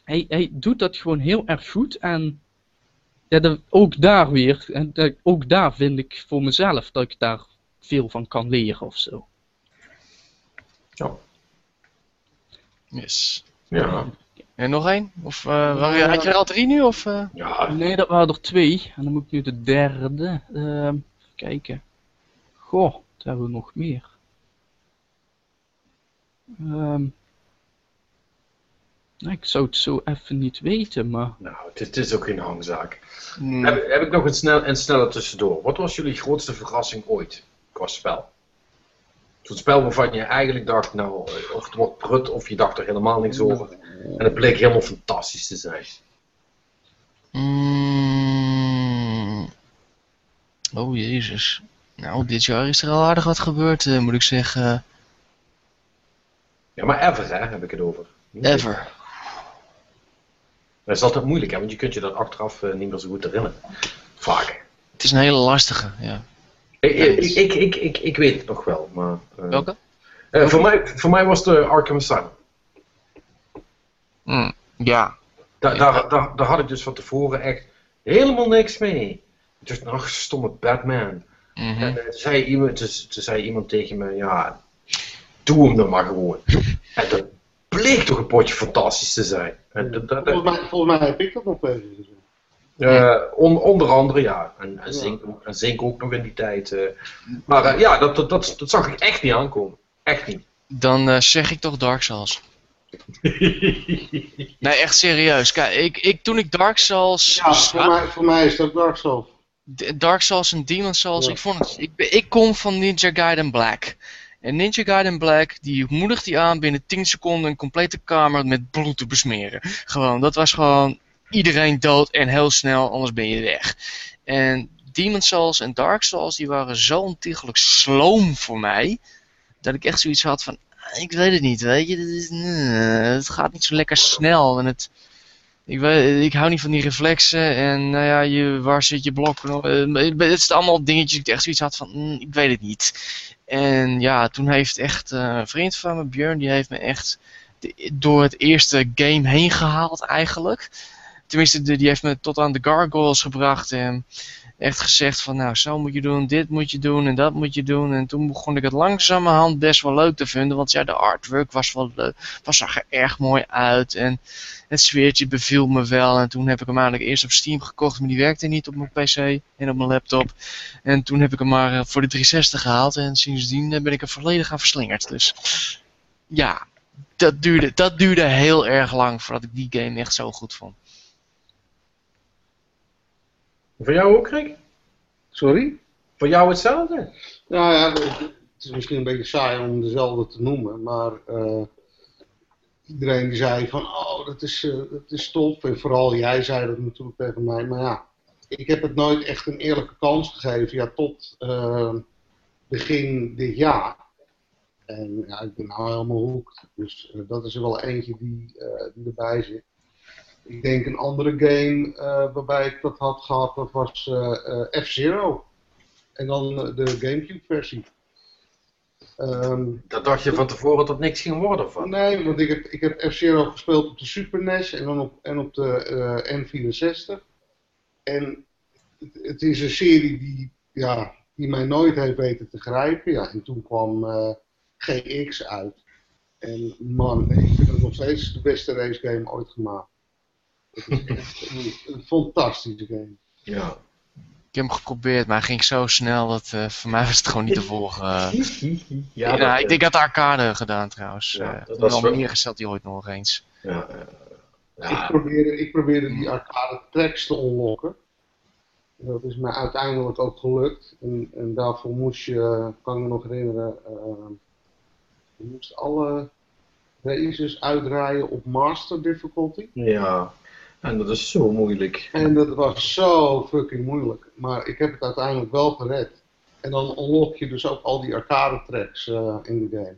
hij, hij doet dat gewoon heel erg goed. En ja, dat, ook daar weer, en dat, ook daar vind ik voor mezelf dat ik daar veel van kan leren of zo. Ja. Yes. Ja. En nog één? Of eh, waren- had je er al drie nu? Of, eh? Ja. Nee, dat waren er twee. En dan moet ik nu de derde. ehm, even kijken. Goh, wat hebben we nog meer? Ehm, nou, ik zou het zo even niet weten, maar. Nou, het is, ook geen hangzaak. Hmm. Heb, heb ik nog een, snel, een snelle tussendoor. Wat was jullie grootste verrassing ooit qua spel? Zo'n spel waarvan je eigenlijk dacht, nou, of het wordt prut, of je dacht er helemaal niks over. En het bleek helemaal fantastisch te zijn. Mm. Oh jezus. Nou, dit jaar is er al aardig wat gebeurd, eh, moet ik zeggen. Ja, maar ever, hè, heb ik het over. Ever. Dat is altijd moeilijk, hè, want je kunt je dat achteraf eh, niet meer zo goed herinneren. Vaak. Het is een hele lastige, ja. Ik, ik, ik, ik, ik, weet het nog wel, maar... eh, Welke? eh, voor, mij, voor mij was de Arkham Asylum. Hm, ja. Da, daar, daar, daar had ik dus van tevoren echt helemaal niks mee. Dus nog stomme Batman. Mhm. En eh, toen, zei iemand, toen, toen zei iemand tegen me, ja, doe hem dan maar gewoon. En dat bleek toch een potje fantastisch te zijn. En dat, dat, Volgens mij, volgens mij heb ik dat nog tegen eh, on- onder andere, ja. En, en, Zink, ook- en Zink ook nog in die tijd. eh. Maar eh, ja, dat, dat, dat, dat zag ik echt niet aankomen. Echt niet. Dan eh, zeg ik toch Dark Souls. Nee, echt serieus. Kijk, ik, ik, toen ik Dark Souls... Ja, voor mij, voor mij is dat Dark Souls. Dark Souls en Demon Souls, Ja. ik vond het... Ik, ik kom van Ninja Gaiden Black. En Ninja Gaiden Black, die moedigt die aan binnen 10 seconden een complete kamer met bloed te besmeren. Gewoon, dat was gewoon iedereen dood en heel snel, anders ben je weg. En Demon Souls en Dark Souls, die waren zo ontiegelijk sloom voor mij, dat ik echt zoiets had van, "Ah, ik weet het niet, weet je, dit is, het gaat niet zo lekker snel en het... Ik, weet, ik hou niet van die reflexen en nou ja, je, waar zit je blok? Eh, het is allemaal dingetjes ik echt zoiets had van, mm, ik weet het niet. En ja, toen heeft echt eh, een vriend van me, Björn, die heeft me echt door het eerste game heen gehaald eigenlijk. Tenminste, die heeft me tot aan de gargoyles gebracht en echt gezegd van, nou, zo moet je doen, dit moet je doen en dat moet je doen. En toen begon ik het langzamerhand best wel leuk te vinden, want ja, de artwork was wel leuk, was zag er erg mooi uit en het sfeertje beviel me wel. En toen heb ik hem eigenlijk eerst op Steam gekocht, maar die werkte niet op mijn PC en op mijn laptop. En toen heb ik hem maar eh, voor de 360 gehaald en sindsdien ben ik er volledig aan verslingerd. Dus ja, dat duurde, dat duurde heel erg lang voordat ik die game echt zo goed vond. Voor jou ook, Rick? Sorry? Voor jou hetzelfde? Nou ja, het is misschien een beetje saai om dezelfde te noemen, maar eh, iedereen die zei van, oh, dat is, eh, dat is tof. En vooral jij zei dat natuurlijk tegen mij, maar ja, ik heb het nooit echt een eerlijke kans gegeven, ja, tot eh, begin dit jaar. En ja, ik ben nou helemaal hoekt. Dus dat is er wel eentje die, die erbij zit. Ik denk een andere game eh, waarbij ik dat had gehad, dat was eh, eh, F-Zero. En dan de Gamecube versie. Ehm, Dat dacht je van tevoren dat niks ging worden van. nee, want ik heb, ik heb F-Zero gespeeld op de Super NES en dan op, en op de eh, N64. En het, het is een serie die, ja, die mij nooit heeft weten te grijpen. Ja, en toen kwam eh, GX uit. En man, ik vind het nog steeds de beste racegame ooit gemaakt. Het is echt een, een fantastische game. Ja. Ik heb hem geprobeerd, maar hij ging zo snel dat eh, voor mij was het gewoon niet te volgen. eh. ja, Ja, dat- ik denk dat de arcade gedaan trouwens. Ja, Ja, dat was al wel- neergezet die ooit nog eens. ja, ja. Ik, probeerde, ik probeerde die arcade tracks te unlocken. Dat is mij uiteindelijk ook gelukt. En, en daarvoor moest je, kan ik me nog herinneren, eh, je moest alle races uitdraaien op master difficulty. ja. En dat is zo moeilijk. En dat was zo fucking moeilijk. Maar ik heb het uiteindelijk wel gered. En dan unlock je dus ook al die arcade tracks eh, in de game.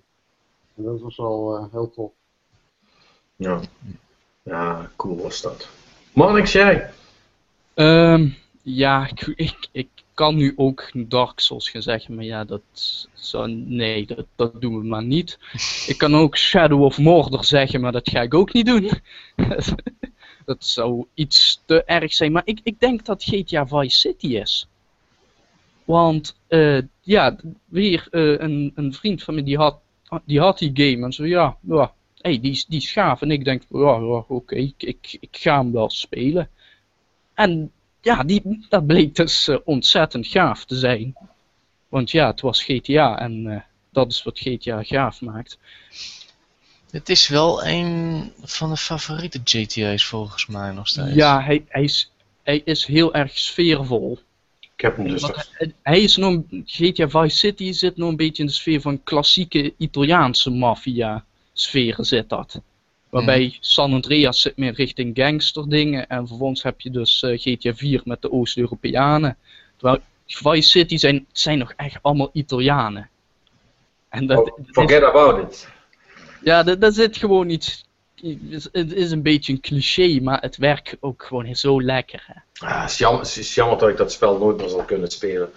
En dat was wel eh, heel tof. Ja. Ja, cool was dat. Marnix, jij? Ehm, ja, ik, ik, ik kan nu ook Dark Souls gaan zeggen, maar ja, dat zou, nee, dat, dat doen we maar niet. Ik kan ook Shadow of Mordor zeggen, maar dat ga ik ook niet doen. dat zou iets te erg zijn, maar ik, ik denk dat GTA Vice City is. Want, eh, ja, weer eh, een, een vriend van me die had, die had die game en zo, ja, ja hey, die, die is gaaf. En ik denk, ja, oké, ik, ik, ga hem wel spelen. En ja, die, dat bleek dus eh, ontzettend gaaf te zijn. Want ja, het was GTA en dat is wat GTA gaaf maakt. Het is wel een van de favoriete GTA's volgens mij nog steeds. Ja, hij, hij, is, hij is heel erg sfeervol. Ik heb hem dus hij, hij is nog, GTA Vice City zit nog een beetje in de sfeer van klassieke Italiaanse maffia sferen zit dat. Waarbij San Andreas zit meer richting gangsterdingen en vervolgens heb je dus eh, GTA 4 met de Oost-Europeanen. Terwijl Vice City zijn, zijn nog echt allemaal Italianen. En dat, Oh, forget about it. Ja, daar daar zit gewoon iets. het is een beetje een cliché, maar het werkt ook gewoon zo lekker. Hè? Ah, het, is jammer, het is jammer dat ik dat spel nooit meer zal kunnen spelen.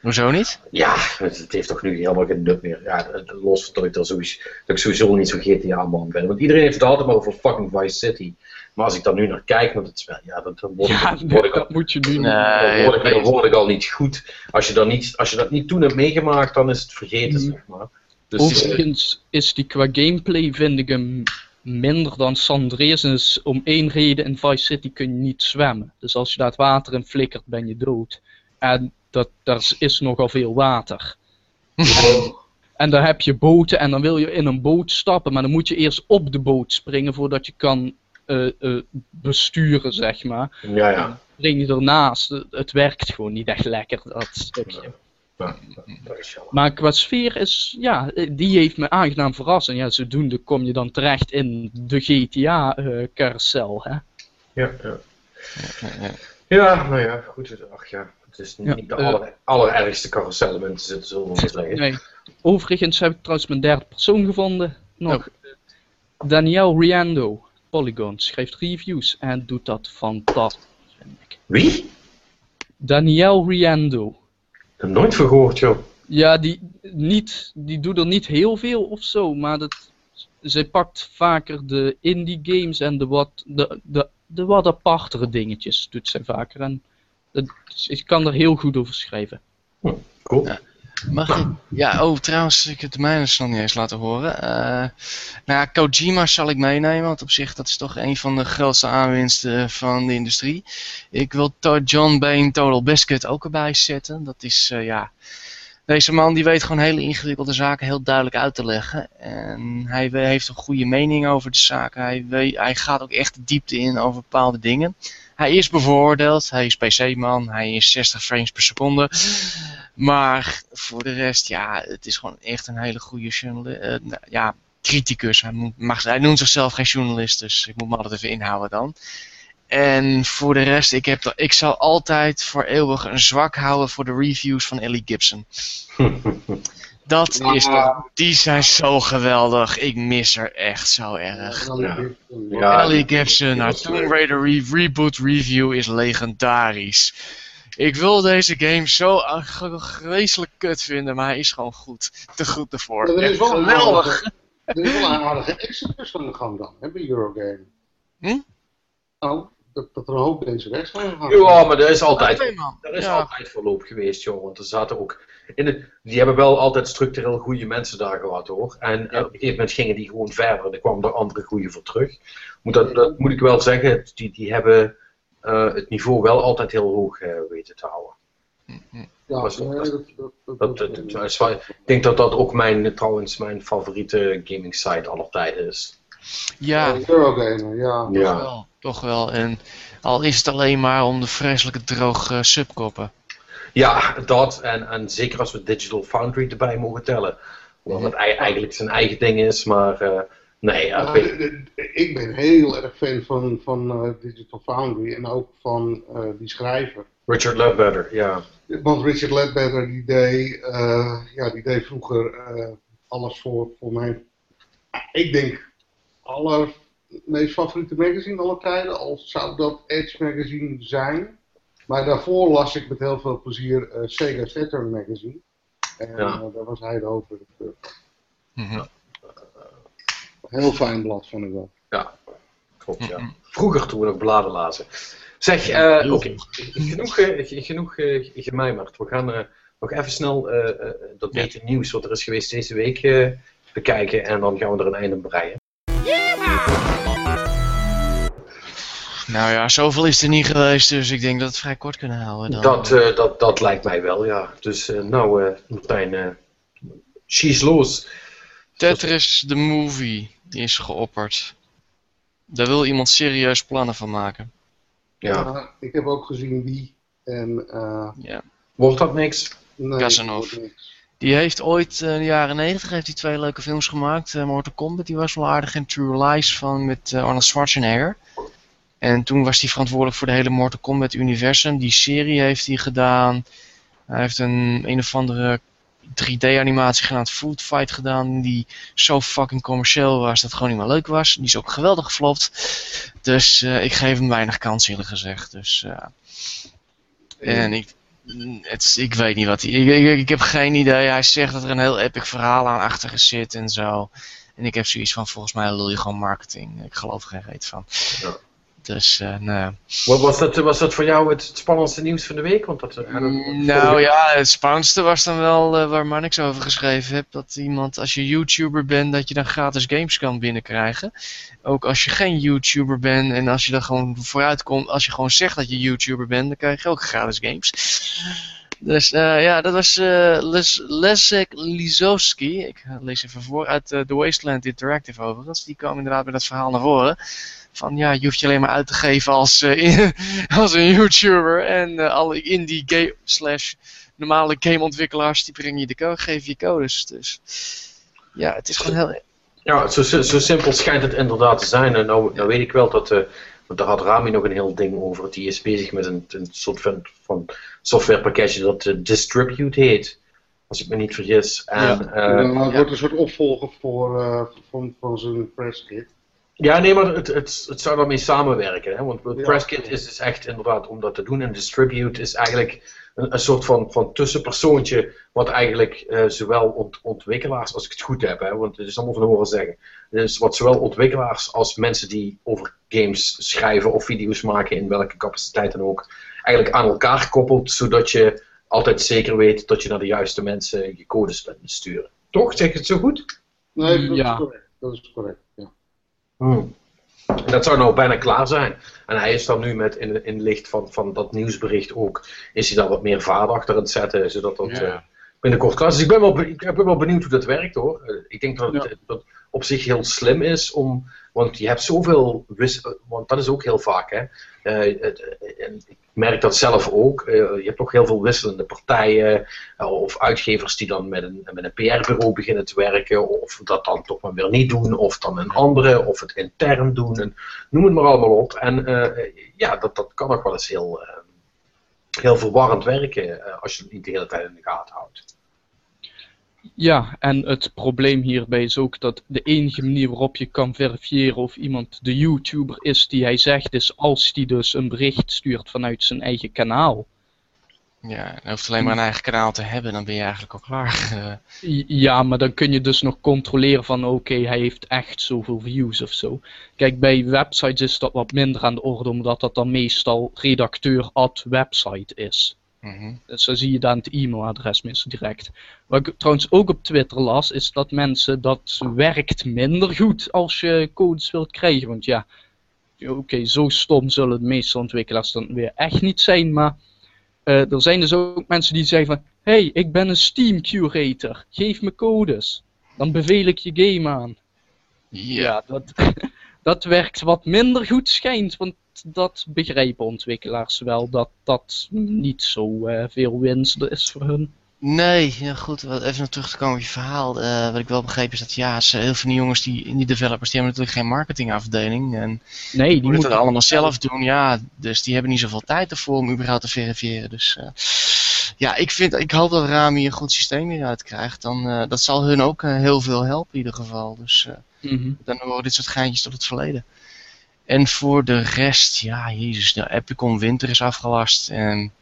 Hoezo niet? Ja, het, het heeft toch nu helemaal geen nut meer. Ja, het- los van dat ik, sowieso, dat ik sowieso niet zo GTA-man ben. Want iedereen heeft het altijd maar over fucking Vice City. Maar als ik daar nu naar kijk met het spel, ja, dan, dan word, ik, dan word ik al dat moet je nu niet. Nee. word, ik, dan word ik al niet goed. Als je, dan niet, als je dat niet toen hebt meegemaakt, dan is het vergeten, Mhm. zeg maar. Dus, Overigens is die qua gameplay vind ik hem minder dan San Andreas. Om één reden in Vice City kun je niet zwemmen. Dus als je daar het water in flikkert ben je dood. En dat, daar is- nogal veel water. En, en dan heb je boten en dan wil je in een boot stappen. Maar dan moet je eerst op de boot springen voordat je kan eh, eh, besturen zeg maar. ja, ja. Spring je ernaast. Het- Het werkt gewoon niet echt lekker dat stukje. Ja, Maar qua sfeer is, ja, eh, die heeft me aangenaam verrast. En ja, zodoende kom je dan terecht in de GTA-carousel, hè. Ja, ja. Ja, nou ja, goed. het- Ach ja, het is niet Ja, de eh, aller, allerergste carousel te zitten, zullen we maar zeggen. Nee. Overigens heb ik trouwens mijn derde persoon gevonden. Nog. Daniel Riando, Polygon, schrijft reviews en doet dat fantastisch, vind ik. Wie? Daniel Riando. Ik heb nooit van gehoord, joh. Ja, die, niet, die doet er niet heel veel of zo, maar dat, zij pakt vaker de indie games en de wat, de, de, de wat apartere dingetjes doet zij vaker. En dat, ik kan er heel goed over schrijven. Cool. Ja. Mag ik? Ja, oh, trouwens, ik heb de mijne nog niet eens laten horen. Eh nou Kojima zal ik meenemen, want op zich dat is toch een van de grootste aanwinsten van de industrie. Ik wil John Bain Total Biscuit ook erbij zetten. Dat is, eh, ja... Deze man die weet gewoon hele ingewikkelde zaken heel duidelijk uit te leggen. En hij heeft een goede mening over de zaken. Hij, weet, hij gaat ook echt de diepte in over bepaalde dingen. Hij is bevoordeeld, hij is PC-man, hij is 60 frames per seconde. Maar voor de rest, ja, het is gewoon echt een hele goede journalist. ja, criticus. Hij, moet, mag, hij noemt zichzelf geen journalist, dus ik moet me altijd even inhouden dan. En voor de rest, ik, heb, ik zal altijd voor eeuwig een zwak houden voor de reviews van Ellie Gibson. Dat is toch, die zijn zo geweldig. Ik mis er echt zo erg. Ja. Ja. Ja. Ellie Gibson, haar Tomb Raider re- reboot review is legendarisch. Ik wil deze game zo vreselijk kut vinden, maar hij is gewoon goed. Te goed ervoor. Ja, er is wel een geweldig. aardige- Er is wel een aardige exodus aan de gang dan, hè, bij Eurogame. Hm? Nou, dat, dat er een hoop mensen weg zijn gegaan. Ja, maar er is altijd, er is Ja. altijd verloop geweest, joh. Want er zaten ook. In die hebben wel altijd structureel goede mensen daar gehad hoor. En eh, op een gegeven moment gingen die gewoon verder. En er kwamen er andere goede voor terug. Moet dat, dat moet ik wel zeggen. Die, die hebben het niveau wel altijd heel hoog eh, weten te houden. Ja, was- nee, dat- dat, dat, dat, Dat, dat, dat is wel- ik denk dat dat ook mijn, trouwens mijn favoriete gaming site aller tijden is. Ja, Eh, Eurogame, ja. toch Ja. wel. Toch wel. En al is het alleen maar om de vreselijke droge subkoppen. Ja, dat. En, en zeker als we Digital Foundry erbij mogen tellen. Omdat het ei- eigenlijk zijn eigen ding is. Maar eh, nee, ja, Ja, ik de- ik ben heel erg fan van, van eh, Digital Foundry en ook van eh, die schrijver. Richard Ledbetter, ja. Want Richard Ledbetter die deed, eh, ja, die deed vroeger eh, alles voor, voor mijn, ik denk, aller meest favoriete magazine aller tijden. Al zou dat Edge magazine zijn. Maar daarvoor las ik met heel veel plezier eh, Sega Saturn magazine. En Ja. daar was hij de hoofdredacteur. Mhm. Heel fijn blad vond ik wel. Klopt, ja. Vroeger toen we nog bladen lazen. Zeg, eh, Heel oké. Genoeg, eh, genoeg eh, gemijmerd. We gaan eh, nog even snel eh, eh, dat Ja. beter nieuws wat er is geweest deze week eh, bekijken. En dan gaan we er een einde aan breien. Nou ja, zoveel is er niet geweest, dus ik denk dat we het vrij kort kunnen houden. Dan. Dat, eh, dat, dat lijkt mij wel, ja. Dus eh, nou, eh Martijn, eh she's los. Tetris the Movie, die is geopperd. Daar wil iemand serieus plannen van maken. Ja. Ik heb ook gezien wie. En eh Ja. Wordt dat niks? nee, Casanova. Die heeft ooit eh, in de jaren 90 heeft hij twee leuke films gemaakt. Eh, Mortal Kombat, die was wel aardig. En True Lies van, met eh, Arnold Schwarzenegger. En toen was hij verantwoordelijk voor de hele Mortal Kombat universum. Die serie heeft hij gedaan. Hij heeft een een of andere 3D-animatie gedaan, Food Fight gedaan, die zo fucking commercieel was dat het gewoon niet meer leuk was. Die is ook geweldig geflopt. Dus eh, ik geef hem weinig kans eerlijk gezegd. Dus, eh, en ik, het, ik weet niet wat hij. Ik, ik, ik heb geen idee. Hij zegt dat er een heel epic verhaal aan achter zit en zo. En ik heb zoiets van: volgens mij lul je gewoon marketing. Ik geloof er geen reet van. Ja. Dus, eh nou. Wat was dat, was dat voor jou het spannendste nieuws van de week? Want dat, eh, dat- Nou ja, het spannendste was dan wel eh, waar Marnix over geschreven heeft. Dat iemand, als je YouTuber bent, dat je dan gratis games kan binnenkrijgen. Ook als je geen YouTuber bent en als je dan gewoon vooruit komt, als je gewoon zegt dat je YouTuber bent, dan krijg je ook gratis games. Dus eh, ja, dat was eh Les, Leszek Lizowski. Ik lees even voor uit The Wasteland Interactive overigens. Die kwam inderdaad met dat verhaal naar voren. Van ja, je hoeft je alleen maar uit te geven als, eh, als een YouTuber. En eh, alle indie game slash normale gameontwikkelaars die brengen je de code, geven je codes. Dus ja, het is gewoon heel. Ja, zo, zo, zo simpel schijnt het inderdaad te zijn. En nou, nou weet ik wel dat, eh, want daar had Rami nog een heel ding over. Die is bezig met een, een soort van, van softwarepakketje dat eh, Distribute heet. Als ik me niet vergis. En, ja. wordt een soort opvolger voor, eh, van, van zijn presskit. Ja, nee, maar het, het, het zou daarmee samenwerken. Hè? Want Ja. PressKit is dus echt inderdaad om dat te doen. En Distribute is eigenlijk een, een soort van, van tussenpersoontje. Wat eigenlijk eh, zowel ont- ontwikkelaars, als ik het goed heb, hè, want het is allemaal van horen zeggen. Dus wat zowel ontwikkelaars als mensen die over games schrijven of video's maken, in welke capaciteit dan ook, eigenlijk aan elkaar koppelt. Zodat je altijd zeker weet dat je naar de juiste mensen je codes bent sturen. Toch? Zeg ik het zo goed? Nee, dat Ja. is correct. Dat is correct. Hmm. En dat zou nou bijna klaar zijn. En hij is dan nu met in, in licht van, van dat nieuwsbericht ook, is hij daar wat meer vaart achter aan het zetten, zodat dat Ja. eh, binnenkort klaar is. Dus ik ben wel, ik ben wel benieuwd hoe dat werkt hoor. Eh, ik denk dat het Ja. dat op zich heel slim is om, want je hebt zoveel, want dat is ook heel vaak hè. Eh, ik merk dat zelf ook. Eh, je hebt ook heel veel wisselende partijen eh, of uitgevers die dan met een, met een PR-bureau beginnen te werken, of dat dan toch maar weer niet doen, of dan een andere, of het intern doen. En noem het maar allemaal op. En ja, dat, dat kan ook wel eens heel, heel verwarrend werken als je het niet de hele tijd in de gaten houdt. Ja, en het probleem hierbij is ook dat de enige manier waarop je kan verifiëren of iemand de YouTuber is die hij zegt, is als die dus een bericht stuurt vanuit zijn eigen kanaal. Ja, je hoeft alleen maar een eigen kanaal te hebben, dan ben je eigenlijk al klaar. Ja, maar dan kun je dus nog controleren van oké, hij heeft echt zoveel views of zo. Kijk, bij websites is dat wat minder aan de orde, omdat dat dan meestal redacteur at website is. Mhm. Dus dan zie je dan het e-mailadres meestal direct. Wat ik trouwens ook op Twitter las, is dat mensen dat werkt minder goed als je codes wilt krijgen. Want ja, oké, zo stom zullen de meeste ontwikkelaars dan weer echt niet zijn. Maar eh, er zijn dus ook mensen die zeggen van, hey, ik ben een Steam curator, geef me codes. Dan beveel ik je game aan. Ja, dat, dat werkt wat minder goed schijnt, want dat begrijpen ontwikkelaars wel, dat dat niet zo eh, veel winst is voor hun. Nee, ja goed, wat- even nog terug te komen op je verhaal. Eh, wat ik wel begrepen is dat ja, ze, heel veel van die jongens, die, die developers, die hebben natuurlijk geen marketingafdeling. En Nee, die die moeten het allemaal zelf doen, ja. Dus die hebben niet zoveel tijd ervoor om überhaupt te verifiëren. Dus eh, ja, ik, vind, ik hoop dat Rami een goed systeem hieruit krijgt. Dan, dat zal hun ook heel veel helpen in ieder geval. Dus Mhm. dan horen dit soort geintjes tot het verleden. En voor de rest, ja, jezus, de Epicon Winter is afgelast. En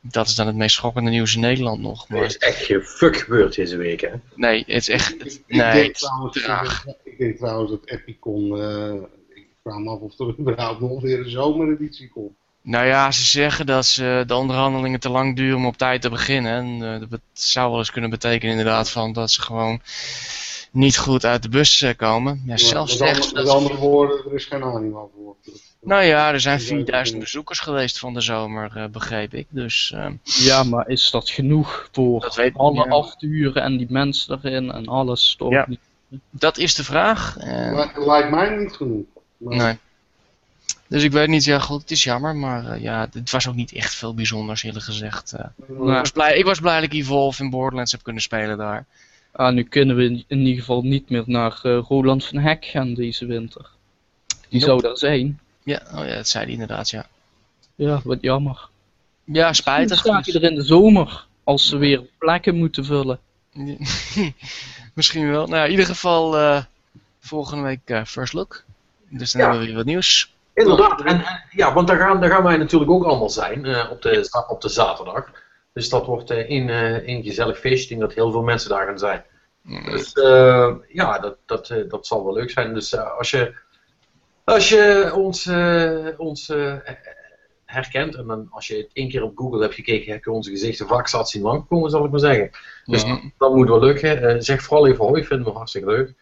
dat is dan het meest schokkende nieuws in Nederland nog. Er Maar is echt geen fuck gebeurd deze week, hè? nee, het is echt. Ik, ik nee, denk het is trouwens, traag. ik denk trouwens dat Epicon. eh, ik vraag me af of er überhaupt nog weer een zomereditie komt. Nou ja, ze zeggen dat ze de onderhandelingen te lang duren om op tijd te beginnen. En eh, dat zou wel eens kunnen betekenen inderdaad van dat ze gewoon niet goed uit de bus eh, komen. Ja, zelfs met, met andere woorden, er is geen anima voor. Nou ja, er zijn Ja, 4000 ja. bezoekers geweest van de zomer, eh, begreep ik. Dus eh, Ja, maar is dat genoeg voor Dat weet alle niet, ja. afturen en die mensen erin en alles? Toch Ja. dat is de vraag. Li- Lijkt mij niet genoeg. Maar- Nee. Dus ik weet niet, ja goed, het is jammer, maar eh, ja, het was ook niet echt veel bijzonders eerlijk gezegd. eh. ik, was blij, ik was blij dat ik Evolve in Borderlands heb kunnen spelen daar. Ah, nu kunnen we in, in ieder geval niet meer naar eh, Roland van Hek gaan deze winter. Die Nope. zou daar zijn. Ja, oh ja, dat zei hij inderdaad, ja. Ja, wat jammer. Ja, Dan spijtig. staat hij er in de zomer, als ze weer plekken moeten vullen. Misschien wel. Nou, ja, in ieder geval eh, volgende week eh, First Look. Dus dan Ja. hebben we weer wat nieuws. Inderdaad, en, en- ja, want daar gaan, daar gaan wij natuurlijk ook allemaal zijn eh, op, de, op de zaterdag. Dus dat wordt eh een, eh, een gezellig feestje. Ik denk dat heel veel mensen daar gaan zijn. Dus eh, ja, dat, dat, eh, dat zal wel leuk zijn. Dus eh, als je, als je ons, eh, ons eh, herkent en dan als je het één keer op Google hebt gekeken, heb je onze gezichten vaak zat zien langkomen, zal ik maar zeggen. Dus Ja. dat moet wel lukken. Eh, zeg vooral even hoi, vinden we hartstikke leuk.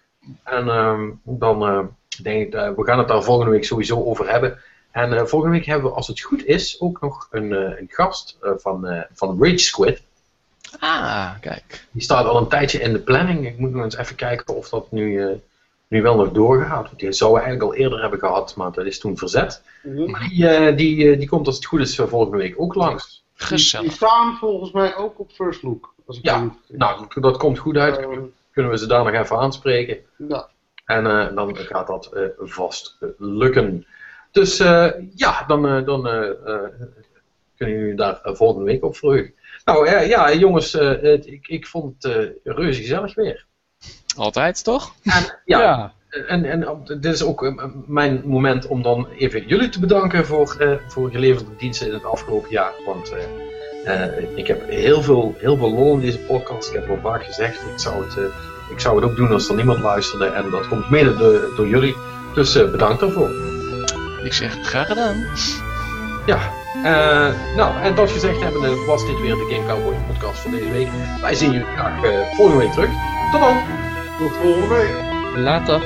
En ehm, dan eh, denk ik, eh, we gaan het daar volgende week sowieso over hebben. En eh, volgende week hebben we, als het goed is, ook nog een, eh, een gast eh, van, eh, van Rage Squid. Ah, kijk. Die staat al een tijdje in de planning. Ik moet nog eens even kijken of dat nu, eh, nu wel nog doorgaat. Want die zouden we eigenlijk al eerder hebben gehad, maar dat is toen verzet. Mhm. Maar die, eh, die, eh, die komt als het goed is volgende week ook langs. Die, die Gezellig. staan volgens mij ook op First Look. Als ik Ja. Nou, dat komt goed uit. Eh, Kunnen we ze daar nog even aanspreken. ja. En eh, dan gaat dat eh, vast lukken. Dus eh, ja, dan, eh, dan eh, eh, kunnen jullie daar volgende week op verheugen. Nou ja, jongens, eh, het- ik, ik vond het eh, reuze gezellig weer. Altijd, toch? En, ja, En, en dit is ook mijn moment om dan even jullie te bedanken voor, eh, voor geleverde diensten in het afgelopen jaar. Want eh, eh, ik heb heel veel, heel veel lol in deze podcast. Ik heb het al vaak gezegd. Ik zou het, ik zou het ook doen als er niemand luisterde. En dat komt mede door, door jullie. Dus eh, bedankt daarvoor. Ik zeg graag gedaan. Ja, eh, nou, en dat gezegd hebben, was dit weer de Game Cowboy podcast voor deze week. Wij zien jullie graag eh, volgende week terug. Tot dan! Tot volgende week. Later.